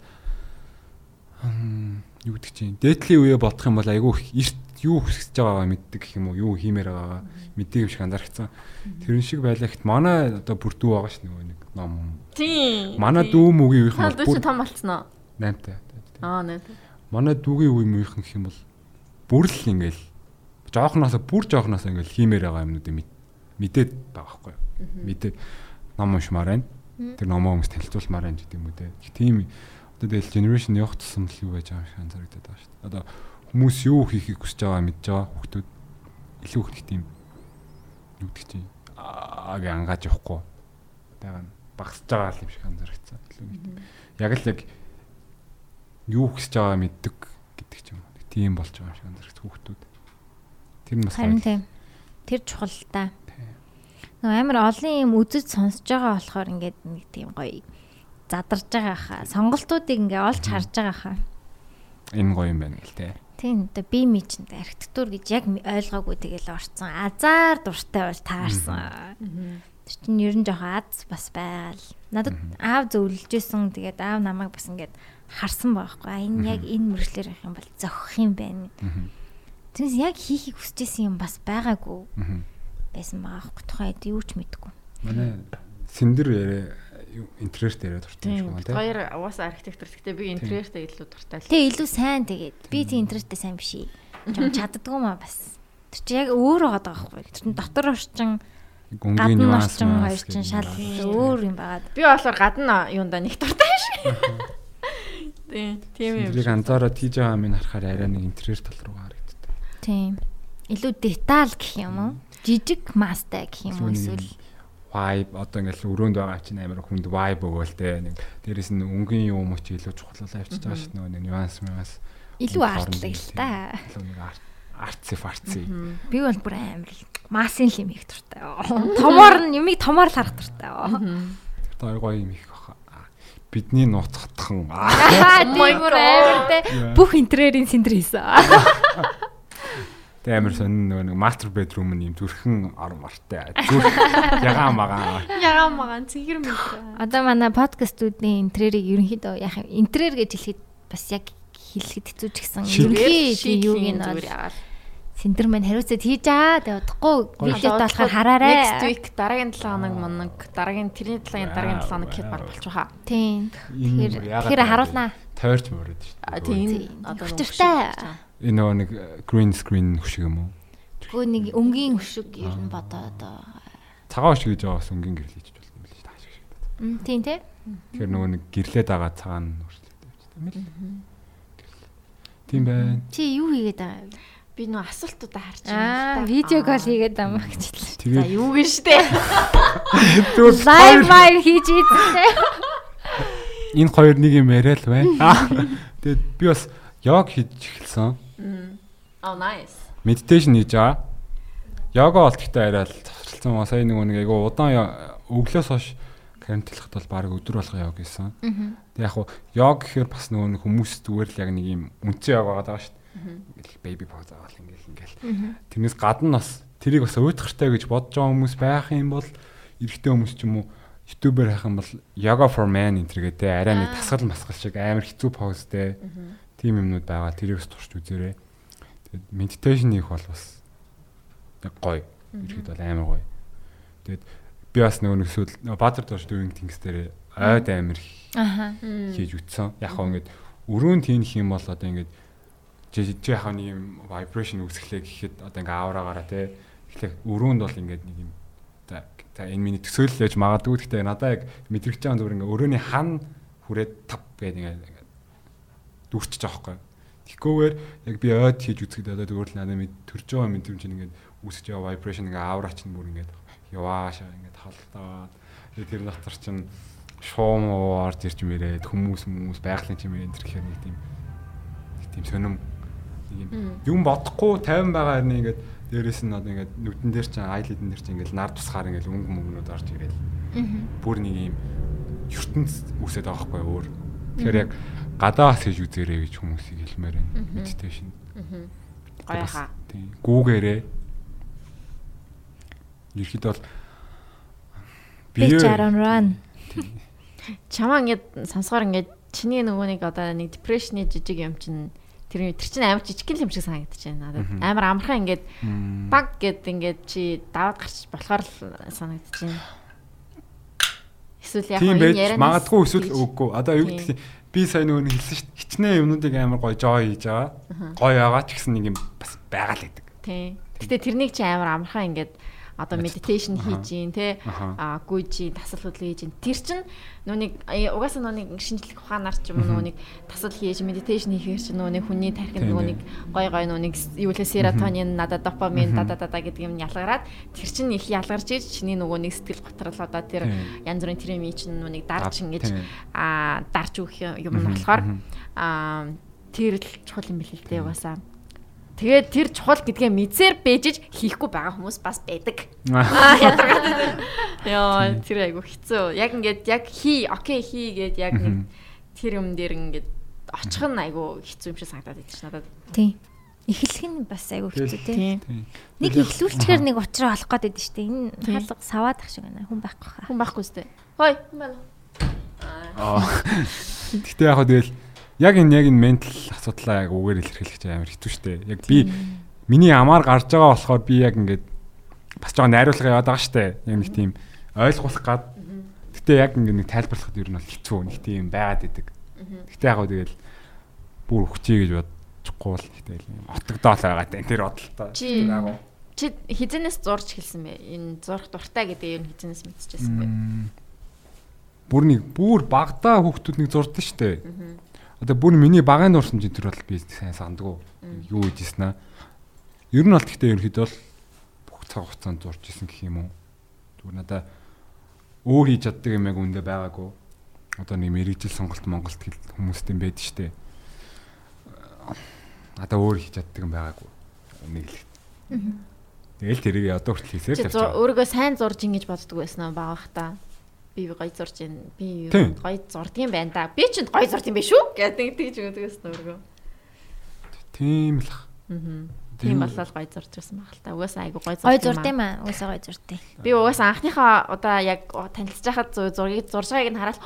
юу гэдэг чинь дээдлийн үеэ бодох юм бол айгүй их эрт юу хүсэж байгаагаа мэддэг гэх юм уу юу хиймээр байгаагаа мэддэг юм шиг анзаарчихсан. Тэрэн шиг байлаа гэхэд манай одоо бүр дүү байгаа ш нөгөө нэг ном. Тийм. Манай дүү мөгийн үеийнх нь Хаад бол чи том болцсон уу? 8 таа. Аа нэ. манай дүүгийн үе муухан гэх юм бол бүр л ингээл жоохноосоо бүр жоохноосоо ингээл хиймээр байгаа юмнуудыг мэдээд байгаа байхгүй юу. Мэдээд ном уншмаар байна. Тэр номоо хүмүүс танилцуулмаар байна гэдэг юм үү те. Тийм одоо тэгэл generation явах тусам л юу байж байгаа юм шиг анзаарэгдээд байгаа шүү дээ. Одоо хүмүүс юу хийхийг хүсэж байгаа мэдж байгаа хүмүүс илүү их тийм юу гэдэг чинь аа гэ ангааж явахгүй байгаа нь багасж байгаа юм шиг анзаарчихсан. Яг л яг юу хүсэж байгаа мэддэг гэдэг ч юм уу. Тийм болж байгаа юм шиг анзаарч хүүхдүүд. Тэр нь бас харин тийм. Тэр чухал та. Нөө амар олон юм үзэж сонсож байгаа болохоор ингээд нэг тийм гоё задарж байгаа хаа. Сонголтуудыг ингээ олж харж байгаа хаа. Энэ гоё юм байна гэл те. Тийм одоо би ми чинь архитектур гэж яг ойлгоогүй тэгэл орцсон. Азар дуртай бол таарсан. Тэр чинь ер нь жоохон аз бас байгаал. Надад аав зөвлөжсэн тэгээд аав намайг бас ингээд харсан байхгүй. Энэ яг энэ мөрөглөөр явах юм бол зохих юм байна. Тэрс яг хийхийг хүсэжсэн юм бас байгаагүй. байсан байгаа байхгүй. Тухайн хэд юу ч мэдэхгүй. Манай сэндэр яриа интерьерт яриад дуртай юм шиг байна тийм. Хоёр угаасаа архитектор гэхдээ би интерьертэй илүү дуртай л. Тэг илүү сайн тэгээд би тийм интерьертэй сайн биш. Жон чаддгүй маа бас. Тэр чи яг өөр байгаа байхгүй. Тэр чин дотор орчин гүнгийн нюанс орчин хоёр чин шал өөр юм байгаад. Би болохоор гадна юунда нэг дуртай шиг. Тийм, тийм юм. Тэрийг анзаараад хийж байгаа юм харахаар арай нэг интерьер тал руу харагддаг. Тийм. Илүү деталь гэх юм уу? Жижиг мастай гэх юм уу эсвэл vibe одоо ингээл өрөөнд байгаа чинь амар хүнд vibe өгөөл те. Нэг дээрэс нь өнгийн юм уу чи илүү чухлуулаа авчиж байгаа шүү дээ нэг нюанс нюанс илүү артлаг л та. илүү нэг арци фарци. Би бол бүр амар масын л юм их туртай томоор нь юмыг томоор л харах туртай тэр гоё юм их баха. Бидний нууцхатхан мой бүр амар те. Бүх интерьерийн сэндэр хийсэн Тэ амар сонин нөгөө нэг master bedroom нь юм зүрхэн ор мартай. Зүрх ягаа магаа. Ягаа магаа цэгэр мэт. Одоо манай подкастуудын интерьерийг ерөнхийдөө яах юм интерьер гэж хэлэхэд бас яг хэлэхэд хэцүү ч гэсэн ерөнхий юуг нь бол Синдер мань хариуцаад хийж аа тэгээ удахгүй видеот болохоор хараарай. Next week дараагийн 7 хоног моног дараагийн тэрний 7-гийн дараагийн 7 хоног гэхэд баг болчих хаа. Тийм. Тэгэхээр тэгэхээр харуулнаа. Тойрч мөрөд шүү дээ. Тийм. Одоо хүчтэй. Энэ нөгөө нэг green screen хөшиг юм уу? Тэгвэл нэг өнгийн хөшиг ер нь бодоо одоо цагаан хөшиг гэж байгаа бас өнгийн гэрэл хийж болно юм биш тааш шиг. Тийм тий. Тэгэхээр нөгөө нэг гэрлээд байгаа цагаан хөшигтэй байж таа. Тийм байна. Чи юу хийгээд байгаа вэ? би нөө асуултуудаа харж байгаа. Аа, видео кол хийгээд байгаа гэж хэлсэн. За юу гин штэ. Лайв маяг хийж ийдтэй. Энэ хоёр нэг юм яриа л байна. Тэгээд би бас йог хийж эхэлсэн. Oh nice. Meditation хийж байгаа. Йога гэхдээ арай л завсарлсан. Сая нэг нэг айгу удаан өглөөс хойш карантинлахад бол баг өдөр болго йог хийсэн. Тэг яг хуу йог гэхээр бас нөгөө хүмүүс зүгээр л яг нэг юм үнцэн йог байгаа шүү дээ. Baby pose аваад ингээл ингээл. Тэрнээс гадна бас тэрийг бас уйтгартай гэж бодож байгаа хүмүүс байх юм бол эрэгтэй хүмүүс ч юм уу ютубер хайх юм бол yoga for men те арай нэг тасгал масгал шиг амар хэцүү позтэй тийм юмнууд байгаа. Тэрийг бас турш үзээрэй. Тэгээд медитейшн хийх бол бас яг гоё. Ирэхэд бол амар гоё. Тэгээд би бас нөгөө нэгсүүд Баатар доош дүүнг тэнгис дээр ойд амар хийж үтсэн. Яг хоо ингээд өрөөнд хийх юм бол одоо ингээд яхаа нэг юм vibration үүсгэлээ гэхэд одоо ингээ аураагаараа те эхлэх өрөөнд бол ингээд нэг юм за энэ миний төсөөлөл яж магадгүй гэхдээ надаа яг мэдрэгч байгаа зүгээр ингээ өрөөний хан хүрээд тав гэдэг ингээ дүүрчиж байгаа байхгүй. Тэгэхгүйгээр яг би ойд хийж үзэхэд одоо зүгээр л надад мэд төрж байгаа мэдрэмж ингээд үүсэж байгаа vibration ингээ аураа чинь бүр ингээд яваашаа ингээд халдаад тэр дотор чинь шуум орж ирж мэрээд хүмүүс хүмүүс байгалийн чимээ энэ төрхээр нэг тийм нэг тийм сонирм. Нэг юм. Бодохгүй 50 байгаа хэрнээ ингээд дээрэс нь одоо ингээд нүдэн дээр чинь айлидэн дээр чинь ингээд нар тусгаар ингээд өнгө мөнгнүүд орж ирээд бүр нэг юм ертөнц үсээд байгаа байхгүй өөр. Тэгэхээр яг гадаас хийж үзээрэй гэж хүмүүсийг хэлмээр байна. Meditation. Гоё хаа. Тийм. Гүүгээрээ. Ерхэд бол бие ран. Чамаа ингээд сонсохоор ингээд чиний нөгөө нэг одоо нэг депрешны жижиг юм чинь тэр тэр чинь амар жижиг юм шиг санагдаж байна надад. Амар амархан ингээд баг гэд ингээд чи даваад гарч болохоор л санагдаж байна. Эсвэл яг энэ ярианаас магадгүй эсвэл үгүй. Одоо юу гэдэг би сая нөгөө хэлсэн шүү дээ. Хичнээн юмнуудыг амар гоё жоо хийж байгаа. Гоё байгаа ч гэсэн нэг юм бас байгаа л гэдэг. Тий. Гэтэ тэрнийг чи амар амархан ингээд одоо медитейшн хийж гин те гүйж тасал хөдлөө хийж гин тэр чин нүуник угаасаа нүуник шинжлэх ухаанаар ч юм уу нүуник тасал хийж медитейшн хийхээр чи нүуник хүний тархинд нүуник гой гой нүуник юу лээ серотонин надад допамин да да да гэдэг юм ялгараад тэр чин их ялгарч иж чиний нөгөө нэг сэтгэл готрол одоо тэр янз бүрийн треми чин нүуник дарж ингэж а дарж өгөх юм болохоор тэр л чухал юм бэл л дээ угаасаа Тэгээд тэр чухал гэдгээ мэдсээр бэжиж хийхгүй байгаа хүмүүс бас байдаг. Аа ядаргаад. Яа, тэр айгу хэцүү. Яг ингээд яг хий, окей хий гэд яг нэг тэр юм дээр ингээд очих нь айгу хэцүү юм шиг санагдаад байдаг ш надад. Тийм. Эхлэх нь бас айгу хэцүү тийм. Нэг эхлүүлчихээр нэг уучраа олох гээд байдаг шүү дээ. Энэ хаалга саваад ах шиг байна. Хүн байхгүй хаа. Хүн байхгүй сте. Хой, хүн байна. Аа. Гэтэ яг хөө тэгэл яг энэ яг энэ ментал асуудлаа яг үгээр илэрхийлэх чинь амар хэцүү шттэ. Яг би миний амаар гарч байгаа болохоор би яг ингээд бас жоо найруулга яваад байгаа штэ. Яг нэг тийм ойлгуулах гад. Гэтэ яг ингээд нэг тайлбарлахад ер нь бол хэцүү нэг тийм байгаад идэг. Гэтэ яг гоо тэгэл бүр өгчээ гэж бодчихгүй бол тэгэл отогдоол байгаа тань тэр бодлоо. Чи хизэнээс зурж хэлсэн бэ? Энэ зурх дуртай гэдэг юм хизэнээс мэдчихсэн бэ? Бүр нэг бүр багтаа хүүхдүүд нэг зурдаг штэ. Аа Одоо бүр миний багааны дурсамж энэ төр бол би сайн сандгүй. Юу хийжсэн аа. Ер нь бол гэхдээ ерөнхийдөө бол бүх цаг хугацаанд зурж исэн гэх юм уу. Зүгээр надаа өөр хийж чаддаг юм яг үндэ байгаагүй. Одоо нэг мэрэгжил сонголт Монголд хүмүүстэй байдаг штэ. Надаа өөр хийж чаддаг юм байгаагүй. Нэг л. Тэгэл тэрийг одоо хүртэл хийсээр л. Өөрийгөө сайн зурж ингэж боддог байсан аа баах та би гоё зурж байна. Би гоё зурдгийн байна да. Би ч гоё зурд юм биш үү гэдэг тэгж өгдөгс нүргөө. Тийм л. Аа. Тийм болол гоё зурж байсан баг л та. Угаасаа айгу гоё зурд. Гоё зурд юм аа. Угаасаа гоё зурд. Би угаасаа анхныхаа удаа яг танилцж байхад зургийг зурж байгааг нь хараад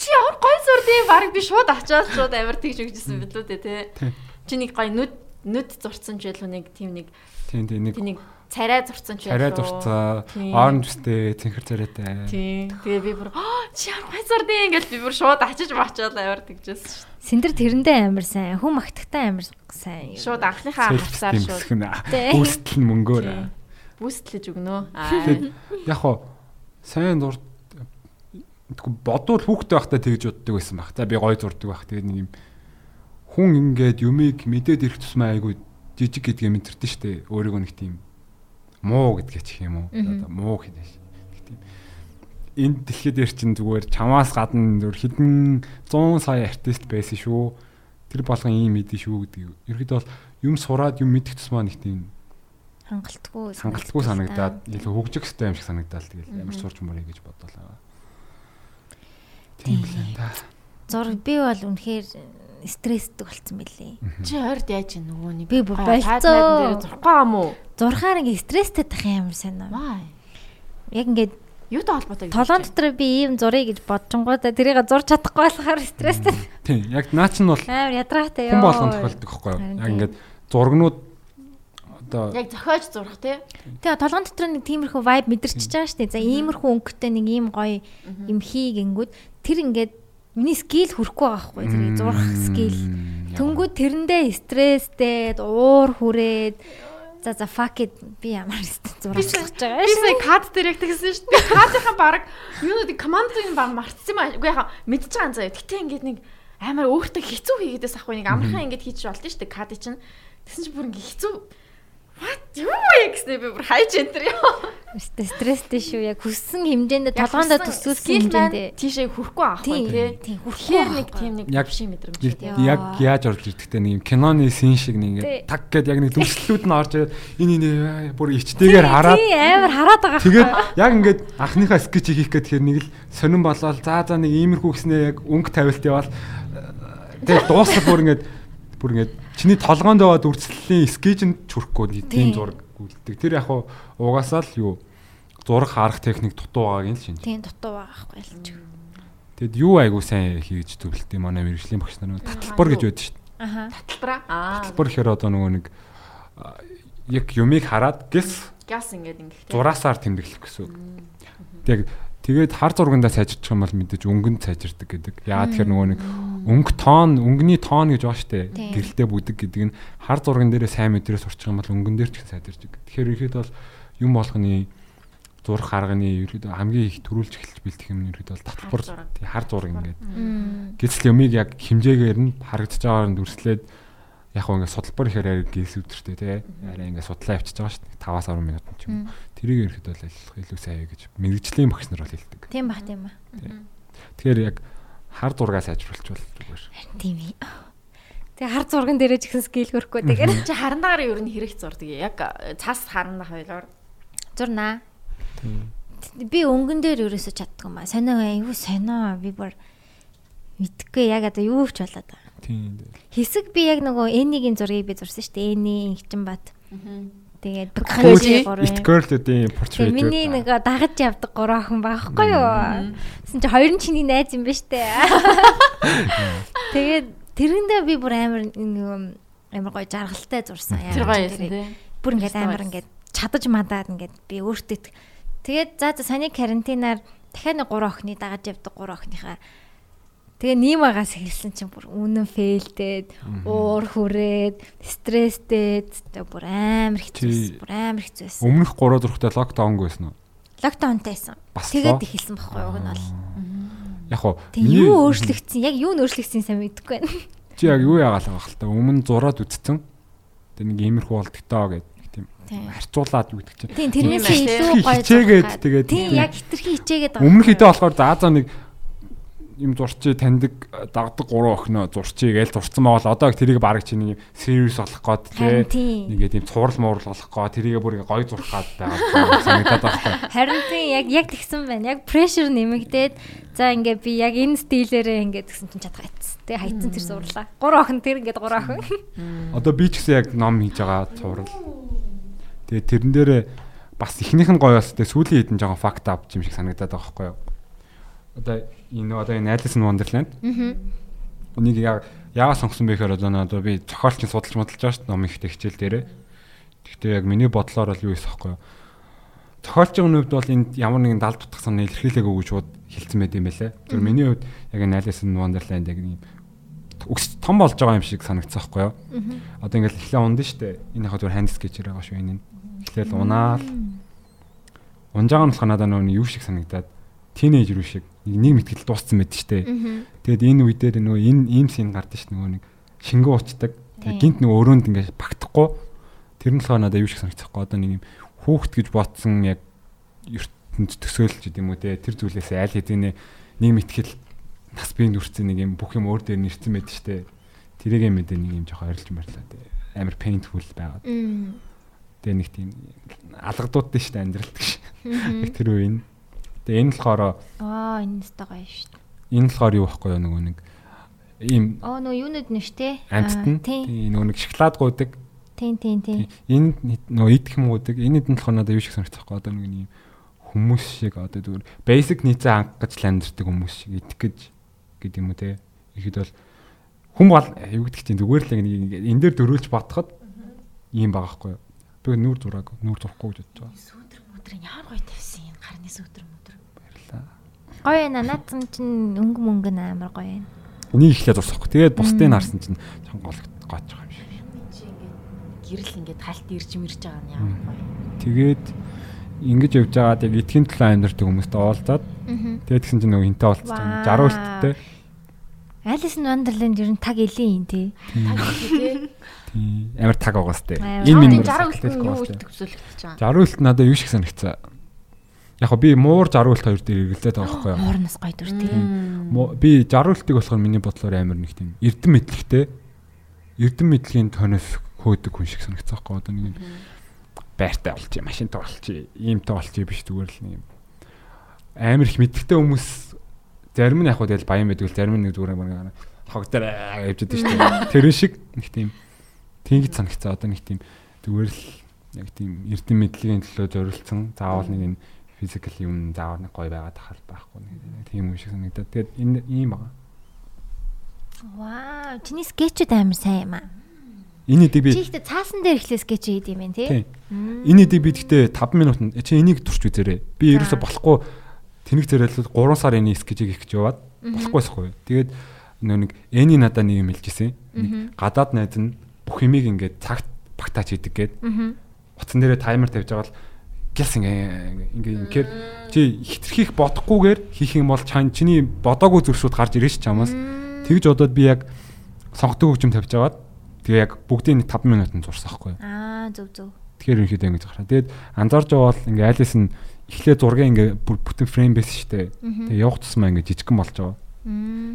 чи ямар гоё зурд юм. Бараг би шууд очиад шууд амар тэгж өгчсэн билүү дээ тий. Чи нэг гоё нүд нүд зурцсан ч байлгүй нэг тийм нэг Тийм тийм нэг царай зурцсан ч байлоо. Царай зурцаа, оранж үстэй, цэнхэр царайтай. Тийм. Тэгээ би бүр чи зурд юм ингээл би бүр шууд очиж мочоод аваар тэгжсэн шүү. Сэндэр тэрэндээ амар сайн, хүм магтагтай амар сайн. Шууд анхныхаа хавцаар шууд. Бүүстэл нь мөнгөөр. Бүүстлэж өгнөө. Яг хоо сайн зурд тэгвэл бодвол хүүхдээ байхдаа тэгж боддог байсан баг. За би гой зурдаг байх. Тэгээд нэг юм хүн ингээд юмыг мэдээд ирэх тусмаа айгуу жижиг гэдгээ мэдэрдэн штэ. Өөрийгөө нэг тийм муу гэдгээ чих юм уу? Одоо муу гэдэг тийм. Энд дэлхийд дээр чинь зүгээр чамаас гадна зүгээр хэдэн 100 сая артист байсан шүү. Тэр болгон ийм мэдэн шүү гэдэг. Ерхэд бол юм сураад юм мэдэх тусмаа нэг тийм хангалтгүй хангалтгүй санагдаад илүү хөгжих хэрэгтэй юм шиг санагдаад тэгэл ямар сурч мөрэй гэж бодлоо байгаа. Тийм л энэ да. Зураг би бол үнэхээр стресстэй болцсон мөлий. Чи ойрд яаж ийн нөгөө нэг би болцоо зурхгүй юм уу? Зурхаар ингээ стресстэй тах юм сайн аа. Яг ингээд юутай холбоотой толгоон дотор би ийм зуръя гэж бодчихгоо тэрийг зурж чадахгүй болохоор стресстэй. Тийм яг наа чинь бол амар ядраатай ёо. Хүн болгонд тохиолдог байхгүй юу? Яг ингээд зургнууд одоо яг зохиож зурх тий. Тэгээ толгоон дотор нэг тиймэрхүү vibe мэдэрчиж байгаа шүү дээ. За иймэрхүү өнгөтэй нэг ийм гоё юм хийгэнгүүд тэр ингээд миний скил хүрхгүй байгаа байхгүй зэрэг зурх скил. Тэнгүүд тэрэндээ стресстэй, уур хүрээд За за fuck it би ямар зураг хийж байгаа шүү. Би сая кад дээр яг тэгсэн шүү дээ. Кадынхаа баг юунууд командын баг мартсан юм аа. Үгүй яхаа мэдчихэж байгаа заяа. Гэтэ ингээд нэг амар өөртөө хэцүү хийгээдээс ахгүй нэг амархан ингээд хийж болдсон шүү дээ. Кад чинь. Тэгсэн чинь бүр ингээд хэцүү What юу вэ гэснээр би бүр хайж энэ ёо. Өстө стресстэй шүү. Яг хүссэн хэмжээндээ толгоондоо төсөөлсөн хэмжээндээ тийшээ хүрхгүй аахгүй тий. Тийм хүрхээр нэг тийм нэг бишийн мэдрэмж. Яг яаж орж ирдэгтэй нэг юм киноны син шиг нэг ингэ таг гэд яг нэг дүрслэлүүд нь орж ирээд энэ энэ бүр ичтэйгээр хараад тий амар хараад байгаа. Тэгээд яг ингээд анхныхаа скетч хийх гээд тэгэхээр нэг л сонирн болоод за за нэг иймэрхүү гэснээр яг өнгө тавилт яваал тэгээд дуусах бүр ингээд бүр ингээд чиний толгоонд аваад үрцлэлийн скетч нь чүрхгүй тийм зураг үлддэг. Тэр яг угаасаа л юу зураг харах техник дутуу байгааг нь л шинж. Тийм дутуу байгаа байхгүй л ч. Тэгэд юу айгу сайн хийж төвлөлт юм манай мэрэгжлийн багш нар таталбар гэж байдаг шүү дээ. Аха. Таталбар аа. Таталбар гэхээр одоо нөгөө нэг яг юмыг хараад гэс газ ингээд ингээд зураасаар тэмдэглэх гэсэн үг. Тэг Тэгээд хар зургандаа сайжирчих юм бол мэдээж өнгөнд сайжирдаг гэдэг. Яагаад тэгэхээр нөгөө нэг өнгө тоон, өнгөний тоон гэж байгаа штэ. Тийм. Гэрэлтэй бүдэг гэдэг нь хар зурган дээрээ сайн мэдрээс сурчих юм бол өнгөн дээр ч сайжирч. Тэгэхээр ихэд бол юм болгоны зурх арганы ерөөдөө хамгийн их төрүүлж эхэлж бэлдэх юм нь ерөөдөө бол татвар Хар зураг. ингээд. Гэтэл юмыг яг хэмжээгээр нь харагдаж байгаагаар нь дүрслээд яг хөө ингээд судалбар ихээр гээс өвдөртэй тий арай ингээд судлаа явчихж байгаа шүү дээ 5-аас 10 минут ч юм. Тэрийг ирэхэд бол ажиллах илүү сайн гэж мэрэгжлийн багш нар бол хэлдэг. Тийм бах тийм ба. Тэгэхээр яг хар зургаа сайжруулчихвал зүгээр. Тийм ээ. Тэгээ хар зурган дээрээ ч гэсэн скил хөрөхгүй тэгээд Чи харандагаар ер нь хэрэг зурдаг. Яг э, цаас харандаа хоёлоор зурнаа. Би өнгөн дээр ерөөсө чаддаг юм аа. Сонио аюу сонио би бүр мэдхгүй яг одоо юу ч болоод байгаа. Тийм. Хэсэг би яг нөгөө Энигийн зургийг би зурсан шүү дээ. Эни Игчин бат. Тэгээд Тэгээ портрет. миний нэг дагаж явдаг гурван охин байхгүй юу? Тэсэн чи хоёр нь чиний найз юм ба штэ. Тэгээд тэрэндээ би бүр амар нэг амар гоё жаргалтай зурсан. тэр гоё тэрийг тий. Бүр ингээд амар ингээд чадаж мадаад ингээд би өөртөө Тэгээд за за саний карантинаар дахиад нэг гурван охины дагаж явдаг гурван охиныхаа Тэгээ нэм агаас хэлсэн чинь бүр үнэн фейлдээд, уур хүрээд, стресстэй, бүр амар Чи- хэцүү, бүр амар хэцүү байсан. Өмнөх 3 дурхтай локдаунг байсан уу? Локдаунтай байсан. Тэгээд эхэлсэн байхгүй юу нь бол. Яг уу. Тэгээ юу өөрчлөгдсөн? Яг юу өөрчлөгдсөн сайн мэдэхгүй байна. Чи яг юу яагаал байгаа хэл та өмнө зураад үтцсэн. Тэг нэг иймэрхүү болдогтоо гэдэг харьцуулаад юу гэдэг чинь. Тийм тэрнээс илүү гоё. Хичээгээд тэгээд тийм яг хитрхи хичээгээд байгаа. Өмнөх хэдэ болохоор за за нэг юм зурчи таньдаг дагдаг гурван охиноо зурчи гээл зурцсан байвал одоо тэрийг баг чи нэг serious болох гээд тий. тийм. Нэгээ тийм цуврал муурал болох гээд тэрийг бүр гоё зурх гээд байгаа санагдаад байгаа байхгүй. Харин тийм яг яг тэгсэн байна. Яг pressure нэмэгдээд за ингээ би яг энэ стилээрээ ингээ тэгсэн чинь чадгаа ицсэн. Тэгээ хайцсан тэр зурлаа. Гурван охин тэр ингээ гурван охин. Одоо би ч гэсэн яг ном хийж байгаа цуврал. Тэгээ тэрэн дээрээ бас ихнийх нь гоё бас тэгээ сүүлийн хэдэн жоохон факт авч юм шиг санагдаад байгаа байхгүй юу. Одоо энэ одоо энэ Alice in Wonderland Аа. Үнийг яг яагаад сонгосон бэ гэхээр одоо одоо би зохиолч судалж модалж байгаа шүү дээ номын ихтэй хичээл дээрээ. Гэхдээ яг миний бодлоор бол юу байхгүй юу? Зохиолчийн хувьд бол энд ямар нэгэн далд тутах санаа илэрхийлээг өгч шууд хэлсэн байт юм байлаа. Тэр миний хувьд яг энэ Alice in Wonderland яг нэг өкс том болж байгаа юм шиг санагдсан байхгүй юу? Одоо ингээл эхлээ унд нь шүү дээ. Энэ яг зүгээр ханд скетчер байгаа шүү энэ. Эхлээл унаал. Унж байгаа нь болохоор надад нөгөө юу шиг санагдаад тинейж рүү шиг нэг мэтгэл дууссан байт шүү дээ. Тэгэд энэ үе дээр нөгөө энэ ийм син гардаг ш нөгөө нэг шингэн уучдаг. Тэгээд гинт нөгөө өрөөнд ингээд багтахгүй. Тэр нь болохоор надад юу шиг санагдчихгүй одоо нэг юм хүүхд гэж бодсон яг ертөнд төсөөлж гэдэг юм уу те тэр зүйлээс аль хэдийн нэг мэтгэл нас биеинд үрцэн нэг юм бүх юм өөр дээр нэрсэн байдаг штэ. Тэрийг юм мэдээ нэг юм жоохон орилж марлаа те. Амар painful байгаад. Тэгээ нэг тийм алгадууд дээ штэ амьдралд гэж. Яг тэр үе нь. Тэгээ энэ болохоор Аа энэ нэстэ гоё шүү дээ. энэ болохоор юу байхгүй юу нөгөө нэг ийм Аа нөө юунууд нэш те. амьтд нь Тийм. нөгөө нэг шоколад гуйдаг Тийм тийм тийм. энэ нөгөө идэх юм гуйдаг энэ нь болохоор надад юу шиг санагдахгүй одоо нэг юм хүмүүс шиг одоо зүгээр basic нийцээ хангаж л амьдэрдэг хүмүүс шиг идэх гэж гэдэг юм уу те ихэд бол хүм бол юу гэдэг чинь зүгээр л нэг энэ дээр дөрүүлж бодоход ийм байгаа байхгүй юу би нүүр зураг нүүр зурахгүй гэж бодож байгаа Сүүдэр мөдрийн ямар гоё тавьсан энэ гарны сүүдэр мөдөр. баярлаа Гоё байна. Наадсан чинь өнгө мөнгө амар гоё байна. энийг ихлээр зурсахгүй тэгээд бусдыг харсан чинь чон гол гооч байгаа юм шиг Чи ингээд гэрэл ингээд талт ирж мэрж байгаа нь ямар гоё. тэгээд ингэж явж байгаад яг эдгийн төлөө амьдардаг хүмүүстэй уулзаад Аа. тэгээд тэгсэн чинь нөгөө хинтээ уулзсан Вау. 60 үлттэй Alice in Wonderland ер нь таг илийн тий. Тий. Тийм амар таг байгаас. Амар. Энэ минь 60 үлт юу үлдэх төсөөлөгдөж байгаа. 60 үлт надад юу шиг санагцсан. Яг би муур 60 үлт хоёр дээр эргэлзээд байгаа байхгүй юу? Уурнаас гоё дүр тий. Би 60 үлтийг болохоор миний бодлоор амар нэг тийм эрдэм мэдлэгтэй. Эрдэм мэдлэгийн тоноос хөөдөг хүн шиг санагцсан байхгүй юу? Одоо нэг юм байртай болчих, машинтай болчих, иймтэй болчих биш зүгээр л нэг юм амар их мэдлэгтэй хүмүүс зарим нь яг хөө тэгэл баян байдаг л зарим нь нэг зүгээр нэг хог дээр явж идэв шүү дээ. Тэрэн шиг нэг тийм тийгд санагцсан одоо нэг тийм зүгээр л яг тийм эрдэм мэдлэгийн төлөө зориулсан заавал нэг энэ физикал юм заавал нэг гоё байгаад тахал байхгүй нэг тийм юм шиг санагдаад тэгээд энэ ийм байгаа. Вау, чиний скетчүүд амар сайн юм аа. Энэ хэдийг би Чи ихтэй цаасан дээр ихлээ скетч хийд юм байна тий. Энэ хэдийг би гэхдээ 5 минут нь чи энийг турч үзээрэй. Би ерөөсө болохгүй тэнэг зэрэлүүд 3 сар энэ скежиг их гэж яваад болохгүй байхгүй. Тэгээд нөө нэг эний надаа нэг юм хэлжсэн. Нэг гадаад найз нь бүх юмыг ингээд цагт багтаач хийдэг гээд. Утсан дээрээ таймер тавьж байгаа л гялс ингээ ингээ ингээр чи хитрхийх бодохгүйгээр хийх юм бол чань чиний бодоогүй зүрсүүд гарч ирж чамаас тэгж одоод би яг сонгодог хөгжим тавьж аваад тэгээ яг бүгдийн 5 минутанд зурсан юу. Аа зөв зөв. Тэгэхээр ерөнхийдөө ингэж гараа. Тэгээд анзаарж байгаа бол ингээ айлс нь эхлээ зургийн ингээ бүтэн фрейм бэс штэ. Тэгээ явах тусмаа ингээ жижигхан болж байгаа.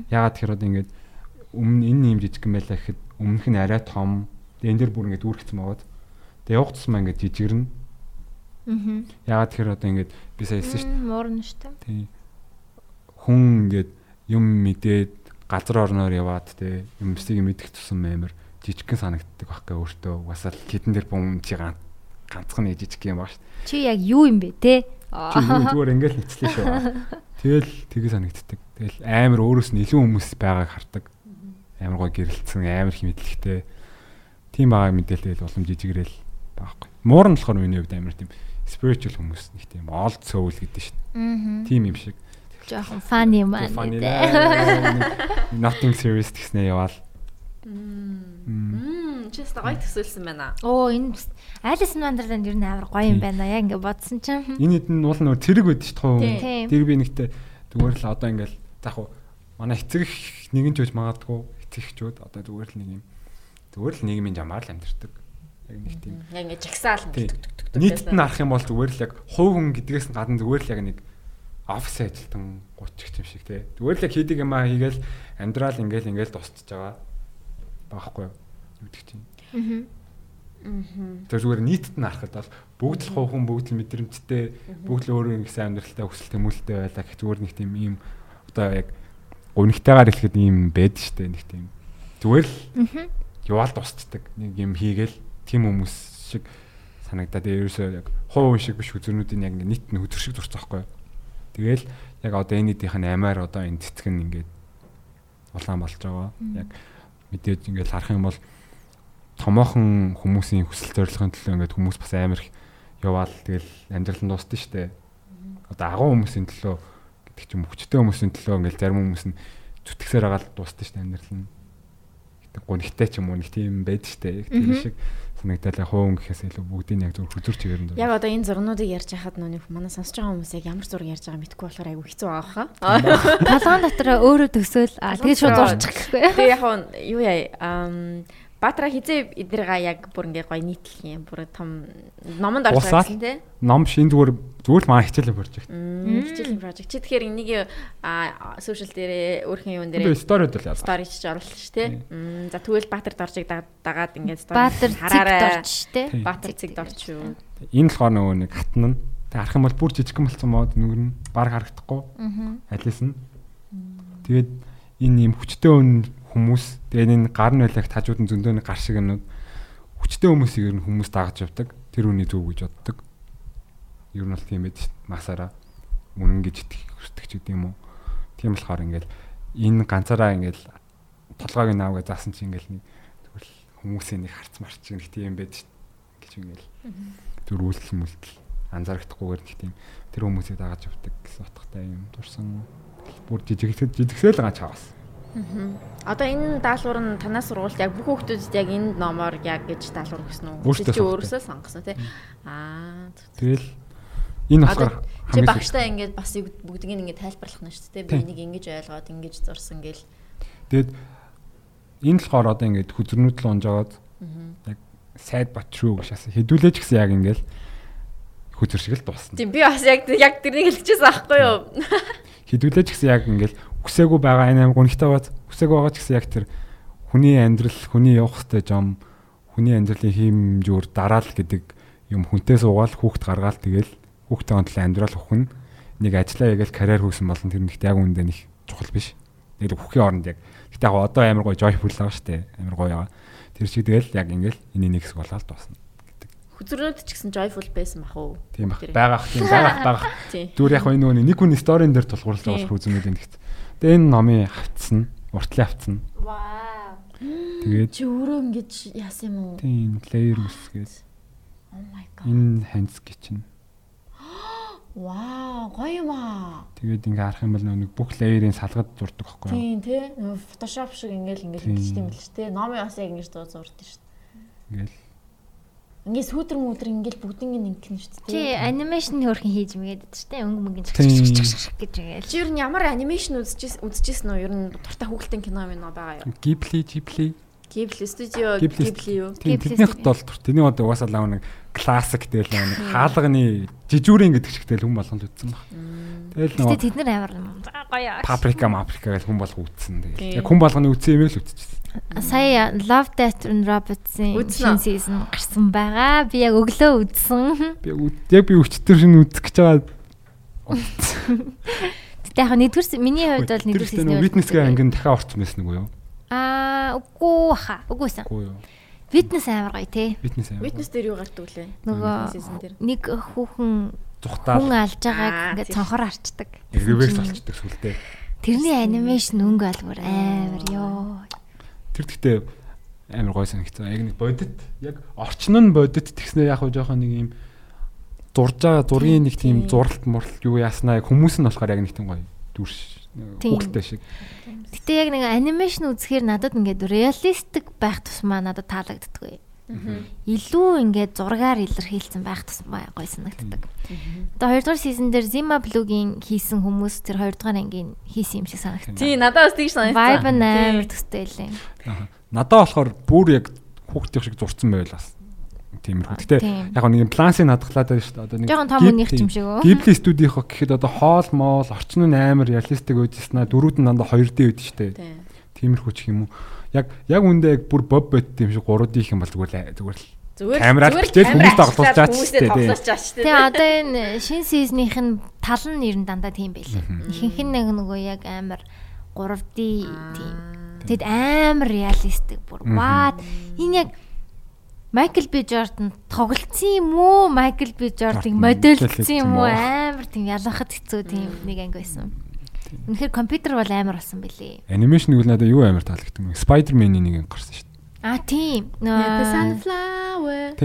Яагаад тэгэхээр одоо ингээд өмнө энэ юм жижигхан байлаа гэхэд өмнөх нь арай том. Тэгээ энэ дэр бүр ингээ дүүргэцсэн байгаад. Тэгээ явах тусмаа ингээ жижигэрнэ. Аа. Яагаад тэгэхээр одоо ингээд би сая хэлсэн штэ. Муурна штэ. Тий. Хүн ингээд юм мэдээд газар орноор яваад те юмсыг мэдэх тусам амар жижигхэн санагддаг байхгүй өөртөө угаасаа хитэн дээр бум чи ганцхан нэг жижиг юм баа шүү. Чи яг юу юм бэ те? Зүгээр ингээл хэцлээ шүү. Тэгэл тгий санагддаг. Тэгэл амар өөрөөс нь илүү хүмүүс байгааг хардаг. Амар гой гэрэлтсэн, амар их мэдлэгтэй. Тийм байгааг мэдээлэл улам жижигрэл байхгүй. Муурн болохоор миний хувьд амар тийм spiritual хүмүүс нэг тийм олд сөүл гэдэг шүү. Тийм юм шиг. Жохон funny man. Nothing serious гэснээр яваал. Мм, чист гоё төсөөлсөн байна. Оо энэ in Wonderland ер нь амар гоё юм байна. Яг ингээ бодсон чинь. Энэ хэд нь уул нөр тэрэг байд ш тхуу. Тэр би нэгтэй зүгээр л одоо ингээл заах уу манай эцэг нэгэн ч үж магадгүй эцэг хчүүд одоо зүгээр л нэг юм зүгээр л нийгмийн жамаар л амьдэрдэг. Яг нэг тийм. Яг ингээ жагсаал. Нийтэд нь арах юм бол зүгээр л яг хувь хүн гэдгээс нь гадна зүгээр л яг нэг офис ажилтан 30 ч юм шиг те. Зүгээр л яг хийдэг юм аа хийгээл амьдрал ингээл ингээл дуусчихж байгаа байхгүй юу гэдэг чинь. Аа. Тэр зүгээр нийтэд нь харахад бол бүгд л хувхан бүгд л мэдрэмжтэй бүгд л өөрөө нэг сайн амьдралтай өсөл тэмүүлэлтэй байлаа гэх зүгээр нэг тийм ийм одоо яг гонигтайгаар хэлэхэд ийм байд штэ нэг тийм зүгээр л яваал тусцдаг нэг юм хийгээл тийм хүмүүс шиг санагдаад ерөөсөө яг хувь шиг биш хүзрнүүдийн яг нийт нь хүзэр шиг зурцсан байхгүй юу. Тэгэл яг одоо энэ эдийнх нь амиар одоо энэ цэцэг нь ингээд улаан болж байгаа. Яг мэдээж ингээд харах юм бол томоохон хүмүүсийн хүсэл зорилгын төлөө ингээд хүмүүс бас амар их яваал тэгэл амьдрал нь дуустсан шүү дээ. Одоо агуу хүмүүсийн төлөө гэдэг чим хүчтэй хүмүүсийн төлөө ингээд зарим хүмүүс нь зүтгэсээр агаал дуустсан шүү дээ амьдрал нь. Гэтэ гонхтой ч юм уу нэг тийм байд шүү дээ. Тэр шиг санагдал яг хуун гэхээс илүү бүгдийг яг зөв хүзүр чигээр нь. Яг одоо энэ зурнуудыг ярьж хахад нүг манай сонсож байгаа хүмүүс яг ямар зураг ярьж байгааг мэдэхгүй болохоор айгүй хэцүү байгаа хаа. Толгойн дотор өөрөө төсөөл аа тэгээд шууд зурчих гэхгүй. Тэгээ яг юу яа Баатара хизээ эднэрга яг бүр ингээ гоё нийтлэх юм. Бүр том номонд байсан тий. Ном шин зүгээр зүгээр л маа хичээлэн project. Хичээлийн project. Чи тэгэхээр энийг а сошиал дээр өөрхөн юун дээр сторид л яа. Стори ч оруулах ш тий. За тэгвэл Баатар доржиг дагаад ингээ стори хараарай. Баатар цэг дорч юу. Энэ болохоор нөгөө нэг хатна. Тэг харах юм бол бүр жижигхэн болсон мод нүгэр нь баг харагдахгүй. Алис нь. Тэгээд энэ юм хүчтэй өн хүмүүс тэгээ энэ гар нь байлах тажууд нь зөндөө нэг гар шиг юмнууд хүчтэй хүмүүсийг ер нь хүмүүс дагаж явдаг. Тэр үний зөв гэж боддог. Ер нь бол тийм ээ масаараа үнэн гэж итгэх хүсдэг ч гэдэм юм уу. Тийм болохоор ингээл энэ ганцаараа ингээл толгойг наавгаа заасан чи ингээл нэг тэгвэл хүмүүсийн нэг харц марч нэг тийм байж гэж ингээл зүр үйлдэл мүлдэл анзаархдахгүйгээр нэг тийм тэр хүмүүсийг дагаж явдаг гэсэн утгатай юм дурсан бүр жижиг жижигсэл гач хаваас. Одоо энэ даалгавар нь танаас сургуульд яг бүх хүүхдүүдэд яг энэ номоор яг гэж даалгавар өгсөн үү? Чи өөрөөсөө сонгосон тий. Аа. Тэгэл энэ болохоор чи багштай ингээд бас бүгднийг ингээд тайлбарлах нь шүү дээ. Би энийг ингэж ойлгоод ингэж зурсан гэл. Тэгэд энэ болохоор одоо ингээд хүзрнүүд л унжаад яг сайд батруу гэж асаа хэдүүлээч гэсэн яг ингээд хүзэр шиг л дуусна. Тийм би бас яг яг тэрнийг хэлчихсэн аахгүй юу? Хэдүүлээч гэсэн яг ингээд үсээгүй байгаа энэ аим гонхтой бац үсээгүй байгаа ч гэсэн яг тэр хүний амьдрал хүний явах хөстэй жом хүний амьдралын хиймжүүр дараал гэдэг юм хүнтэй суугаал хүүхд гаргаал тэгэл хүүхдээ онтлоо амьдрал ухна нэг ажиллаа ягээл карьер хөөсөн болон тэр нэгт яг үндэ нэг чухал биш. Тэгэл хүүхийн оронд яг гэтээ яг одоо амар гоё joyful байгаа штэ амар гоё байгаа. Тэр шиг тэгэл яг ингээл энэ нэг хэсэг болоод дуусна хүзрнүүд ч гэсэн joyful байсан бах уу? Тийм бах. Байгаах тийм байгаах байгаах. Зүгээр яг энэ нэг хүн сторийн дээр тулгуурлаж байгаа хүзрнүүд энэ гэхдээ Тэгээ энэ номыг авцсан, уртлын авцсан. Вау. Тэгээд чи өөрөө ингэж яасан юм уу? Тийм, layer үсгээс. Oh my god. Энэ ханц гिचэн. Вау, гоё юм аа. Тэгээд ингээ харах юм бол нэг бүх леерийн салгад зурдаг байхгүй юу? Тийм тий. Photoshop шиг ингээл ингээл хийдэг юм л шүү дээ. Номын бас яг ингэж зур зурд шүү. Ингээл Ингээ сүүдэр мүдэр ингээл бүгднийг ингэнэ шүү Чи дээ. анимашн хөрхэн хийж мэгээд байдаг шүү дээ. Өнгө мөнгө Тийм. гэж ингээл. Чи ер нь ямар анимашн үзчихсэн үзчихсэн үү? Ер нь дуртай хүүхэлдэйн кино минь байгаа юу? Ghibli, Ghibli. Ghibli studio Ghibli. Юу? Тийм Ghibli тэдний studio. хот бол тэрний хот угаасаа лав нэг классик тэгэл нэг хаалганы жижүүрийн гэдэг чигтэл хүн болгонд үтсэн баг. Тэгэл нөгөө тэд нар амар юм. За, гоё. паприка, маприка гэж хүн болго үтсэн тэгэл. Яг хүн болгоны үтсэн юм л үтчихсэн. Сая Love Death and Robots-ийн шинэ season гарсан байгаа. Би яг өглөө үзсэн. Би яг би өчтөр шин үзэх гэж байгаа. Гэтэ яг нэгдүгээр миний хувьд бол нэгдүгээр тэр season витнесгээ ангин дахиад орцсон байсан уу юу? Аа, үгүй хаа. Үгүйсэн. Үгүй юу. Witness амар гоё те. Витнес аа. Witness дээр юу гардаг вүлээ? Нөгөө нэг хүүхэн Зүхтаал хүн алж байгааг Аа, ингээд тийм. цонхоор арчдаг. реверс болчдөг сүлдээ. Тэрний анимашн өнгө алгуур амар ёо. Тэр гэхдээ амар гой санагцсан. Яг нэг бодит яг орчин нь бодит тэгснээр яг хөө жоохон нэг юм зурж байгаа зургийн нэг тийм зуралт муралт юу яаснаа яг хүмүүс нь болохоор яг нэг тийм гоё дүрш Тийм. хүүхэлтэй шиг. Гэтэ яг нэг анимашн үзэхээр надад ингээд реалистик байх тусмаа надад таалагддаггүй. Илүү ингээд зургаар илэрхийлсэн байх тусмаа гоё санагддаг. Одоо хоёрдугаар сизон дээр Zima Blue-гийн хийсэн хүмүүс тэр хоёрдугаар ангийн хийсэн юм шиг санагдсан. Тий, надад бас тийш санагдсан. Vibe амар төстэй лээ. Надад болохоор бүр яг хүүхдийн шиг зурцсан байл бас. Тиймэрхүү. Гэтэ яг нэг юм плансыг надглаад байна шүү дээ. Одоо нэг Жохон том үнийх юм шиг үү? Ghibli студийнхоо гэхэд одоо хоол моол орчин нь амар реалистик байжснаа дөрүүд нь дандаа 2D байд штэ. Тий. Тиймэрхүү ч юм уу. Яг яг үндэ яг бүр боб бот юм шиг 3D их юм бол зүгээр л зүгээр л Зүгээр Камераар бичээд хүмүүст тоглуулж чаач Хүмүүсээ штэ, тий. тоглуулж чаач штэ. Тэгээ одоо энэ шинэ сизнийх нь тал нь ер нь дандаа тийм байлээ. Ихэнх нь нэг нөгөө яг амар 3D тийм. Тэгэд амар реалистик бүр. Ваа энэ яг Майкл Би Жордан тоглолцсон юм уу? Майкл Би Jordan модельдсэн юм уу? Амар тийм ялахад хэцүү тийм нэг анги байсан. Үнэхээр компьютер бол амар болсон бэлээ. анимашн гэвэл надад юу амар таалагдсан бэ? Spider-Man-ийн нэг гарсан шүү А тийм. The sunflower.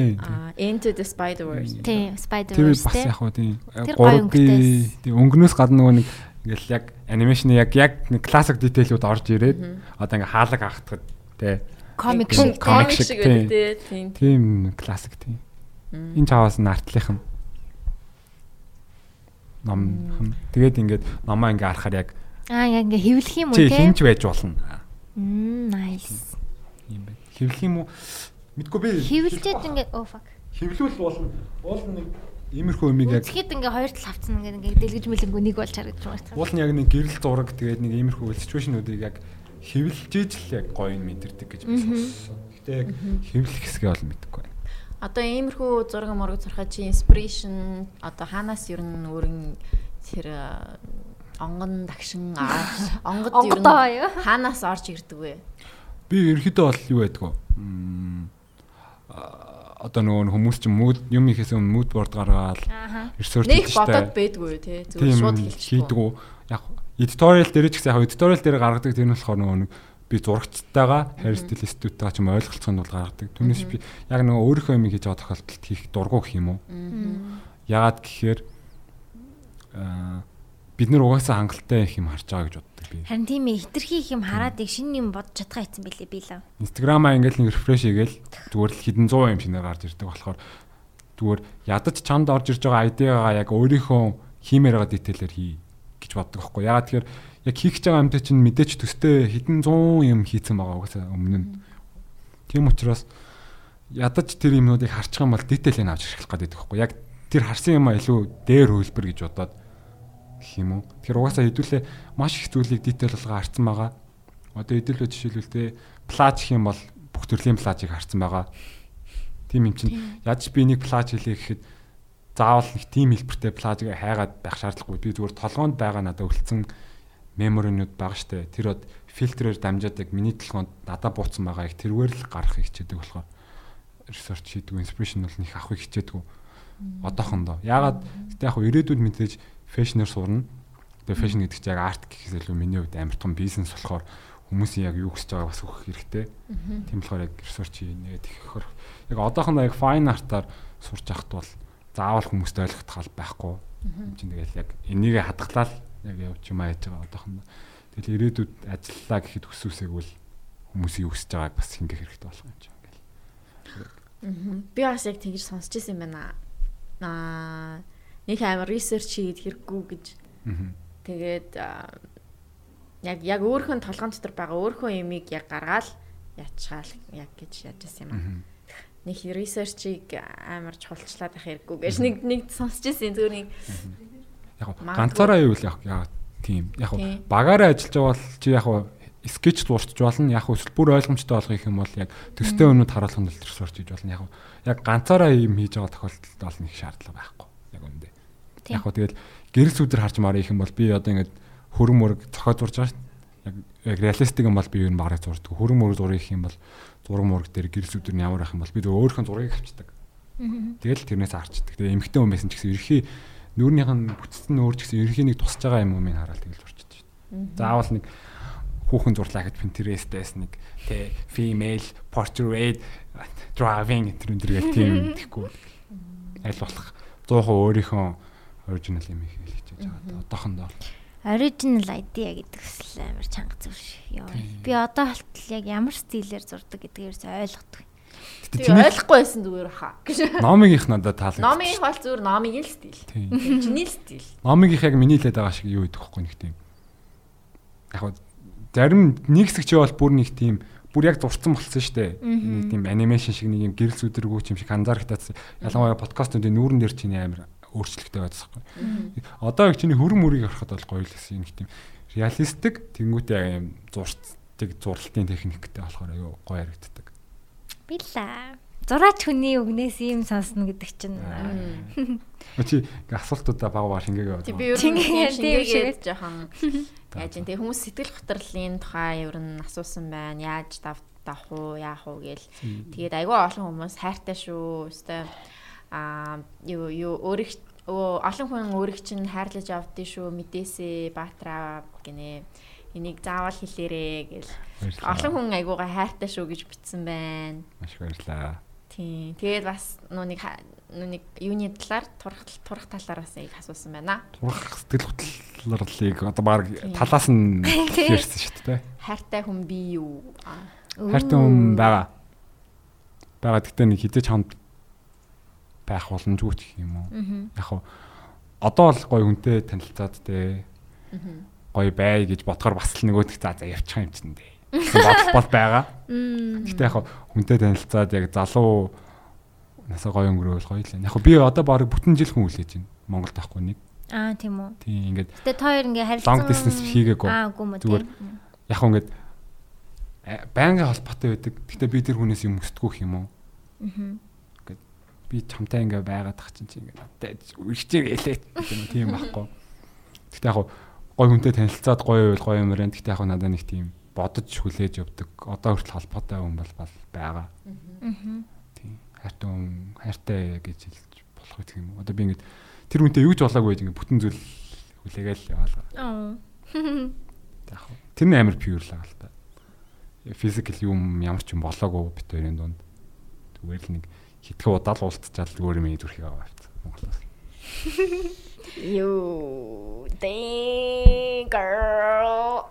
Into the Spider-Verse. тийм дээ. Тэр Spider-Verse бас яг хөө тийм Тэр гоё 3D өнгөтэйс. тийм өнгөнөөс гадна нөгөө нэг ингээл яг анимашны яг яг нэг классик детейлүүд орж ирээд одоо ингээ хаалга хахтахад тий Комик шиг комик шиг, тий. тий. Тийм. тийм классик тийм энэ чаваас нь артлынхан ном тэгээд ингээд номоо ингээ харахаар яг Аа яг ингээ хэвлэх юм уу тийм. хинж байж болно Мм nice. юм байна хэвлэх юм уу мэдгүй би Хэвлжээд ингээ oh fuck. хэвлүүл болно уул нэг иймэрхүү юмыг яг Үзэхэд ингээ хоёр тал хавцсан ингээ ингээ дэлгэж мэлэнгүү нэг болж харагдаж байна. уул нь яг нэг гэрэл зураг тэгээд нэг иймэрхүү ситүэйшнүүдийг яг хэвлэж ижил яг гоё юм мэдэрдэг гэж би сонссон. Гэтэ яг хэвлэх хэсгээ бол мэдэхгүй байна. Одоо иймэрхүү зураг мураг зурхаа чи inspiration одоо хаанаас ер нь өөрийн тэр э, онгон дагшин онгод ер нь хаанаас орж ирдэг вэ? Би ерөөхдөө бол юу байдг вэ? Одоо нөгөө хүмүүс чинь mood юм ихээс өмнө board гаргаад Ааха. research Нэг бодоод байдгүй тий. Зүгээр шууд хэлчихдэг. хийдэг үү? Яг editorial дээр ч гэсэн яг editorial дээр гаргадаг тэр нь болохоор нөгөө би зурагчтайгаа hair stylist-уудтайгаа ч юм ойлголцоход бол гаргадаг. Түүнээс би яг нөгөө өөрийнхөө юм хийж байгаа тохиолдолд хийх дургу гэх юм уу? Яагаад гэхээр аа бид нар угаасаа хангалттай их юм харж байгаа гэж боддог би. Харин тийм ээ хитрхи их юм хараад их шинэ юм бодож чадхаа ийцэн билээ би лав. Инстаграмаа ингээл нэг рефреш хийгээл зүгээр л хэдэн зуун юм шиг нэр гарч ирдэг болохоор зүгээр ядаж чанд орж ирж байгаа айдиагаа яг өөрийнхөө хиймээр байгаа детейлээр хий гэж боддог байхгүй. Ягаад тэгэхээр яг хийх гэж байгаа юмтай чинь мэдээч төстэй хэдэн зуун юм хийцэн байгаа угаасаа өмнө нь. Тийм учраас ядаж тэр юмнуудыг харчих юм бол детейлийг авч ашиглах гэдэг байхгүй. Яг тэр харсан юм а илүү дээр хөлбөр гэж бодоод гэх юм уу. Тэгэхээр угаасаа хэдүүлээ маш их зүйлийг детейл болгоо харсан байгаа. Одоо хэдүүлээ жишээлбэл те плаж гэх юм бол бүх төрлийн плажийг харсан байгаа. Тийм юм чинь яаж би нэг плаж хэлээ гэхэд заавал нэг тийм хэлбэртэй плажийг хайгаад байх шаардлагагүй. Би зүгээр толгоонд байгаа надад үлдсэн меморинууд байгаа штэ. Тэр од фильтрээр дамжаад яг миний толгоонд надад бууцсан байгаа их тэргээр л гарахыг хичээдэг болохоор research хийдэг, inspiration бол них авахыг хичээдэг. Одоохондоо. Яагаад гэтээ яг хөө ирээдүйд мэдээж фэшнэр сурна. Тэгээ фэшн гэдэг чинь яг арт гэхээс илүү миний хувьд амар том бизнес болохоор хүмүүсийн яг юу хүсэж байгааг бас өгөх хэрэгтэй. Тийм болохоор яг research хийнэ гэдэг ихэр яг одоохондоо яг fine art-аар сурч явахд бол заавал хүмүүст ойлгох гал байхгүй. Энд чинь тэгэл яг энийг хадгалаад яг явж юм ааж байгаа одоохондоо. Тэгэл ирээдүйд ажиллаа гэхэд хүсвүсээгүүл хүмүүсийн өсөж байгааг бас хингэх хэрэгтэй болох юм чинь ингээл. Би бас яг тэгж сонсч ирсэн юм байна. Аа нэг амар ресерч хийгээд хэрэггүй гэж. Тэгээд яг яг өөрхөн толгойн дотор байгаа өөрхөн ямиг яг гаргаал ячгаал яг гэж яжсэн юм аа. Нэг ресерчийг амар чухалчлаад байх хэрэггүй гэж нэг нэг сонсч ирсэн зүгээр нэг яг ганцаараа юу л яг яг тийм. Яг багаараа ажиллаж байгаа бол чи яг скетч дуурч болно яг эсвэл бүр ойлгомжтой болгох юм бол яг төстэй өнөд харуулах нь ресерч хийж болно. Яг яг ганцаараа юм хийж байгаа тохиолдолд бол нэг шаардлага байхгүй. Яг үндэ. Яг хөө тэгэл гэрэл сүдэр харж марах юм бол би одоо ингээд хөрөн мөрөг цохоо зурж байгаа шүү яг реалистик юм бол би юу багыг зурдаг. Хөрөн мөрөг зурх юм бол зураг мураг дээр гэрэл сүдэр нь ямар ах юм бол би өөрийнхөө зургийг авчдаг. Тэгэл тэрнээс арчдаг тэгээ эмхтэн байсан ч гэсэн ерхий нүүрнийх нь бүтцэн өөр ч гэсэн ерхий нэг тусаж байгаа юм уу минь хараад тэгэл зурчдаг шүү заавал нэг хүүхэн зурлаа гэж Pinterest-ээс нэг тэ female portrait driving гэдэг энэ төргээл тийм гэхгүй. Аль болох 100% өөрийнхөө original юм их хэлж байгаа. Одоохондоо. Original idea гэдэг хэсэл амар чанга зүр ёо. Би одоо болтол яг ямар стилээр зурдаг гэдгээрс ойлгохгүй. Тэгээ ойлгохгүй байсан зүгээр хаа гэж. Номигийнх надад таалагдсан. Номигийнх бол зүгээр номигийн л стил. Чиний стил. Номигийнх яг миний хэлээд байгаа шиг юу гэдэг вэ нэг тийм. Яг зарим нэг хэсэг чи бол бүр нэг тийм бүр яг зурцсан болсон шүү дээ. Нэг тийм анимашн шиг нэг юм гэрэл зүдэргүй юм шиг анзаархтац ялангуяа подкастуудын нүүрэн дээр чинь амар өөрчлөлттэй байцсахгүй. Одоо яг чиний хөрөн мөрийг харахад бол гоё л гэсэн нэг тийм реалистик тэнгуүтэй юм зурцдаг зурлалтын техниктэй болохоор аюу гоё харагддаг. Била. Зураач хүний үгнээс ийм сонсно гэдэг чинь. Чи асуултуудаа баг баг шингээгээ бодсон. Би ер нь шингээгээд жоохон яаж юм те хүмүүс сэтгэл хөдлөлийн тухай ер нь асуусан байна. Яаж дав давах уу, яах уу гээл. Тэгээд айгүй олон хүмүүс хайртай шүү. Өстой аа юу юу өөрих олон хүн өөрих чинь хайрлаж авдээ шүү. Мэдээсээ баатраа гинэ энийг заавал хэлээрээ гэл. Олон хүн айгуугаа хайртай шүү гэж бичсэн байна. Маш баярлалаа. Тийм. Тэгээд бас нүг нүг юуны талаар турах турах талаар бас яг асуусан байна. Турах сэтгэл хөдлөлийг одоо баг талаас нь ярьсан шүү дээ. Хайртай хүн би юу? Хайртай хүн байгаа. Бага гэхдээ нэг хизээч хамт байх боломжгүй ч юм уу. Яг хуу одоо л гой хүнтэй танилцаад те. Гой бай гэж бодохоор бас л нөгөөдх за за явчих юм чинь дээ бодол бол байгаа. Гэтэ яг хүнтэй танилцаад яг залуу насаа гоё өнгөрөөл гоё л. Яг би одоо баг бүтэн жил хүн үлээж байна. Монголд байхгүй нэг. Аа тийм үү. Тийм ингээд. Гэтэ та хоёр ингээ харилцаа long distance хийгээгүй. Аа үгүй мө тийм. Яг ингээд байнгын холбоотой байдаг. Гэтэ би тэр хүнээс юм өсдгөх юм уу? Аа. Ингээд би чамтай ингээ байгаад тах чинь ингээ надад үргэлж хэлээ тийм байхгүй. Гэтэ яг гоё хүнтэй танилцаад гоё байвал гоё юм байна. Гэтэ яг надад нэг тийм бодож хүлээж явдаг. Одоо хүртэл холбоотой хүн бол байгаа. Аа. Тийм. Хайртай хүн, хайртай гэж хэлж болох гэх юм. Одоо би ингэж тэр хүнтэй юу ч болоогүй гэж ингэ бүтэн зүйл хүлээгээл яваалаа. Аа. Яг тэр нь амар пюр л байгаа л та. Физикал юм ямар ч юм болоогүй бит хоёрын дунд. Зүгээр л нэг хитгэн удаал уулзчаал зүгээр юм зүрхийг аваад Монголоос. You dang girl.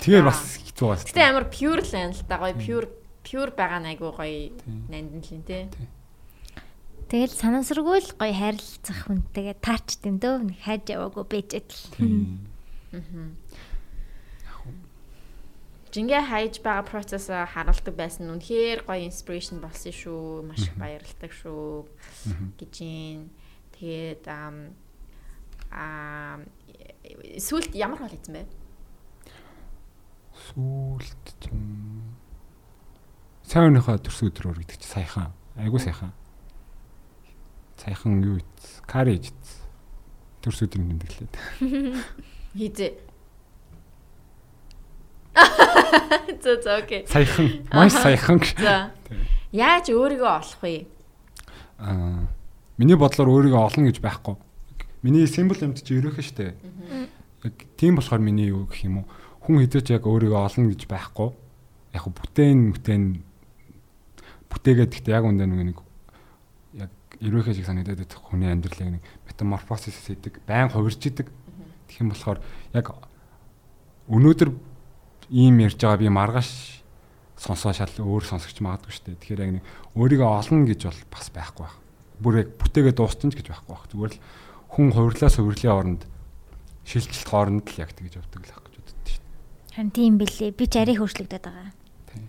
Тэгээ бас хэцүү байна. Гэтэ амар pure л байна л да гоё pure pure байгаа нь айгу гоё нандин л тий. Тэгэл санамсаргүй л гоё хайрлцах хүнтэйгээ таарч тийм дөө нэг хайж яваагүй бэжэд л. Жингээ хайж байгаа процесс харуулдаг байсан нь үнэхээр гоё inspiration болсон шүү. Маш их баярлалтай шүү гэж юм. Тэгээд аа сүүлд ямар хол хийсэн бэ? сүүлд чинь сайн өнөөхөө төрс өдрөөр гэдэг чи саяхан. Айгуу сайхан саяхан юу ийц? Кариж төрс өдрийн тэмдэглээд хийзээ зөө зөө окей. Саяхан. Маш саяхан. За. Яаж өөрийгөө олох вэ? Аа миний бодлоор өөрийгөө олно гэж байхгүй миний символ юмд чи ерөөхөө штэ яг тийм болохоор миний юу гэх юм уу хүн хэзээ ч яг өөрийгөө олно гэж байхгүй. Яг бүтээн бүтээн бүтээгээд гэхдээ яг үндэ нэг яг ерөөхөө шиг санагдаад байдаг хүний амьдралыг нэг метаморфозис хийдэг, байн хувирж идэг. Тэгэх юм болохоор яг өнөөдөр ийм ярьж байгаа би маргааш сонсоо шал өөр сонсогч магадгүй шүү дээ. Тэгэхээр яг нэг өөрийгөө олно гэж бол бас байхгүй байх. Бүр яг бүтээгээ дууссан ч гэж байхгүй байх. Зүгээр л хүн хувирлаас хувирлын оронд шилжилт хооронд л яг тэгж явдаг л ах гэж боддоо шүү дээ. Харин тийм билээ. Би ч арай хөөрчлөгдөд байгаа. Тийм.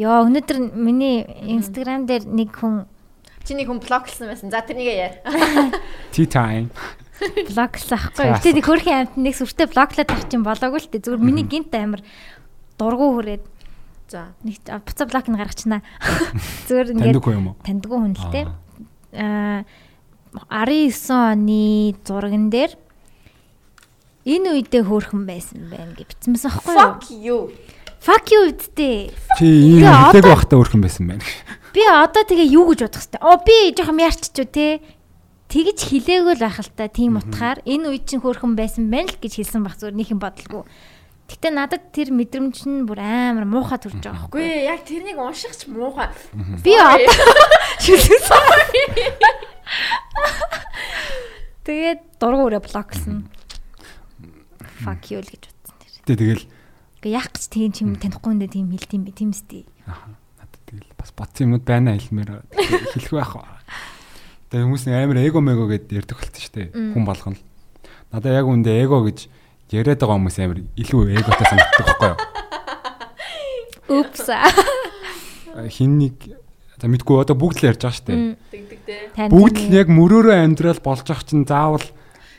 Йоо, өнөөдөр миний Instagram дээр нэг хүн Чиний хүн блоклсан байсан. За тэрнийгээ яар. Tea time. блоглсан ахгүй. За, Гэтэ нэг хөрхийн амт нэг сүртэй блоклаад авчих чинь болоогүй л тээ. Зүгээр миний гинт амир дургу хүрээд За. нэг буцаа блок нь гаргачихна. Зүгээр ингээд Таньдаггүй юм уу? таньдгүй хүн л тээ. Аа 19 оны зурган дээр энэ үедээ хөөрхөн байсан байна гэж бичсэн байсан аахгүй юу? Fuck you. Fuck you ийм Тэгээ одоо- хэлээг байхдаа өөрхөн байсан байна. Би одоо тэгээ юу гэж бодох хэвтэй. Оо би жоохон яарччүү те. Тэгж хилээгөө л байх л та тийм утгаар энэ үед чинь хөөрхөн байсан байна л гэж хэлсэн баг зүгээр нэг юм бодлого. Гэтэ надад тэр мэдрэмж нь бүр амар муухай төрж байгаа байхгүй. яг тэрнийг унших ч муухай. Би одоо шүлгсэн. Тэгээд дургу өрөө блоклсон. Fuck you л гэж бодсон тэр. Тэ тэгэл яах гэж тийм танихгүй юм дэ тийм хэлдэм бэ тийм үстэй. аха надад тэгэл бас бодсон юмнууд байна хэлмээр хэлэх байх. Тэгээ хүмүүс амар эго мего гэдээ ярьдаг болчих штэ. Хүн болгоно л. Надад яг үндэ эго гэж яриад байгаа хүмүүс амар илүү эготой санагддаг байхгүй юу? Oops. Хин нэг за мэдгүй одоо бүгд л ярьж байгаа. Тэгдэг дээ. Бүгд л яг мөрөөрөө амьдрал болж ах чинь заавал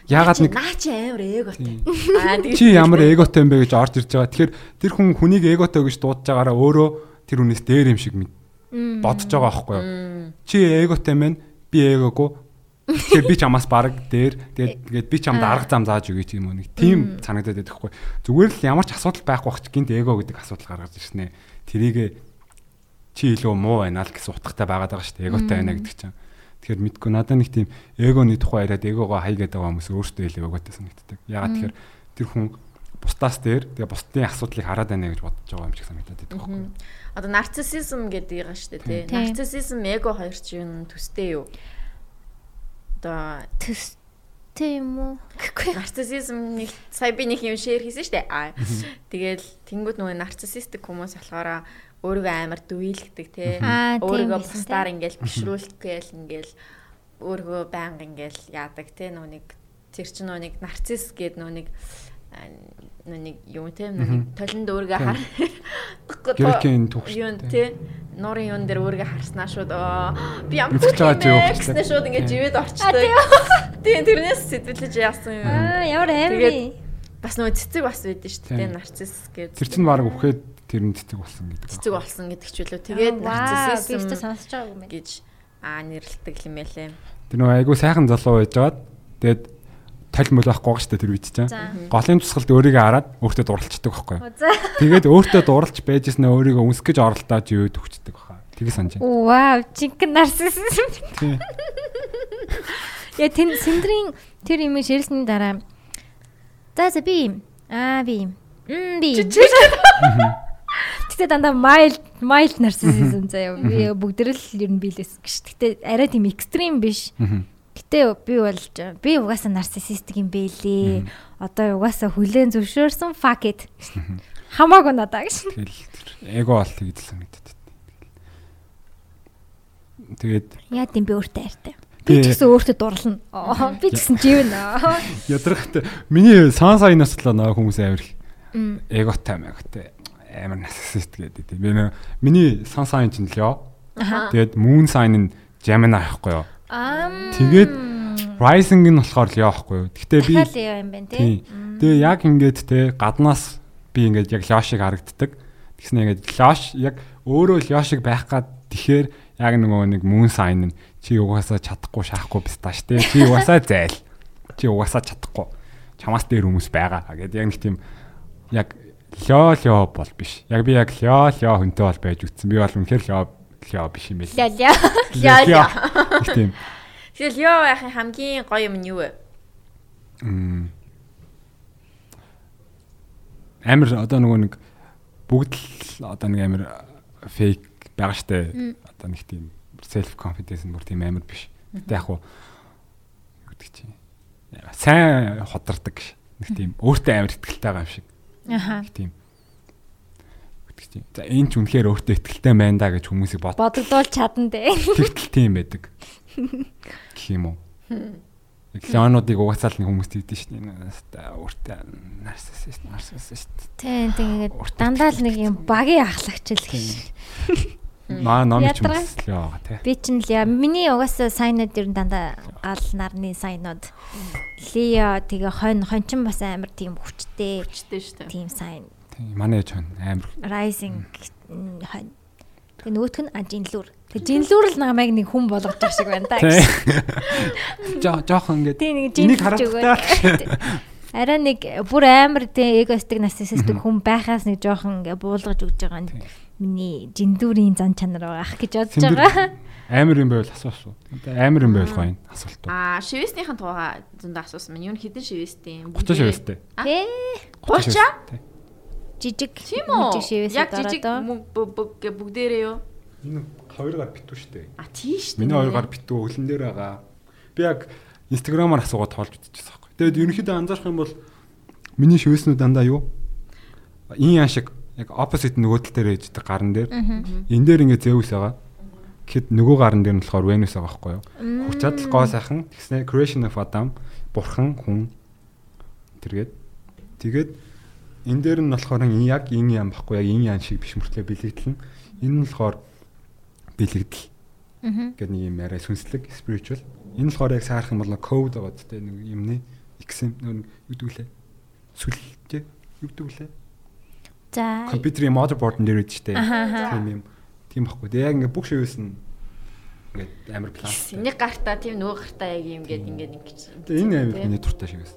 ягаад нэг наа чи амар эготой. Тийм. Аа тэгж чи ямар эготой юм бэ гэж орж ирж байгаа. Тэгэхээр тэр хүн хүнийг эготой гэж дуудаж байгаараа өөрөө тэр хүнээс дээр юм шиг бодож байгаа байхгүй юу? Чи эготой мэн би эгогүй. Тэгэхээр би чамаас бараг дээр тэгээд тэгээд би чамд арга зам зааж өгье ч юм уу нэг тийм санагдаад байдаг хгүй. Зүгээр л ямар ч асуудал байхгүй бах ч гинт эго гэдэг асуудал гаргаж ирснэ. Тэрийг чи илүү муу байна л гэсэн утгатай байгаад байгаа шүү дээ. Эготой байна гэдэг чинь. Тэгэхээр мэдгүй надад нэг тийм эгоны тухай яриад эгогоо гэдэг байгаа хүмүүс өөртөө илүү эготой санагддаг. Ягаад тэгэхээр тэр хүн бусдаас дээр тэгээ бусдын асуудлыг хараад байна гэж бодож байгаа юм шиг санагдаад байдаг байхгүй. Одоо нарциссизм гэдэг байгаа шүү дээ тий. Тийм. Нарциссизм эго хоёр ч юм төстэй юу? Одоо төстэй юм уу? Гэхгүй. нарциссизм нэг сая би нэг юм шеэр хийсэн дээ. Аа. Тэгэл тэнгууд нөгөө нарциссистик хүмүүс болохоор өөрийгөө амар дүйлгдэг тийм Өөрийгөө бусдаар ингээл бишрүүлэхгээл ингээл өөрийгөө байнга ингээл яадаг тий. Нөгөө нэг тэр чинь нөгөө нэг нарцисс гэдэг нөгөө нэг нэг юм тий. Нөгөө нэг толинд өөрийгөө хар. Грекийн түүх шүү Юун дээ. тий. Нуурын юун дээр өөрийгөө харснаа шууд би ямар юу бэ болчихлоо. гэснээр шууд ингээд живэд орчдөг. Тийм тэрнээс сэтгэлж яасан юм. Аа, ямар амин. бас нөгөө цэцэг бас байдэн шүү дээ Тийм. нарцисс гэдэг. Тэр чинь баг үхээд тэр нь цэцэг болсон гэдэг. цэцэг болсон гэдэг ч үлээ. Тэгээд би өөртөө нарциссизм сонсож байгаа юм байна. гэж аа нэрлэлдэг юм байлээ. Тэр нөгөө айгу сайхан залуу байжгаад тэгээд тал мөл байхгүй байгаа шүү дээ тэр үед чинь. За. Голын тусгалд өөрийгөө хараад өөртөө дурлцдаг байхгүй. За. Тэгээд өөртөө дурлж байжснаа өөрийгөө үнсэх гэж оролдоод юу төгчдөг баха. Тэгээ санаж байна. Вау, жинхэнэ нарциссизм. Я тэн сэндрийн тэр юм ширсний дараа. За за би аа би м би. Гэтэ дандаа mild mild narcissism заяа. Би бүгдэрэл ер нь биелээс гэж. Гэтэ арай тийм экстрим биш. Мгм. Гэтэ би болж би угаасаа нарциссистик юм бэлээ. Одоо угаасаа хүлэн зөвшөөрсөн fuck it. Хамаагүй надаа гэж. Тэгэл эго бол тэгж л санагдаад. Тэгээд Яа тийм би өөртөө хайртай. Би- ч гэсэн өөртөө дурлна. Аа, Би ч гэсэн живнэ. ядрахт миний сан саянаас л нөө хүмүүс Мм. эготой мэгтэй амар нарциссист гэдэг. Би миний сан сайн чинь л ёо. Тэгээд moon sign нь Gemini байхгүй юу? Аа. Тэгээд rising нь болохоор л ёо байхгүй юу? Гэхдээ би Дахиад юм байна тий. Тэгээ яг ингээд те гаднаас би ингээд яг лёшиг харагддаг. Тэгснэ ингээд лёш яг өөрөө лёшиг байх гад тэгэхээр яг нөгөө нэг moon sign нь чи угаасаа чадахгүй шаахгүй биш тааш те. Чи угаасаа зайл. Чи угаасаа чадахгүй. Чамаас дээр хүмүүс байгаа гэдэг яг нэг тийм яг лё лё бол биш. Яг би яг лё лё хүнтэй бол байж үтсэн. Би бол үнэхээр лё лё биш юм ля. Лё, лё. Тийм. Тэгэл ёо яхын хамгийн гоё юм нь юу вэ? Мм. Амир одоо нөгөө нэг бүгд л одоо нэг амир фейк байгаа штэ. Одоо нэг тийм self confidence бүр тийм амир биш. Гэтэ яг юу гэдэг чи сайн ходардаг ш. Нэг тийм өөртөө амар ихтэй байгаа юм шиг. Аха. Нэг тийм. За энэ ч үнэхээр өөртөө ихтэй байна да гэж хүмүүсийг бод. Бодогдуул чадан дээ. Тэгтэл тийм байдаг. Гэх юм уу? Леонуудыг угаасаа л нэг хүмүүс тэгдэж шин өөртөө нарциссист нарциссист. Тийм тэгээд дандаа л нэг юм багийн ахлагч л гэж. Маа номч юм Ядраа. л яага тий. Би чинь л яа миний угаасаа сайнууд ер нь дандаа гал нарны сайнууд. Лио тэгээ хонь хончин бас амар тийм хүчтэй Хүчтэй шүү дээ. тийм сайн. Тийм манай ээж хань амар Rising м, хонь. Тэгээ нөгөөх нь ажинлүр. Тэгээ жинлүр л намайг нэг хүн болгож байгаа шиг байна. Жоо жоохон ингээд нэг харагдтаа. Араа нэг бүр амар тийм эгоистик нарциссистик хүн байхаас нэг жоохон ингээ буулгаж өгж байгаа нь миний жиндүүрийн зан чанар байгаах гэж бодож байгаа. амар юм байвал асуусуу. Амар юм байвал гоё асуулт. Аа, шивэснийхэн тугаа зөндөө асуусан. Юу н хідэн шивэстэй юм. 30 шивэстэй. Ээ 30 Тий. Жижиг Тийм үү? жижиг шивээс Яг бүг гэ бүгдээрээ юу? Энэ хоёр гар битүү штэ. А тийш Миний хоёр гар битүү өлөн дээр байгаа. Би яг инстаграмаар асуугаад тоолж үзчихсэн байхгүй. Тэгээд ерөнхийдөө анзаарах юм бол миний шивэснүүд дандаа юу? Ин яа шиг яг opposite нөгөө тал дээр ээждэг гарн дээр. Энэ дээр ингээд Zeus байгаа. Гэхэд нөгөө гарн дээр нь болохоор Venus байгаа байхгүй юу? Хүч чадал гоо сайхан тэгснэ creation of Adam бурхан хүн тэргээд тэгээд энэ дээр нь болохоор яг ин яам байхгүй яг ин яан шиг биш мөртлөө бэлэгдэл нь энэ нь болохоор бэлэгдэл. Аа. гэдэг нэг юм арай сүнслэг spiritual. Энэ болохоор яг саарах юм бол code байгаа гэдэг нэг юмны x юм нэг юу дүүлээ сүлжээ юу дүүлээ За компьютерийн motherboard дээр Аха, аха. тийм юм. Тийм байхгүй тэгээ яг ингээ бүх шивээс нь ингээд амар план Нэг гартаа тийм нөгөө гартаа яг юм гээд ингээд ингэж. энэ амар миний дуртай шивээс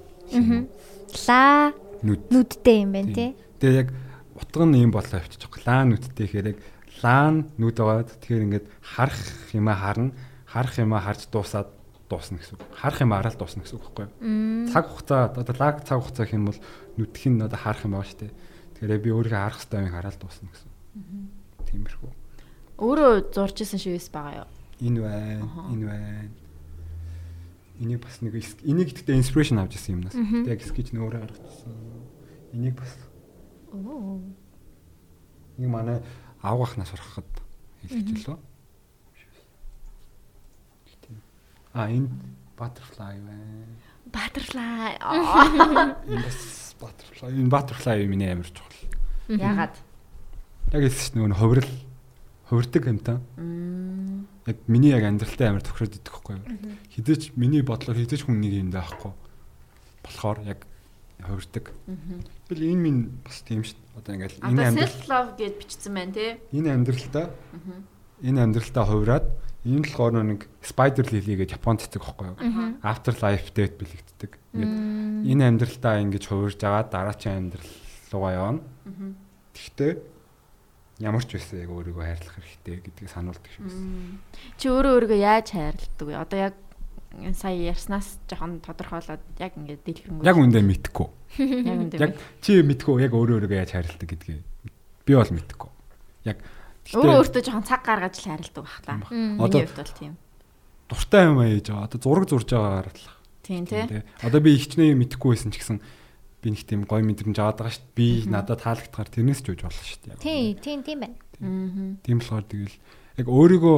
ла нүд нүдтэй юм байна тий. Тэгээ яг утга нь юм болоо жоох. Лаан нүдтэй гэхээр яг лаан нүд байгаад тэгэхээр ингээд харах юм харна, харах юм харж дуусаад дуусна гэсэн үг. Харах юм хараад дуусна гэсэн үг байхгүй юу? Цаг хугацаа одоо лаг цаг хугацаа гэх юм бол нүдх нь одоо харах юм байгаа шүү дээ. Тэгэхээр би өөрийгөө харах хэрэгтэй юм хараад дуусна гэсэн. Тиймэрхүү. Өөрөө зурж исэн шивэс байгаа юу? Энэ байна, энэ байна. Энийг бас нэг энийг гэхдээ инспирэшн авч ирсэн юмнаас. Тэгтээ яг скетч нь өөрөө гаргацсан. Энийг бас Оо. Нэг манай авгахнаас сурахад хэлчихлээ. А энэ butterfly байна. Butterfly. Энэ бас butterfly. Энэ butterfly миний амар чухал. Ягаад? Яг хэлсэн чинь нөгөө хувирал хувирдаг. Мм. Яг миний яг амьдралтай амар тохироод идэх байхгүй юу? Хизээч миний бодлоор хизээч хүн нэг юм даахгүй. Болохоор яг хувирдаг. Тэгэл энэ минь бас тийм шүү дээ. Одоо ингээл энэ амьдрал self love гэж бичсэн байна тий. энэ амьдралтаа энэ амьдралтаа хувраад энэ л болохоор нэг spider lily гэж Японд цэцэг байхгүй юу? After life death бэлэгддэг. Энэ амьдралтаа ингэж хувирж байгаа дараачийн амьдрал руугаа явна. Тэгтээ ямар ч байсан яг өөрийгөө хайрлах хэрэгтэй гэдгийг сануулдаг шүү дээ. Чи өөрөө өөрийгөө яаж хайрладаг вэ? Одоо яг сая ярьснаас жоохон тодорхойлоод яг ингээд дэлгэрэнгүй. Яг үндэ мэдхгүй. яг үндэ. Яг чи мэдхгүй яг өөрөө өөрийгөө яаж хайрладаг гэдгийг би бол мэдхгүй. Яг өөрөө өөртөө жоохон цаг гаргаж л хайрладаг байх та. Одоо- бол тийм. дуртай юм ээж байгаа. Одоо зураг зурж байгаагаар л Тийм тий. Одоо би ихчнээ мэдэхгүй байсан ч гэсэн би нэг тийм гоё мэдрэмж аваад байгаа шүү дээ. Би надад таалагдахаар тэрнээс ч үж болно шүү дээ. Тий, тийм тийм байна. Аа. Тийм болохоор тэгэл яг өөрийгөө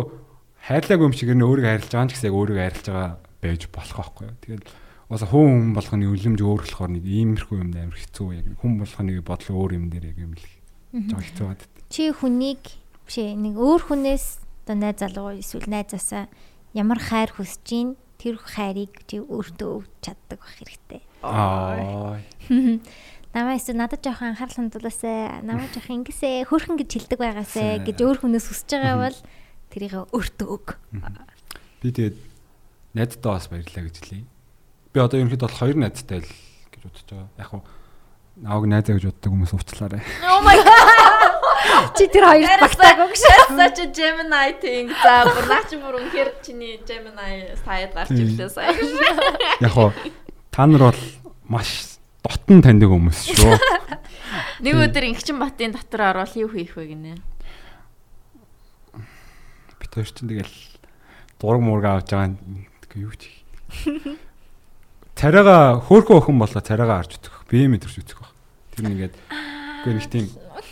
хайрлаагүй юм шиг нэ өөрийгөө хайрлаж байгаа юм ч гэсэн яг өөрийгөө хайрлаж байгаа байж болох байхгүй юу. Тэгэл бас хүн хүн болгоны үлэмж өөр болохоор нэг иймэрхүү юм амар хэцүү яг хүн болгоны бодлого өөр юм дээр яг юм л жоо хэцүү бат. Чи хүнийг биш нэг өөр хүнээс одоо найз залуу эсвэл найзаасаа ямар хайр хүсэж гин тэр хайрыг чи өөртөө өгч чаддаг байх хэрэгтэй. Аа. Намайг эсвэл надад жоохон анхаарал хандуулаасай, намайг жоохон ингэсээ хөрхөн гэж хэлдэг байгаасай гэж өөр хүнээс хүсэж байгаа бол тэрийг өөртөө өг. Би тэгээд найздаа бас баярлаа гэж хэлье. Би одоо ерөнхийдөө бол хоёр найзтай л гэж бодож байгаа. Яг хуу нааг найзаа гэж боддог хүмүүс уучлаарай. Oh my god. Чи тэр хоёрт багтаагүй гэж. Such a Gemini thing. За бүр наач бүр үнэхээр чиний Gemini саяд гарч ирлээ сая. Яг хуу та нар бол маш дотн таньдаг хүмүүс шүү. Нэг өдөр Ингчин Батын дотор орвол юу хийх вэ гинэ? Бид хоёр чинь тэгэл дураг мураг авч байгаа юу ч хийх. Царайгаа хөөхөө өхөн болоо царайгаа арч үзэх. Би мэдэрч үзэх баг. Тэр нэгээд үгүй нэг тийм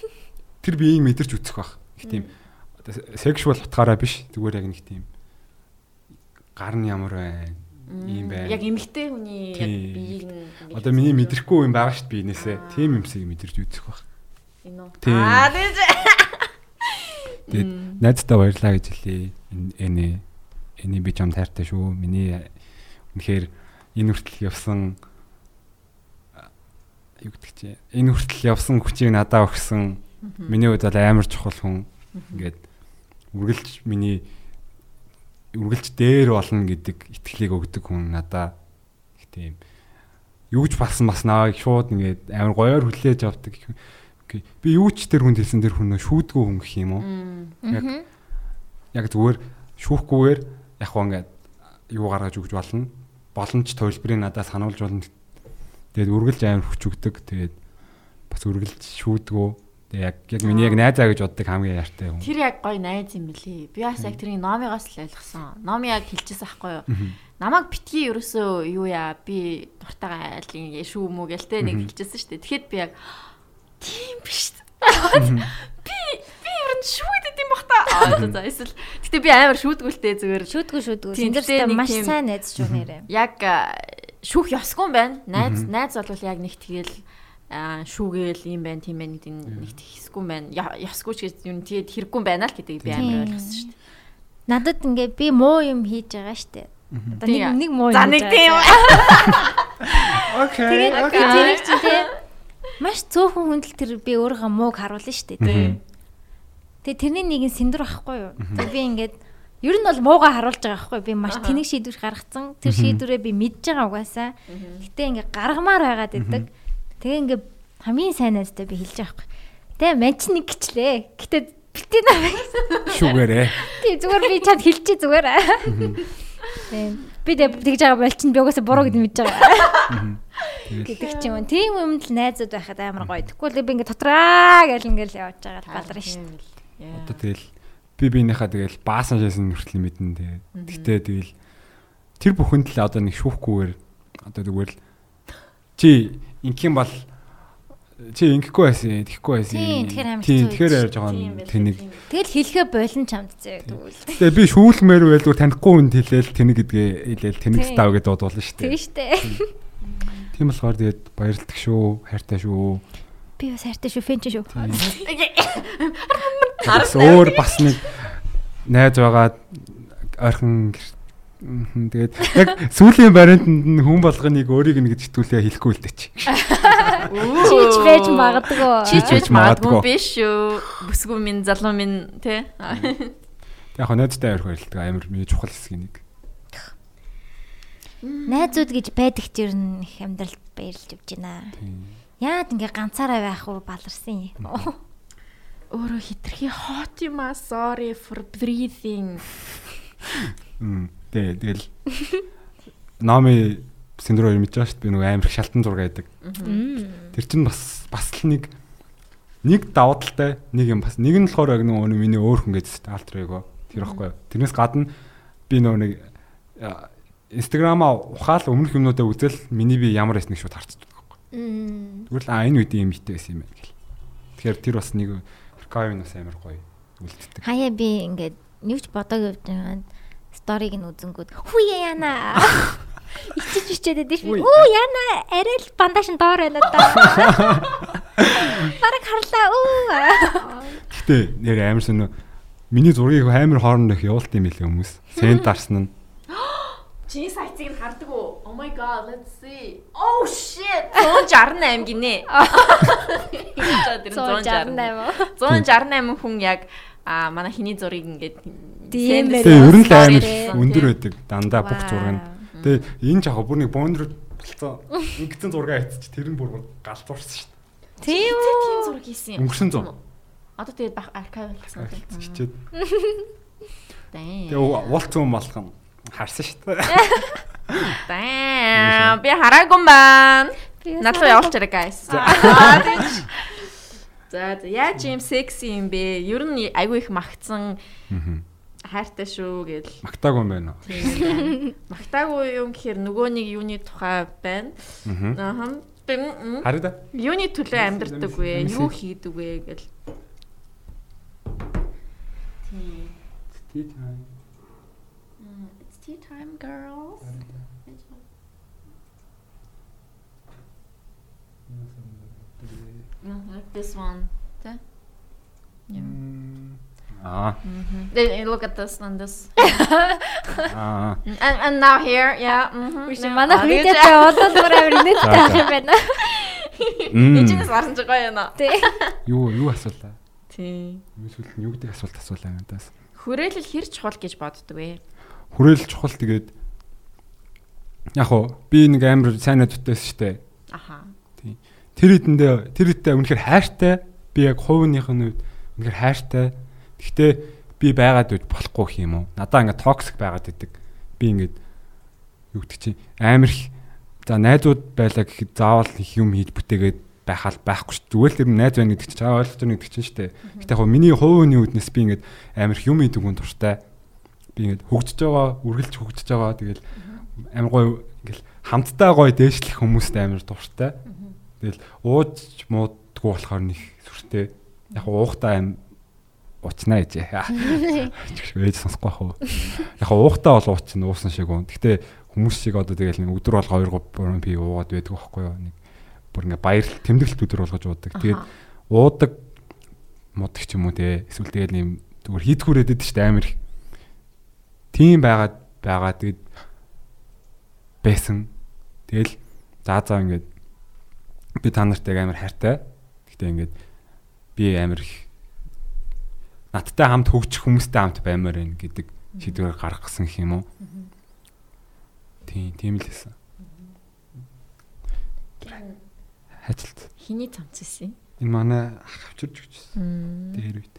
тэр биеийг мэдэрч үзэх баг. Нэг тийм сексуал утгаараа биш. Зүгээр яг нэг тийм гар нь ямар байна ийм байна. Яг эмэгтэй хүний яг биеийг нь Одоо миний мэдрэхгүй юм байгаа шүү дээ биенээсээ. Тийм юмсыг мэдэрч үзэх баг. Энэ үү? Аа тийм. Тэгээд найздаа баярлаа гэж хэлье. Эний эний би чам тайртай шүү. Миний үнэхээр энэ хүртэл явсан юу гэдэг чи энэ хүртэл явсан хүчийг надад өгсөн. Миний хувьд бол амар чухал хүн. Ингээд үргэлж миний үргэлж дээр болно гэдэг итгэлийг өгдөг хүн надад их тийм юу ч болсон бас навайг шууд ингээд амар гоёор хүлээж авдаг. Би юу ч тэр хүнд хэлсэн тэр хүн нөө шүүдгүй хүн гэх юм уу? Яг яг зүгээр шүүхгүйгээр яг хоо ингээд юу гаргаж өгч болно. Боломж төлбөрийг надад сануулж болно. Тэгээд үргэлж амар хүч өгдөг. Тэгээд бас үргэлж шүүдгөө. Тэгээд яг яг миний яг найзаа гэж боддог хамгийн яартай хүн. Тэр яг гоё найз юм билий. Би бас яг тэрийг номигоос л ойлгосон. Номи яг хэлчихсэн байхгүй юу? Намаг битгий ерөөсөө юу яа би дуртайгаа айлын шүү мүү гэлтэй нэг хэлчихсэн шүү дээ. Тэгэхэд би яг тийм биш. Би би ер нь шүүдэд юм бах та. Аа за эсвэл гэтээ би амар шүүдгүүлтэй зүгээр Синдэртэй гэтээ нэг маш сайн найз шүү нэрээ. яг шүүх ёсгүй юм байна. Найз найз бол яг нэг тэгэл а, шүүгээл юм байна тийм байна гэдэг нэг хийсгүй юм байна. Я- Ёсгүй ч гэж юм тэгээд хэрэггүй юм байна л гэдгийг би амар ойлгосон шүү дээ. Надад ингээ би муу юм хийж байгаа штэ. Одоо нэг нэг муу юм. За нэг тийм. Окей. Тэгээд тэрийг чинь те маш цөөхөн хүндэл тэр би өөрийнхөө мууг харуулна штэ. Тийм. Тэгээ тэрний нэг нь синдэр байхгүй юу? Тэгээ би ингээд ер нь бол мууга харуулж байгаа байхгүй би маш тэнэг шийдвэр гаргацсан. Тэр шийдвэрээ би мэдж байгаа угаасаа. Гэтэ ингээд гаргамаар байгаад идэг. Тэгээ ингээд хамгийн сайн найзтай би хэлж байгаа байхгүй. Тэгээ манч нэг гिचлээ. Гэтэ битээ намайг Шүүгээрээ. тий зүгээр би чад хэлчихээ зүгээр. Тийм. Би тэг тэгж байгаа бол чинь би угаасаа буруу гэдээ мэдж байгаа. гэдэг ч юм уу. Тийм юмд л найзууд байхад амар гоё. Тэгвэл би ингээд дотроо гэл ингээд явж байгаа л баларна шүү дээ. Одоо тэгэл би биенийхээ тэгэл баасан шээсэн хүртэл мэднэ тэгээд. Гэтэ тэгэл тэр бүхэнд л одоо нэг шүүхгүйгээр одоо тэгвэл чи ингийн бол чи ингэхгүй байсан, тэгэхгүй байсан. Тийм, тэгэхээр ярьж байгаа нь тэнийг. Тэгэл хэлэхэ болон чамд зөө тэгвэл. Тэгээ би шүүлмээр байлгүй танихгүй хүнд хэлээл тэнийг гэдгээ хэлээл тэнийг став гэдээ дуудуулна шүү Тийм дээ. штэ. Тийм болохоор тэгээд баярлалдаг шүү, хайртай шүү. Би бас хайртай шүү, фэн шүү. Өөр бас нэг найз байгаа ойрхон гэр- Мгм, тэгээд яг сүүлийн бариантанд нь хүн болгоныг өөрийг нэг зэтгүүлээ хэлэхгүй л дээ чи. Чич байж магадгүй. Чич байж магадгүй. биш шүү. Бүсгүй минь залуу минь тий. Яг найзтай ойрхон баярлалдаг амар миний чухал хэсгийн нэг. Найзууд гэж байдаг ч ер нь их амьдралд баярлж явж байна. Яад ингээ ганцаараа байх уу баларсан юм. Өөрөө хитрхи hot юм аа. Sorry for breathing. Мм. Тэ тэгэл Нами синдром мэдж байгаа шүү дээ би нөгөө амар их шалтан зураг байдаг. Тэр чинь бас бас л нэг нэг давуу талтай нэг юм бас нэг нь болохоор яг нөгөө миний өөр хүн гэж альтер эго тэр ихгүй. Тэрнээс гадна би нөгөө нэг инстаграмаа ухаал өмнөх юмнуудаа үзэл миний би ямар байсныг шууд харцдаг байхгүй. Тэгвэл а энэ үед юм битээ байсан юм байна гэл. Тэгэхээр тэр бас нэг аркавын бас амар гоё үлддэг. Хаяа би ингээд юу ч бодог явж байгаа. Сториг нь үзэнгүүд хүүе яана. Ичиж ичээд шүү. Үгүй. Үу яана арай л бандаж нь доор байна да. Бараг харлаа үү. Гэтэ нэр амар сонио миний зургийг амар хоорондох явуулт юм билээ хүмүүс. Сент дарсан нь. Чиний сайтыг нь хардаг уу? Oh my god, let's see. Oh shit. 168 гинэ. Тэр 168. 168 хүн яг а манай хиний зургийг ингээд Тийм ээ. Тэгээ ер нь л амар өндөр байдаг. Дандаа бүх зураг нь. Тэгээ энэ жахаа бүр нэг боондор болцсон. Ингэсэн зураг айцч тэр нь бүр галзуурсан шүү дээ. Тийм Тэ тийм үү. зураг хийсэн юм. Өнгөрсөн зам. Одоо тэгээд архив болсон. Хичээд. Damn. Тэгээ уулцсан юм болгон харсан шүү дээ. Damn. Би хараагүй юм бас Надлуу хараагүй. явуулчаарай guys. За за яаж юм секси юм бэ? Ер нь айгүй их магтсан хайртай шүү гэл. Магтаагүй юм байна уу? Магтаагүй юм гэхээр нөгөө нэг юуны тухай байна. Аа. Хараа. Юуны төлөө амьдардаг вэ? Юу хийдэг вэ гэл. Тийм. It's tea time girls. Like this one. Тэ? Yeah. Аа. Then Look at this and this. Аа. And and now here, yeah. Mhm. Биш манайх видеотой болоод бүр амар инээдтэй За, ах юм байна. Эцэнэс гарсан ч гоё яана. Тий. Юу юу асуулаа? Юу сүлд нь юу гэдэг асуулт асуулаа надаас. Хүрээлэл хэр чухал гэж боддог вэ? Хүрээл чухал тэгээд яг уу би нэг амар сайн найзтайсэн штэ. Аха. Тэр хэдэндээ тэр хэдтэй үнэхээр хайртай. Би яг хувийнхх нь үед үнэхээр хайртай. Гэхдээ би байгаад үед болохгүй гэх юм уу? Надаа ингээд токсик байгаад идэг. Би ингээд юу гэдэг чинь амар их за найзууд байлаа гэхэд заавал их юм хийж бүтээгээд байхал байхгүй ш. Зүгээр л тэр найз байна гэдэг чинь чаа ойлгож байна гэдэг чинь штэ. Гэтэ яг миний хувийн үднэс би ингээд амар их юм хийдэг хүн туртай. Би ингээд хөгжиж байгаа, үргэлж хөгжиж байгаа. Тэгэл амар гоё ингээл хамтдаа гоё дээшлэх хүмүүст амар дуртай. Тэгэл ууж муудгүй болохоор нэг сүртэй. Яг уухтаа аим уучнаа ээжээ. Ээж сонсохгүй бах уу. Яг уухтаа бол уучна уусан шиг уу. Гэтэ хүмүүс шиг одоо тэгэл нэг өдөр бол 2 3 би уугаад байдаг байхгүй юу. Нэг бүр ингээ баяр тэмдэглэлт өдөр болгож уудаг. Тэгээд уудаг мудаг ч юм уу те. Эсвэл тэгэл юм зүгээр хийдгүүрээд идэв шүү дээ амар их. Тийм байгаад байгаа тэгээд байсан. Тэгэл заа заа ингээд би та нартай амар хайртай. Гэтэ ингээд би амар их надтай хамт хөгжих хүмүүстэй хамт баймаар байна гэдэг шийдвэр гаргасан юм уу. Тийм, тийм л хэлсэн. Хажилт. Хиний цамц исэн. Энэ манай ах авчирч өгчсэн. Дээр үйт.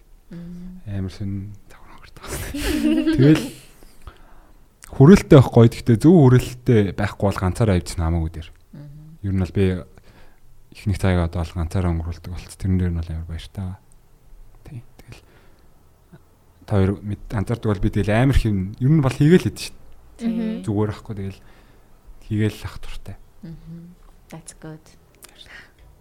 Амар сон тавар хогортой. Тэгэл хүрээлттэй байх гоё. Гэхдээ зөв хүрээлттэй байхгүй бол ганцаараа авчихсан хамаагүй дээр. Ер нь бол би ихний цагаа одоо ганцаараа өнгөрүүлдэг болц. Тэрэн дээр нь бол амар баяртай. Та хоёр анзаардаг бол би тэгэл амар их юм ер нь бол хийгээл хэд шүү дээ. Зүгээр ахгүй тэгэл хийгээл ах туртай. That's good.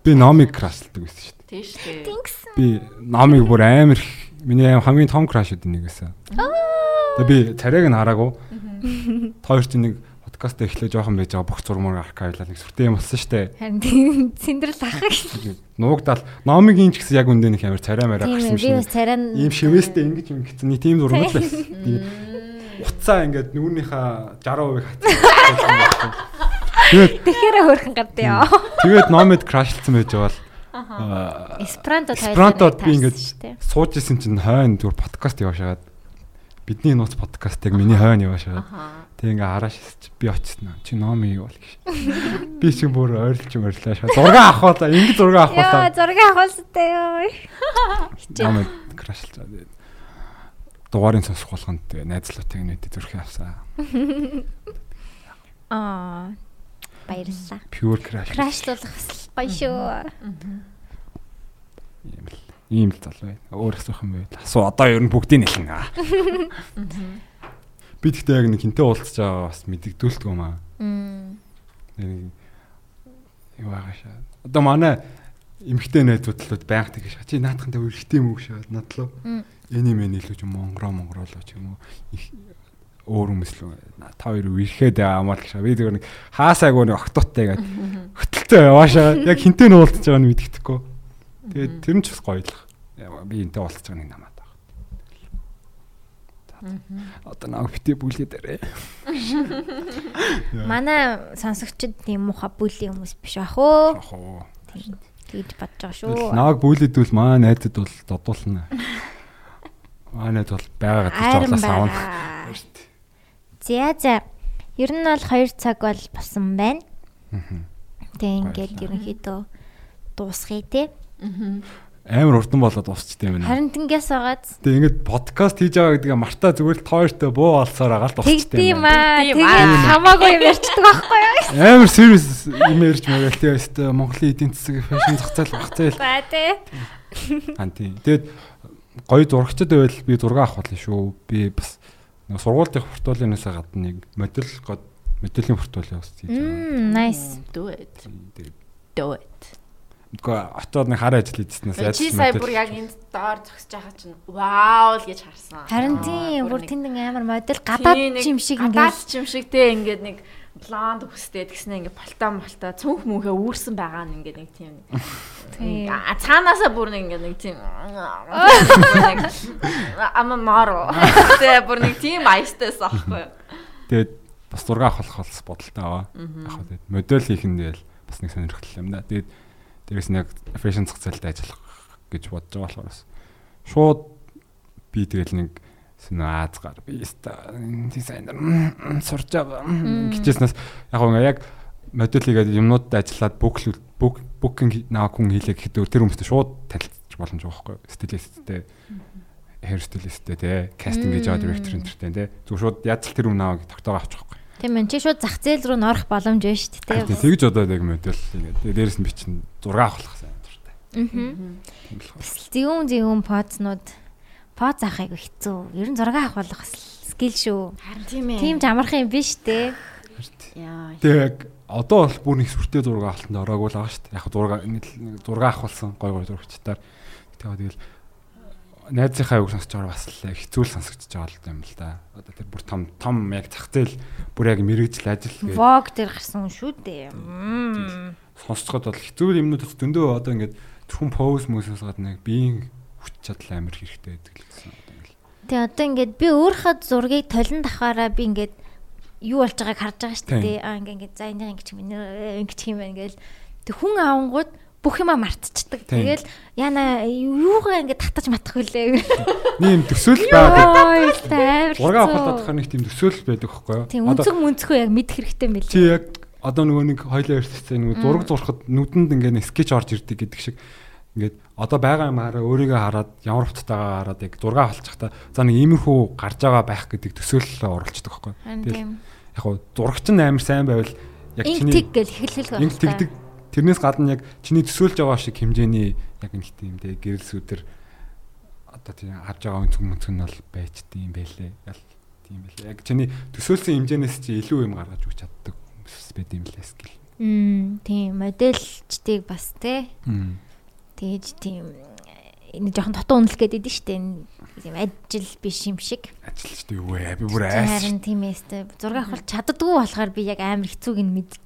Би номыг крашлдаг байсан шүү дээ. Тийм шүү дээ. Thanks. Би номыг бүр амар их миний аим хамгийн том крашууд нэг байсан. Тэгээ би царайг нь хараагүй. Хоёр ч нэг подкаст эхлэх жоохон байж байгаа бүх зурмаар архивлал нэг сүртэй юм болсон шүү дээ. Харин тийм цэндрэл ах гэж. Нуугдаал номыг ин ч гэсэн яг үндэ нэг амар царай мараа гарсан ээ би юм бас шиг. царай нь Ийм шивэстэй ингэж юм гэсэн нэг тийм зурмал байсан. Уцаа ингээд нүүрнийхээ 60% хатсан. Тэгээд тэгэхээр хөрхөн гад яа. тэгээд номед крашлцсан байж байгаа бол Эсперанто Эсперантод би ингээд сууж исэн чинь хойно зүгээр подкаст яваашаад бидний нууц подкаст яг миний хойно яваашаад Аха. Тэг ингээ харааш чи би очсон чи ном юу бол гэж. Би чи бүр ойрлж мөрлөө зураг авах уу ингэ зураг авах Яа, уу зураг авахстай ёо. ном крашлж байгаа дугаарыг сонсох болгонд тэгээ найзлуутыг нэт зүрхээ авсаа Аа. Баярлалаа. pure crash. Крашлуулах бас гоё шүү. юм л ийм л залуу. Бай өөр асуух юм байл асуу одоо ер нь бүгдийг нэлнэ би тэгтээ яг нэг хинтээ уулзж байгаа бас мэддэгдүүлдэг юм аа нэг юу байгаа шаа. Одоо манай эмгтэй найзуудлууд байнга тэгэж. Чи наадхантай өрхтэй юм уу надлаа. Мм. Эний мэн илүү ч юм монгороо монгороолоо ч юм уу. Их өөр хүмүүс л та хоёр үерхэд амаал гэж. Би зүгээр нэг хаасаагүй нэг октоттой гэдэг. Хөтөлтөө яваашаа. Яг хинтээ нь уулзж байгааг нь мэддэхгүй. Тэгээд тэр нь ч бас гоёлох. Би энтэй уулзж байгааг нэг байгаа. Одоо наа битээ бүлгээ дээрээ. Манай сонсогчд тийм муха бүлийн хүмүүс биш ах уу. Ах уу. Тэгж бодож байгаа шүү. Нааг бүлэдвэл маа найзад бол додуулна. Маа найз бол байгаа гэж Айран жолоос авна. байгаа. За за. Ер нь бол 2 цаг бол болсон байна. Тэгээ ингээд ерөнхийдөө дуусгая те. Амар урдан болоод усчтэй юм байна. Харин тэнгээс байгаад Тэгээ ингээд подкаст хийж байгаа гэдгээ мартаа зүгээр л тойртой буу алсаар агаал тэгдэм юм байна. аа. Тэгээд аа. хамаагүй юм ярьчихдаг байхгүй юу? Амар сервис юм ярьж магаал тэгээ өстой Монголын эдийн засаг фэшн зах зээл бах зээл. За те. Аа тийм. Тэгээд гоё зурагчд байвал би зураг авах болно шүү. Би бас нэг сургуулийн портфолионоос гадна нэг модель моделийн портфолио бас хийж байгаа. Мм, nice. Do it. Do it. Гэхдээ очоод нэг хар ажил хийжснээс Чи сая бүр яг энд доор зогсож байгаа чинь вау л гэж харсан. Харин тийм бүр тэнд амар модель гадаад юм шиг гадаад ингээд чим шиг те ингээд нэг блонд хүстэй тэгснэ ингээд полтоо молтоо цүнх мүхэ үүрсэн байгаа нь ингээд нэг тийм Тийм. а цаанаасаа бүр нэг ингээд нэг тийм ама маро тэ бүр нэг тийм айстайс аахгүй? Тэгээд бас зураг авах болох бодолтой аваа. Яг хөө тэгээд модель хийх нь тэгэл бас нэг сонирхол юм да. Тэгээд дээрэс нь яг фэшн зах зээлд ажиллах гэж бодож байгаа болохоор бас шууд би тэгэл нэг сэнэ аазгаар би дизайнер сурж байгаа гэжсэнээс яг гоо яг модель хийгээд юмнуудад ажиллаад бүк бүк букинг наа хүн хийлээ гэхэд тэр хүмүүстэй шууд танилцж боломж байгаа байхгүй стилисттэй hair stylistтэй те кастинг гэж байгаа директор энтертэй те. Зөв шууд яаж л тэр юм наваа тогтоогоо авчих тийм энэ чи шууд зах зээл рүү норох боломж байна шүү дээ. Тэгээ тэгж одоо яг модель ингээд тэгээ дээрэс нь би чинь зураг авах сайн дуртай. Аа. Тийм. Зэвүүн зэвүүн поцнууд поц авах айгу хэцүү. Ер нь зураг авах болох скил шүү. Харин тийм ээ. Тийм ч амархан юм биш дээ. Яа. Тэгээ яг одоо бол бүр нэг сүртэй зураг авалтанд ороогүй л байгаа шүү дээ. Яг зураг нэг зураг авахулсан гой гой зурагчдаар. Тэгээ тэгэл найзынхаа үг сонсож байгаа бас л хэцүү л сонсогдож байгаа юм л да. Одоо тэр бүр том том яг зах зээл бүр яг мэрэгжил ажил гэж Vogue дээр гарсан шүү дээ. Сонсцоход бол хэцүү юмнууд зөндөө одоо ингээд тэрхүүн поз мөсөөс гадна биеийн хүч чадал амар хэрэгтэй байдаг л гэсэн ингээд Тэгээ одоо ингээд би өөрийнхөө зургийг толон давхаараа би ингээд юу болж байгааг харж байгаа шүү дээ. Аа ингээд ингээд за энийг ингэж юм ингэж юм байна гээл. Тэг хүн авангууд бүх юма мартчихдаг. Тэгэл яна юугаа ингээд татаж матах вүлээ. нэм төсөөл байгаа. Ой амар. Зураг авах хэцүү. болоод нэг тийм төсөөл байдаг байхгүй юу? Тийм үнцэг мүнцгөө яг мэдэх хэрэгтэй мэл. Чи яг одоо нөгөө нэг хоёлоо ярьсан нэг зураг зурхад нүдэнд ингээд нэг скетч орж ирдэг гэдэг шиг ингээд одоо байгаа юм хараа өөрийгөө хараад ямар хувцастайгаа хараад яг зураг авалцчихта за нэг иймэрхүү гарч байгаа байх гэдэг төсөөлөлөө оруулцдаг байхгүй. Тийм. яг хуу зурагч нь амар сайн байвал яг чиний тэг гэл эхлэх байх. инг тэгдэг тэрнээс гадна яг чиний төсөөлж байгаа шиг хэмжээний яг нэг тийм дээ гэрэлсүүдэр одоо тийм харж байгаа өнцөг мөнцөг нь бол байчдсан юм байлээ. Ял тийм байлээ. Яг чиний төсөөлсөн хэмжээнээс чи илүү юм гаргаж өгч чаддаг хүмүүс байд юм лээ скил. Мм тийм модельчдыг бас те тэгэж тийм энэ жоохон дотоо үнэлэх гээд идэв штэ энэ тийм ажил биш юм шиг. Ажилчтай юу вэ? Би бүр айс. Харин тийм эстэй зураг авах чаддгүй болохоор би яг амар хэцүүг нь мэдэж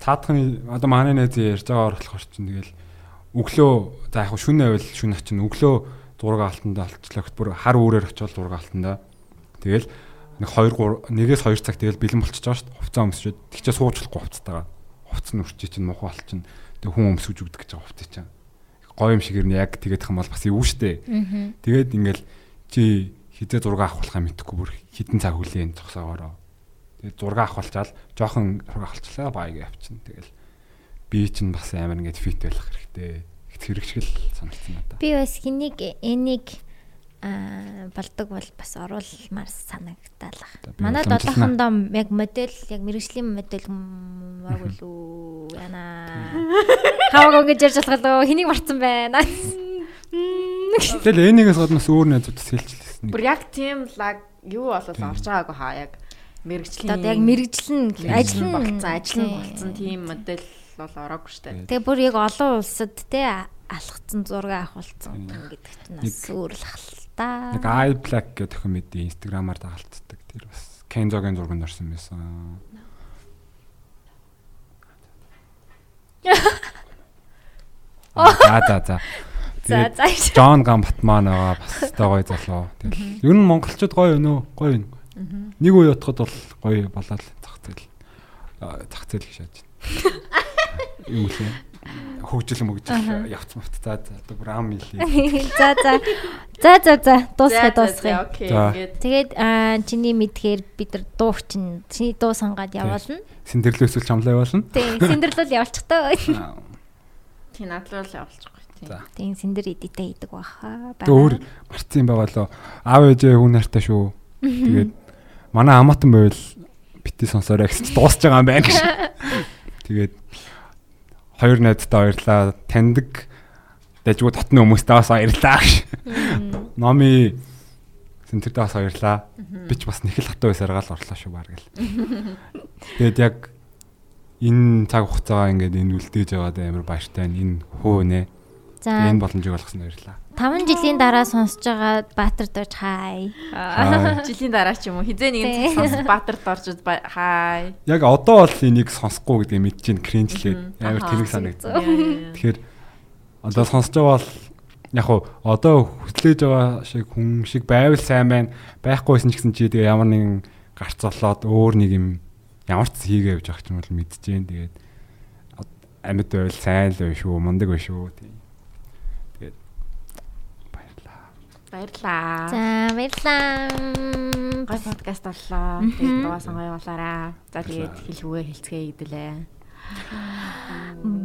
байна. Цаадхны одоо манай найз ярьж байгаа болохоор чинь тэгэл өглөө за яг шүн байвал шүн очин өглөө зураг алтанд олчлогт бүр хар үүрээр очиод зураг алтандаа. Тэгэл нэг 2 3 нэгээс 2 цаг тэгэл бэлэн болчихж байгаа шүү дээ. Хувцас өмсчихэд тэгчээ суучлахгүй хувцастайгаа. Хувцас нь үрчий чинь муухай болчихно. Тэг хүн өмсөж өгдөг гэж байгаа хувцас чинь. Гоё юм шигээр нь яг тэгээд их юм бол бас юу штэ. Аа. Тэгээд ингээл чи хизээ зураг авахлахаа мэдхгүй бүр хідэн цаг хүлээн зогсоогоороо. Тэгээд зураг авахлчаал жоохон зураг авахлчлаа баяг явчихна. Тэгэл би чинь бас амар ингээд фит байх хэрэгтэй. Их хэрэгшгэл санагдсан надад. Би бас хэнийг энийг аа болдог бол бас оруулмаар санагдаалаа. За, би Манай уламжлална. долоохондоо яг модель яг мэрэгжлийн модель маг үлээ яна. Хаваг ингэж ярьж болох лөө хэнийг марцсан байна. Тэгэл энийгээс гаднаас өөр найзуудаас хэлчихлээсэн. Бүр яг тийм лаг юу болол орж байгаагүй хаа яг мэрэгжлийн Одоо яг мэрэгжил нь ажил нь болцсон ажил нь болцсон тийм модель бол ороогүй штэ. Тэгээ бүр яг олон улсад те алхацсан зураг авахулцсан Тийм. гэдэг чинь бас өөр л халтаа. Нэг i black гэх охин мэдээ инстаграмаар дагалцдаг. Тэр бас Kenzo-гийн зурганд орсон байсан. За за за. За за. Джон Гамбат маань байгаа бас тэ гоё залуу. Тэгэл ер нь монголчууд гоё өнөө гоё юм. Нэг үе утгад бол гоё болоод зах зээл зах зээл гэж шааж байна. Юу лээ? Хөгжил мөгжил явц за одоо бүр ам илээ. За за. За за за. Дуусгая дуусгая. Тэгээд аа, чиний мэдхээр бид нар дуу чинь чиний дуу сангаад явуулна. Синдэрлөөсөл чамлаа явуулна. Тийм, синдэрлэл явуулчихтаа. Аа, тий надлал. За. Тийм, синдэр эдитэ хийдэг баха. Өөр марцсан байгаа лөө. Аав ээжээ хүн нартай шүү. Тэгээд манай амаатан байвал бити сонсоорой гэсэн чи дуусч байгаа юм байна гэж. Тэгээд хоёр найзтай баярлаа. Таньдаг дажгүй татны хүмүүстэй бас баярлаа гэж. Номи Сэнтердээ бас баярлаа. Би ч бас нэг л хатуу байсаар гал орлоо шүү баг гэл. Тэгээд яг энэ цаг хугацаагаа ингээд энэ үлдээж яваад амар баяртай энэ хөө нэ. За Энэ боломжийг олгосон баярлаа. 5 жилийн дараа сонсож байгаа Баатар дож хай. Жилийн дараа ч юм уу хизээ нэгэн Тий. сонс Баатарт орж хай. Яг одоо бол энийг сонсохгүй гэдгийг мэдчихээн кринжлээд амар тэнэг зүг санагд. зүг. Тэгэхээр одоо сонсож байгаа бол яг хуу одоо хөтлөөж байгаа шиг хүн шиг байвал сайн байна. Байхгүйсэн ч гэсэн чи тэгээ ямар нэгэн гарц олоод өөр нэг юм ямар ч хийгээ явж ч юм бол мэдчихээн. Тэгээд од- амьд байвал сайн л байх шүү, мундаг байх шүү. Тийм. Тэгээд баярлаа. За баярлаа. Гой подкаст боллоо. Тэгээд дуу сонгоё болоораа. За тэгээд хэлхүүгээ хэлцгээ хэдүүлээ.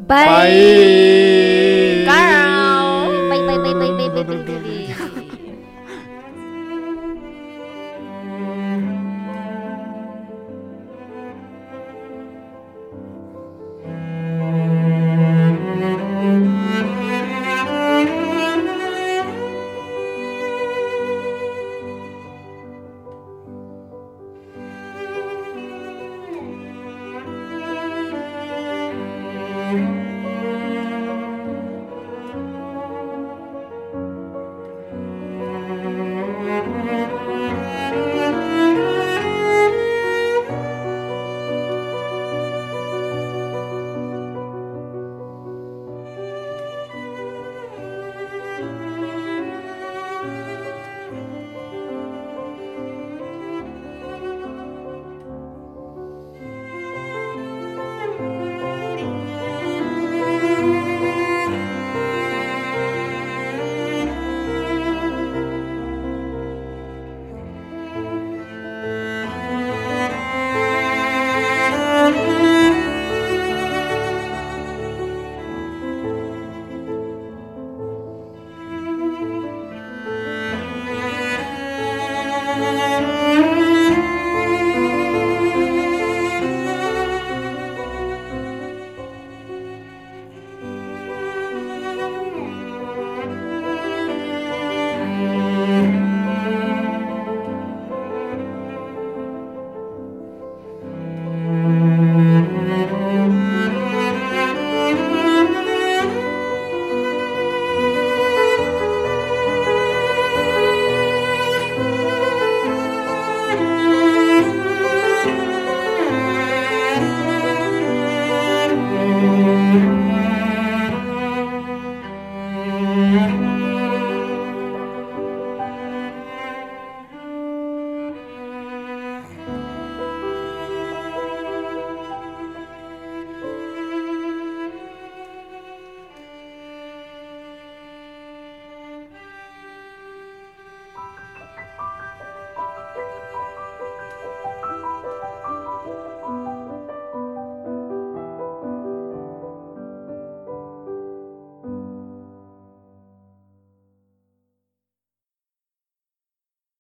Bye. Bye. Bye bye bye bye bye bye bye.